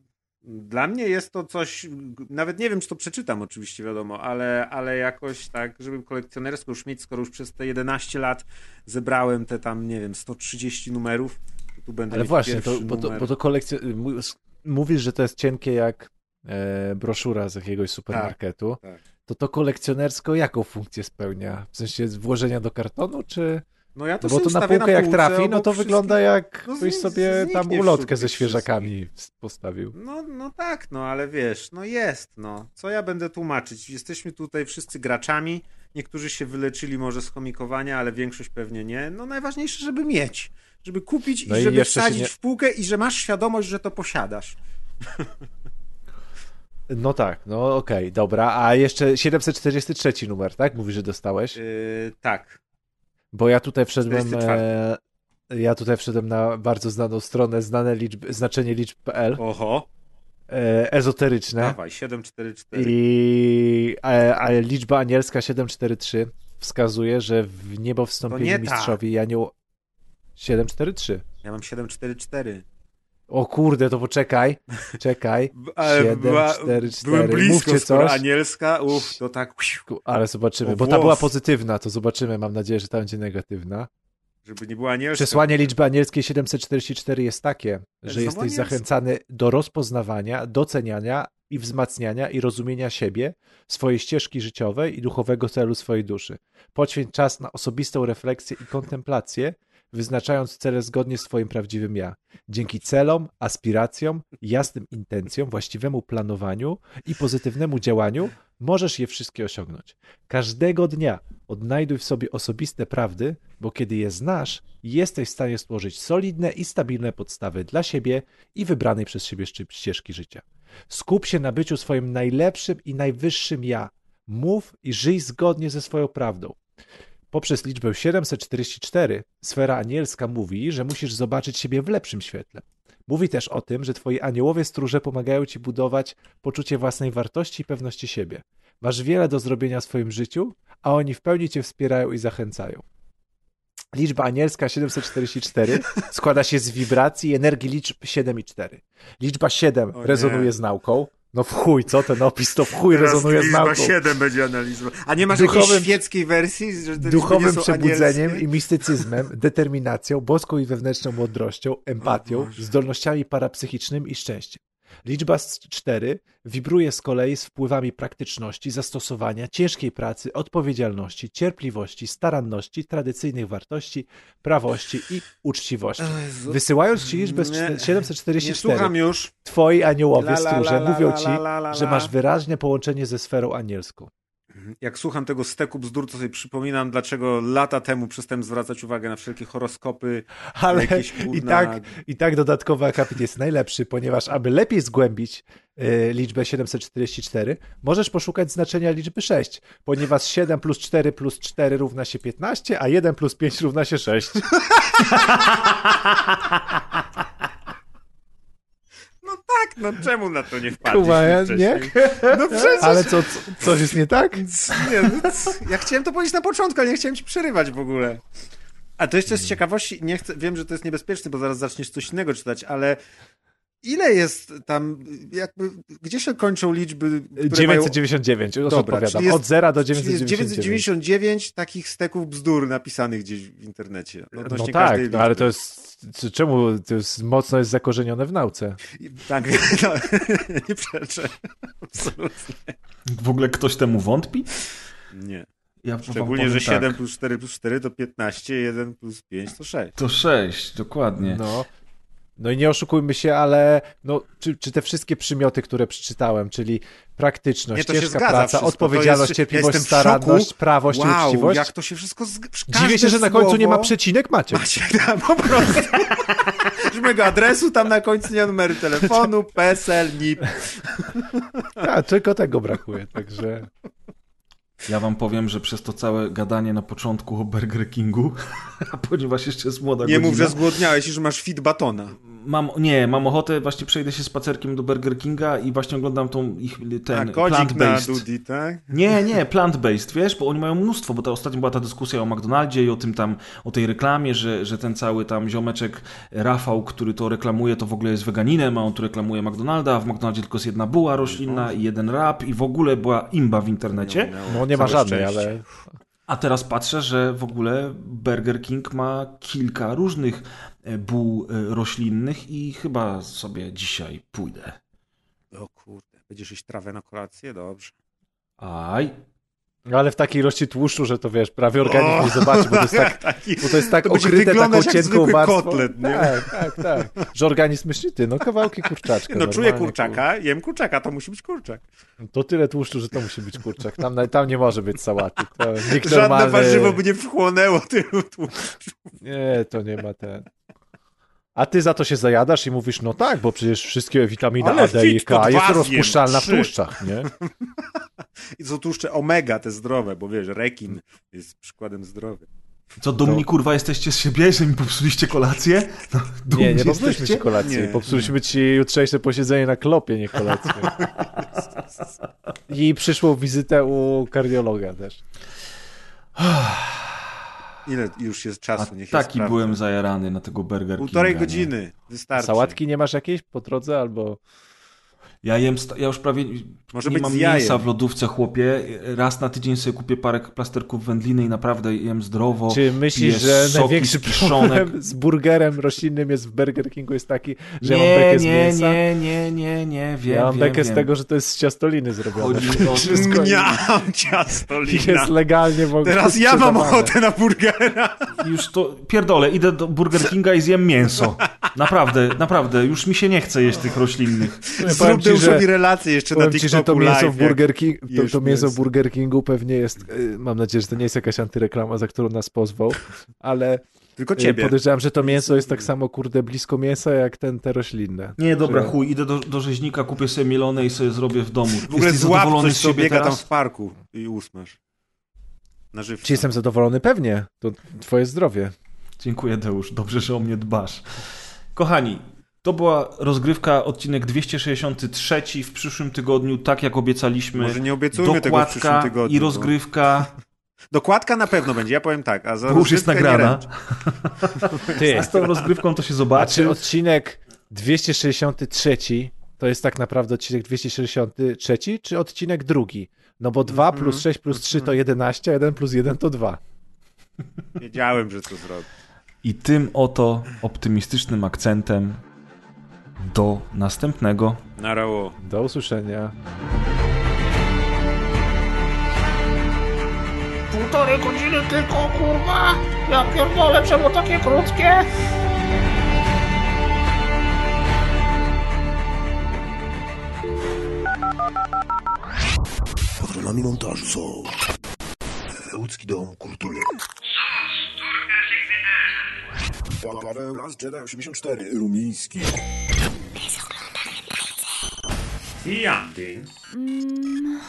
Speaker 3: dla mnie jest to coś, nawet nie wiem, czy to przeczytam oczywiście, wiadomo, ale, ale jakoś tak, żeby kolekcjonersko już mieć, skoro już przez te 11 lat zebrałem te tam, nie wiem, 130 numerów, tu będę
Speaker 2: Ale właśnie, to, bo, to, bo to kolekcja mówisz, że to jest cienkie jak e, broszura z jakiegoś supermarketu, tak, tak. to to kolekcjonersko jaką funkcję spełnia? W sensie włożenia do kartonu, czy...
Speaker 3: No ja to
Speaker 2: no bo to na półkę, na jak trafi, no to wygląda jak no byś sobie tam ulotkę ze świeżakami postawił.
Speaker 3: No, no tak, no ale wiesz, no jest, no. Co ja będę tłumaczyć? Jesteśmy tutaj wszyscy graczami, niektórzy się wyleczyli może z chomikowania, ale większość pewnie nie. No najważniejsze, żeby mieć żeby kupić no i żeby wsadzić nie... w półkę i że masz świadomość, że to posiadasz.
Speaker 2: No tak, no okej, okay, dobra. A jeszcze 743 numer, tak? Mówisz, że dostałeś?
Speaker 3: Yy, tak.
Speaker 2: Bo ja tutaj wszedłem. E, ja tutaj wszedłem na bardzo znaną stronę, znane liczby, znaczenie liczb.pl.
Speaker 3: Oho.
Speaker 2: E, ezoteryczne.
Speaker 3: Dawaj, 744.
Speaker 2: I a, a liczba anielska 743 wskazuje, że w niebo wstąpili mistrzowie i anioł, 743.
Speaker 3: Ja mam 744.
Speaker 2: O kurde, to poczekaj. Czekaj. [LAUGHS] 744.
Speaker 3: Byłem blisko, Mówcie coś. anielska, uff, to tak.
Speaker 2: Ale zobaczymy, bo ta była pozytywna, to zobaczymy. Mam nadzieję, że ta będzie negatywna.
Speaker 3: Żeby nie była anielska.
Speaker 2: Przesłanie liczby anielskiej 744 jest takie, że jesteś anielska. zachęcany do rozpoznawania, doceniania i wzmacniania i rozumienia siebie, swojej ścieżki życiowej i duchowego celu swojej duszy. Poświęć czas na osobistą refleksję i kontemplację, wyznaczając cele zgodnie z Twoim prawdziwym ja. Dzięki celom, aspiracjom, jasnym intencjom, właściwemu planowaniu i pozytywnemu działaniu możesz je wszystkie osiągnąć. Każdego dnia odnajduj w sobie osobiste prawdy, bo kiedy je znasz, jesteś w stanie stworzyć solidne i stabilne podstawy dla siebie i wybranej przez siebie ścieżki życia. Skup się na byciu swoim najlepszym i najwyższym ja. Mów i żyj zgodnie ze swoją prawdą. Poprzez liczbę 744 sfera anielska mówi, że musisz zobaczyć siebie w lepszym świetle. Mówi też o tym, że twoi aniołowie stróże pomagają ci budować poczucie własnej wartości i pewności siebie. Masz wiele do zrobienia w swoim życiu, a oni w pełni cię wspierają i zachęcają. Liczba anielska 744 składa się z wibracji i energii liczb 7 i 4. Liczba 7 rezonuje z nauką, no w chuj, co ten opis, to w chuj Teraz rezonuje z nauką.
Speaker 3: 7 będzie analizował. A nie masz duchowym, jakiejś świeckiej wersji? Że
Speaker 2: duchowym przebudzeniem anielskie? i mistycyzmem, determinacją, boską i wewnętrzną mądrością, empatią, zdolnościami parapsychicznymi i szczęściem. Liczba 4 wibruje z kolei z wpływami praktyczności, zastosowania, ciężkiej pracy, odpowiedzialności, cierpliwości, staranności, tradycyjnych wartości, prawości i uczciwości. Wysyłając ci liczbę 744,
Speaker 3: już.
Speaker 2: twoi aniołowie stróże mówią ci, że masz wyraźne połączenie ze sferą anielską
Speaker 3: jak słucham tego steku bzdur, to sobie przypominam, dlaczego lata temu przestałem zwracać uwagę na wszelkie horoskopy.
Speaker 2: Ale jakieś, kurna... i, tak, i tak dodatkowy akapit jest najlepszy, ponieważ aby lepiej zgłębić y, liczbę 744, możesz poszukać znaczenia liczby 6, ponieważ 7 plus 4 plus 4 równa się 15, a 1 plus 5 równa się 6. [LAUGHS]
Speaker 3: No tak, no czemu na to nie wpadliśmy
Speaker 2: Kuba, ja nie?
Speaker 3: No przecież...
Speaker 2: Ale co, co, coś jest nie tak?
Speaker 3: Nie, no, ja chciałem to powiedzieć na początku, ale nie chciałem ci przerywać w ogóle. A to jeszcze z ciekawości, nie chcę, wiem, że to jest niebezpieczne, bo zaraz zaczniesz coś innego czytać, ale ile jest tam, jakby, gdzie się kończą liczby, które mają...
Speaker 2: 999, już
Speaker 3: Dobra,
Speaker 2: odpowiadam.
Speaker 3: jest-
Speaker 2: Od 0 do
Speaker 3: Czyli jest
Speaker 2: 999.
Speaker 3: 999 takich steków bzdur napisanych gdzieś w internecie.
Speaker 2: No
Speaker 3: odnośnie
Speaker 2: tak, no, ale to jest, czemu to jest mocno jest zakorzenione w nauce?
Speaker 3: Tak, [LAUGHS] no, [LAUGHS] nie przeczę. Absolutnie.
Speaker 1: W ogóle ktoś temu wątpi?
Speaker 3: Nie.
Speaker 1: Ja
Speaker 3: Szczególnie, że 7
Speaker 1: tak.
Speaker 3: plus 4 plus 4 to 15, 1 plus 5 to 6.
Speaker 1: To 6, dokładnie.
Speaker 2: No. No i nie oszukujmy się, ale no, czy, czy te wszystkie przymioty, które przeczytałem, czyli praktyczność,
Speaker 3: Nie,
Speaker 2: ciężka praca,
Speaker 3: wszystko.
Speaker 2: odpowiedzialność,
Speaker 3: jest-
Speaker 2: cierpliwość,
Speaker 3: ja
Speaker 2: staranność, prawość i
Speaker 3: wow,
Speaker 2: uczciwość.
Speaker 3: jak to się wszystko... Z...
Speaker 2: Dziwię się, że na końcu nie ma przecinek, macie.
Speaker 3: Macie, tak, [LAUGHS] po prostu. Że mojego adresu tam na końcu nie ma numeru telefonu, PESEL, NIP.
Speaker 2: A, [LAUGHS] tylko tego brakuje, także...
Speaker 1: Ja wam powiem, że przez to całe gadanie na początku o Burger Kingu, [LAUGHS] a ponieważ jeszcze jest młoda
Speaker 3: Nie
Speaker 1: godzina,
Speaker 3: mów, że zgłodniałeś i że masz fit batona.
Speaker 1: Mam, nie, mam ochotę, właśnie przejdę się spacerkiem do Burger Kinga i właśnie oglądam tą ich, ten
Speaker 3: A kodzik na
Speaker 1: plant-based.
Speaker 3: Dudi, tak?
Speaker 1: Nie, nie, plant-based, wiesz, bo oni mają mnóstwo, bo ta ostatnio była ta dyskusja o McDonaldzie i o tym tam, o tej reklamie, że, że ten cały tam ziomeczek Rafał, który to reklamuje, to w ogóle jest weganinem, a on tu reklamuje McDonalda, a w McDonaldzie tylko jest jedna buła roślinna i jeden rap i w ogóle była imba w internecie.
Speaker 2: No nie ma żadnej,
Speaker 3: szczęście.
Speaker 2: ale...
Speaker 1: A teraz patrzę, że w ogóle Burger King ma kilka różnych buł e, roślinnych i chyba sobie dzisiaj pójdę.
Speaker 3: O kurde, będziesz jeść trawę na kolację? Dobrze.
Speaker 1: Aj,
Speaker 2: Ale w takiej ilości tłuszczu, że to wiesz, prawie organizm nie zobaczy, bo to jest [LAUGHS] tak,
Speaker 3: Taki...
Speaker 2: bo to jest tak
Speaker 3: To
Speaker 2: okryte taką cienką warstwą.
Speaker 3: kotlet, nie?
Speaker 2: Tak, tak, tak. Że organizm myśli, ty, no kawałki kurczaczka.
Speaker 3: No czuję kurczaka, jem kurczaka, to musi być kurczak.
Speaker 2: kur- To tyle tłuszczu, że to musi być kurczak. Tam, tam nie może być sałaty. To nikt
Speaker 3: Żadne
Speaker 2: normalny...
Speaker 3: warzywo by nie wchłonęło tylu tłuszczu.
Speaker 2: Nie, to nie ma ten... A ty za to się zajadasz i mówisz, no tak, bo przecież wszystkie witaminy
Speaker 3: Ale
Speaker 2: A, D i K jest rozpuszczalna w tłuszczach, nie? [LAUGHS]
Speaker 3: I są tłuszcze omega, te zdrowe, bo wiesz, rekin jest przykładem zdrowym.
Speaker 1: co do mnie kurwa jesteście z siebie, że mi popsuliście kolację? No, dumni
Speaker 2: Nie, nie popsuliśmy ci kolacji.
Speaker 3: Nie.
Speaker 2: Popsuliśmy ci jutrzejsze posiedzenie na klopie, nie kolację. [LAUGHS] I przyszłą wizytę u kardiologa też. [SIGHS]
Speaker 3: Ile już jest czasu? Niech ja
Speaker 1: taki
Speaker 3: sprawdzę.
Speaker 1: byłem zajarany na tego Burger
Speaker 3: Półtorej
Speaker 1: Kinga, nie?
Speaker 3: godziny, wystarczy.
Speaker 2: Sałatki nie masz jakiejś po drodze albo...
Speaker 1: Ja jem, ja już prawie
Speaker 3: Może
Speaker 1: nie
Speaker 3: być
Speaker 1: mam
Speaker 3: z
Speaker 1: mięsa w lodówce, chłopie. Raz na tydzień sobie kupię parę plasterków wędliny i naprawdę jem zdrowo.
Speaker 2: Czy myślisz, że
Speaker 1: soki
Speaker 2: największy
Speaker 1: z
Speaker 2: problem z burgerem roślinnym jest w Burger Kingu jest taki, że ja mam
Speaker 1: Nie,
Speaker 2: bekę z
Speaker 1: nie,
Speaker 2: mięsa?
Speaker 1: nie, nie, nie, nie, wiem,
Speaker 2: ja mam
Speaker 1: wiem,
Speaker 2: bekę z
Speaker 1: wiem.
Speaker 2: tego, że to jest z ciastoliny zrobione. [LAUGHS] Wszystko
Speaker 3: Mniam,
Speaker 2: i
Speaker 3: ciastolina. [LAUGHS]
Speaker 2: jest legalnie w ogóle
Speaker 3: Teraz ja mam ochotę na burgera.
Speaker 1: Już to, pierdolę, idę do Burger Kinga i zjem mięso. Naprawdę, naprawdę, już mi się nie chce jeść tych roślinnych.
Speaker 3: Zrób
Speaker 2: ci, że-
Speaker 3: relację jeszcze na
Speaker 2: Powiem ci,
Speaker 3: TikToku
Speaker 2: że to mięso
Speaker 3: live,
Speaker 2: w Burger King, to, to mięso w. Burger Kingu pewnie jest, y, mam nadzieję, że to nie jest jakaś antyreklama, za którą nas pozwał, ale
Speaker 3: Tylko
Speaker 2: y,
Speaker 3: ciebie.
Speaker 2: podejrzewam, że to mięso jest tak samo, kurde, blisko mięsa, jak ten, te roślinne.
Speaker 1: Nie, dobra,
Speaker 2: Że-
Speaker 1: chuj, idę do, do rzeźnika, kupię sobie mielone i sobie zrobię w domu.
Speaker 3: W ogóle
Speaker 1: Jesteś
Speaker 3: złap
Speaker 1: zadowolony
Speaker 3: coś,
Speaker 1: z
Speaker 3: co
Speaker 1: siebie
Speaker 3: biega tam
Speaker 1: teraz?
Speaker 3: w parku i usmasz. Na żywca.
Speaker 2: Czy jestem zadowolony? Pewnie. To twoje zdrowie.
Speaker 1: Dziękuję, Deusz. Dobrze, że o mnie dbasz. Kochani, to była rozgrywka, odcinek 263 w przyszłym tygodniu, tak jak obiecaliśmy.
Speaker 3: Może nie obiecujmy tego w przyszłym
Speaker 1: Dokładka
Speaker 3: tygodniu.
Speaker 1: i
Speaker 3: bo-
Speaker 1: rozgrywka. [LAUGHS]
Speaker 3: Dokładka na pewno będzie, ja powiem tak. A za
Speaker 1: Bo już jest nagrana. [LAUGHS]
Speaker 2: Ty,
Speaker 1: A z tą rozgrywką to się
Speaker 2: a
Speaker 1: zobaczy.
Speaker 2: czy odcinek 263 to jest tak naprawdę odcinek 263, czy odcinek drugi? No bo 2
Speaker 3: Mhm.
Speaker 2: plus 6 plus 3 to 11, a 1 plus 1 to 2.
Speaker 3: Wiedziałem, że to zrobię.
Speaker 1: I tym oto optymistycznym akcentem do następnego.
Speaker 3: Na rało.
Speaker 2: Do usłyszenia.
Speaker 4: Półtorej godziny tylko, kurwa! Ja pierdolę, czemu takie krótkie?
Speaker 5: Patronami montażu są Łódzki Dom Kultury. Paweł Las Jedi 84 Rumiński.
Speaker 3: 一样的。嗯。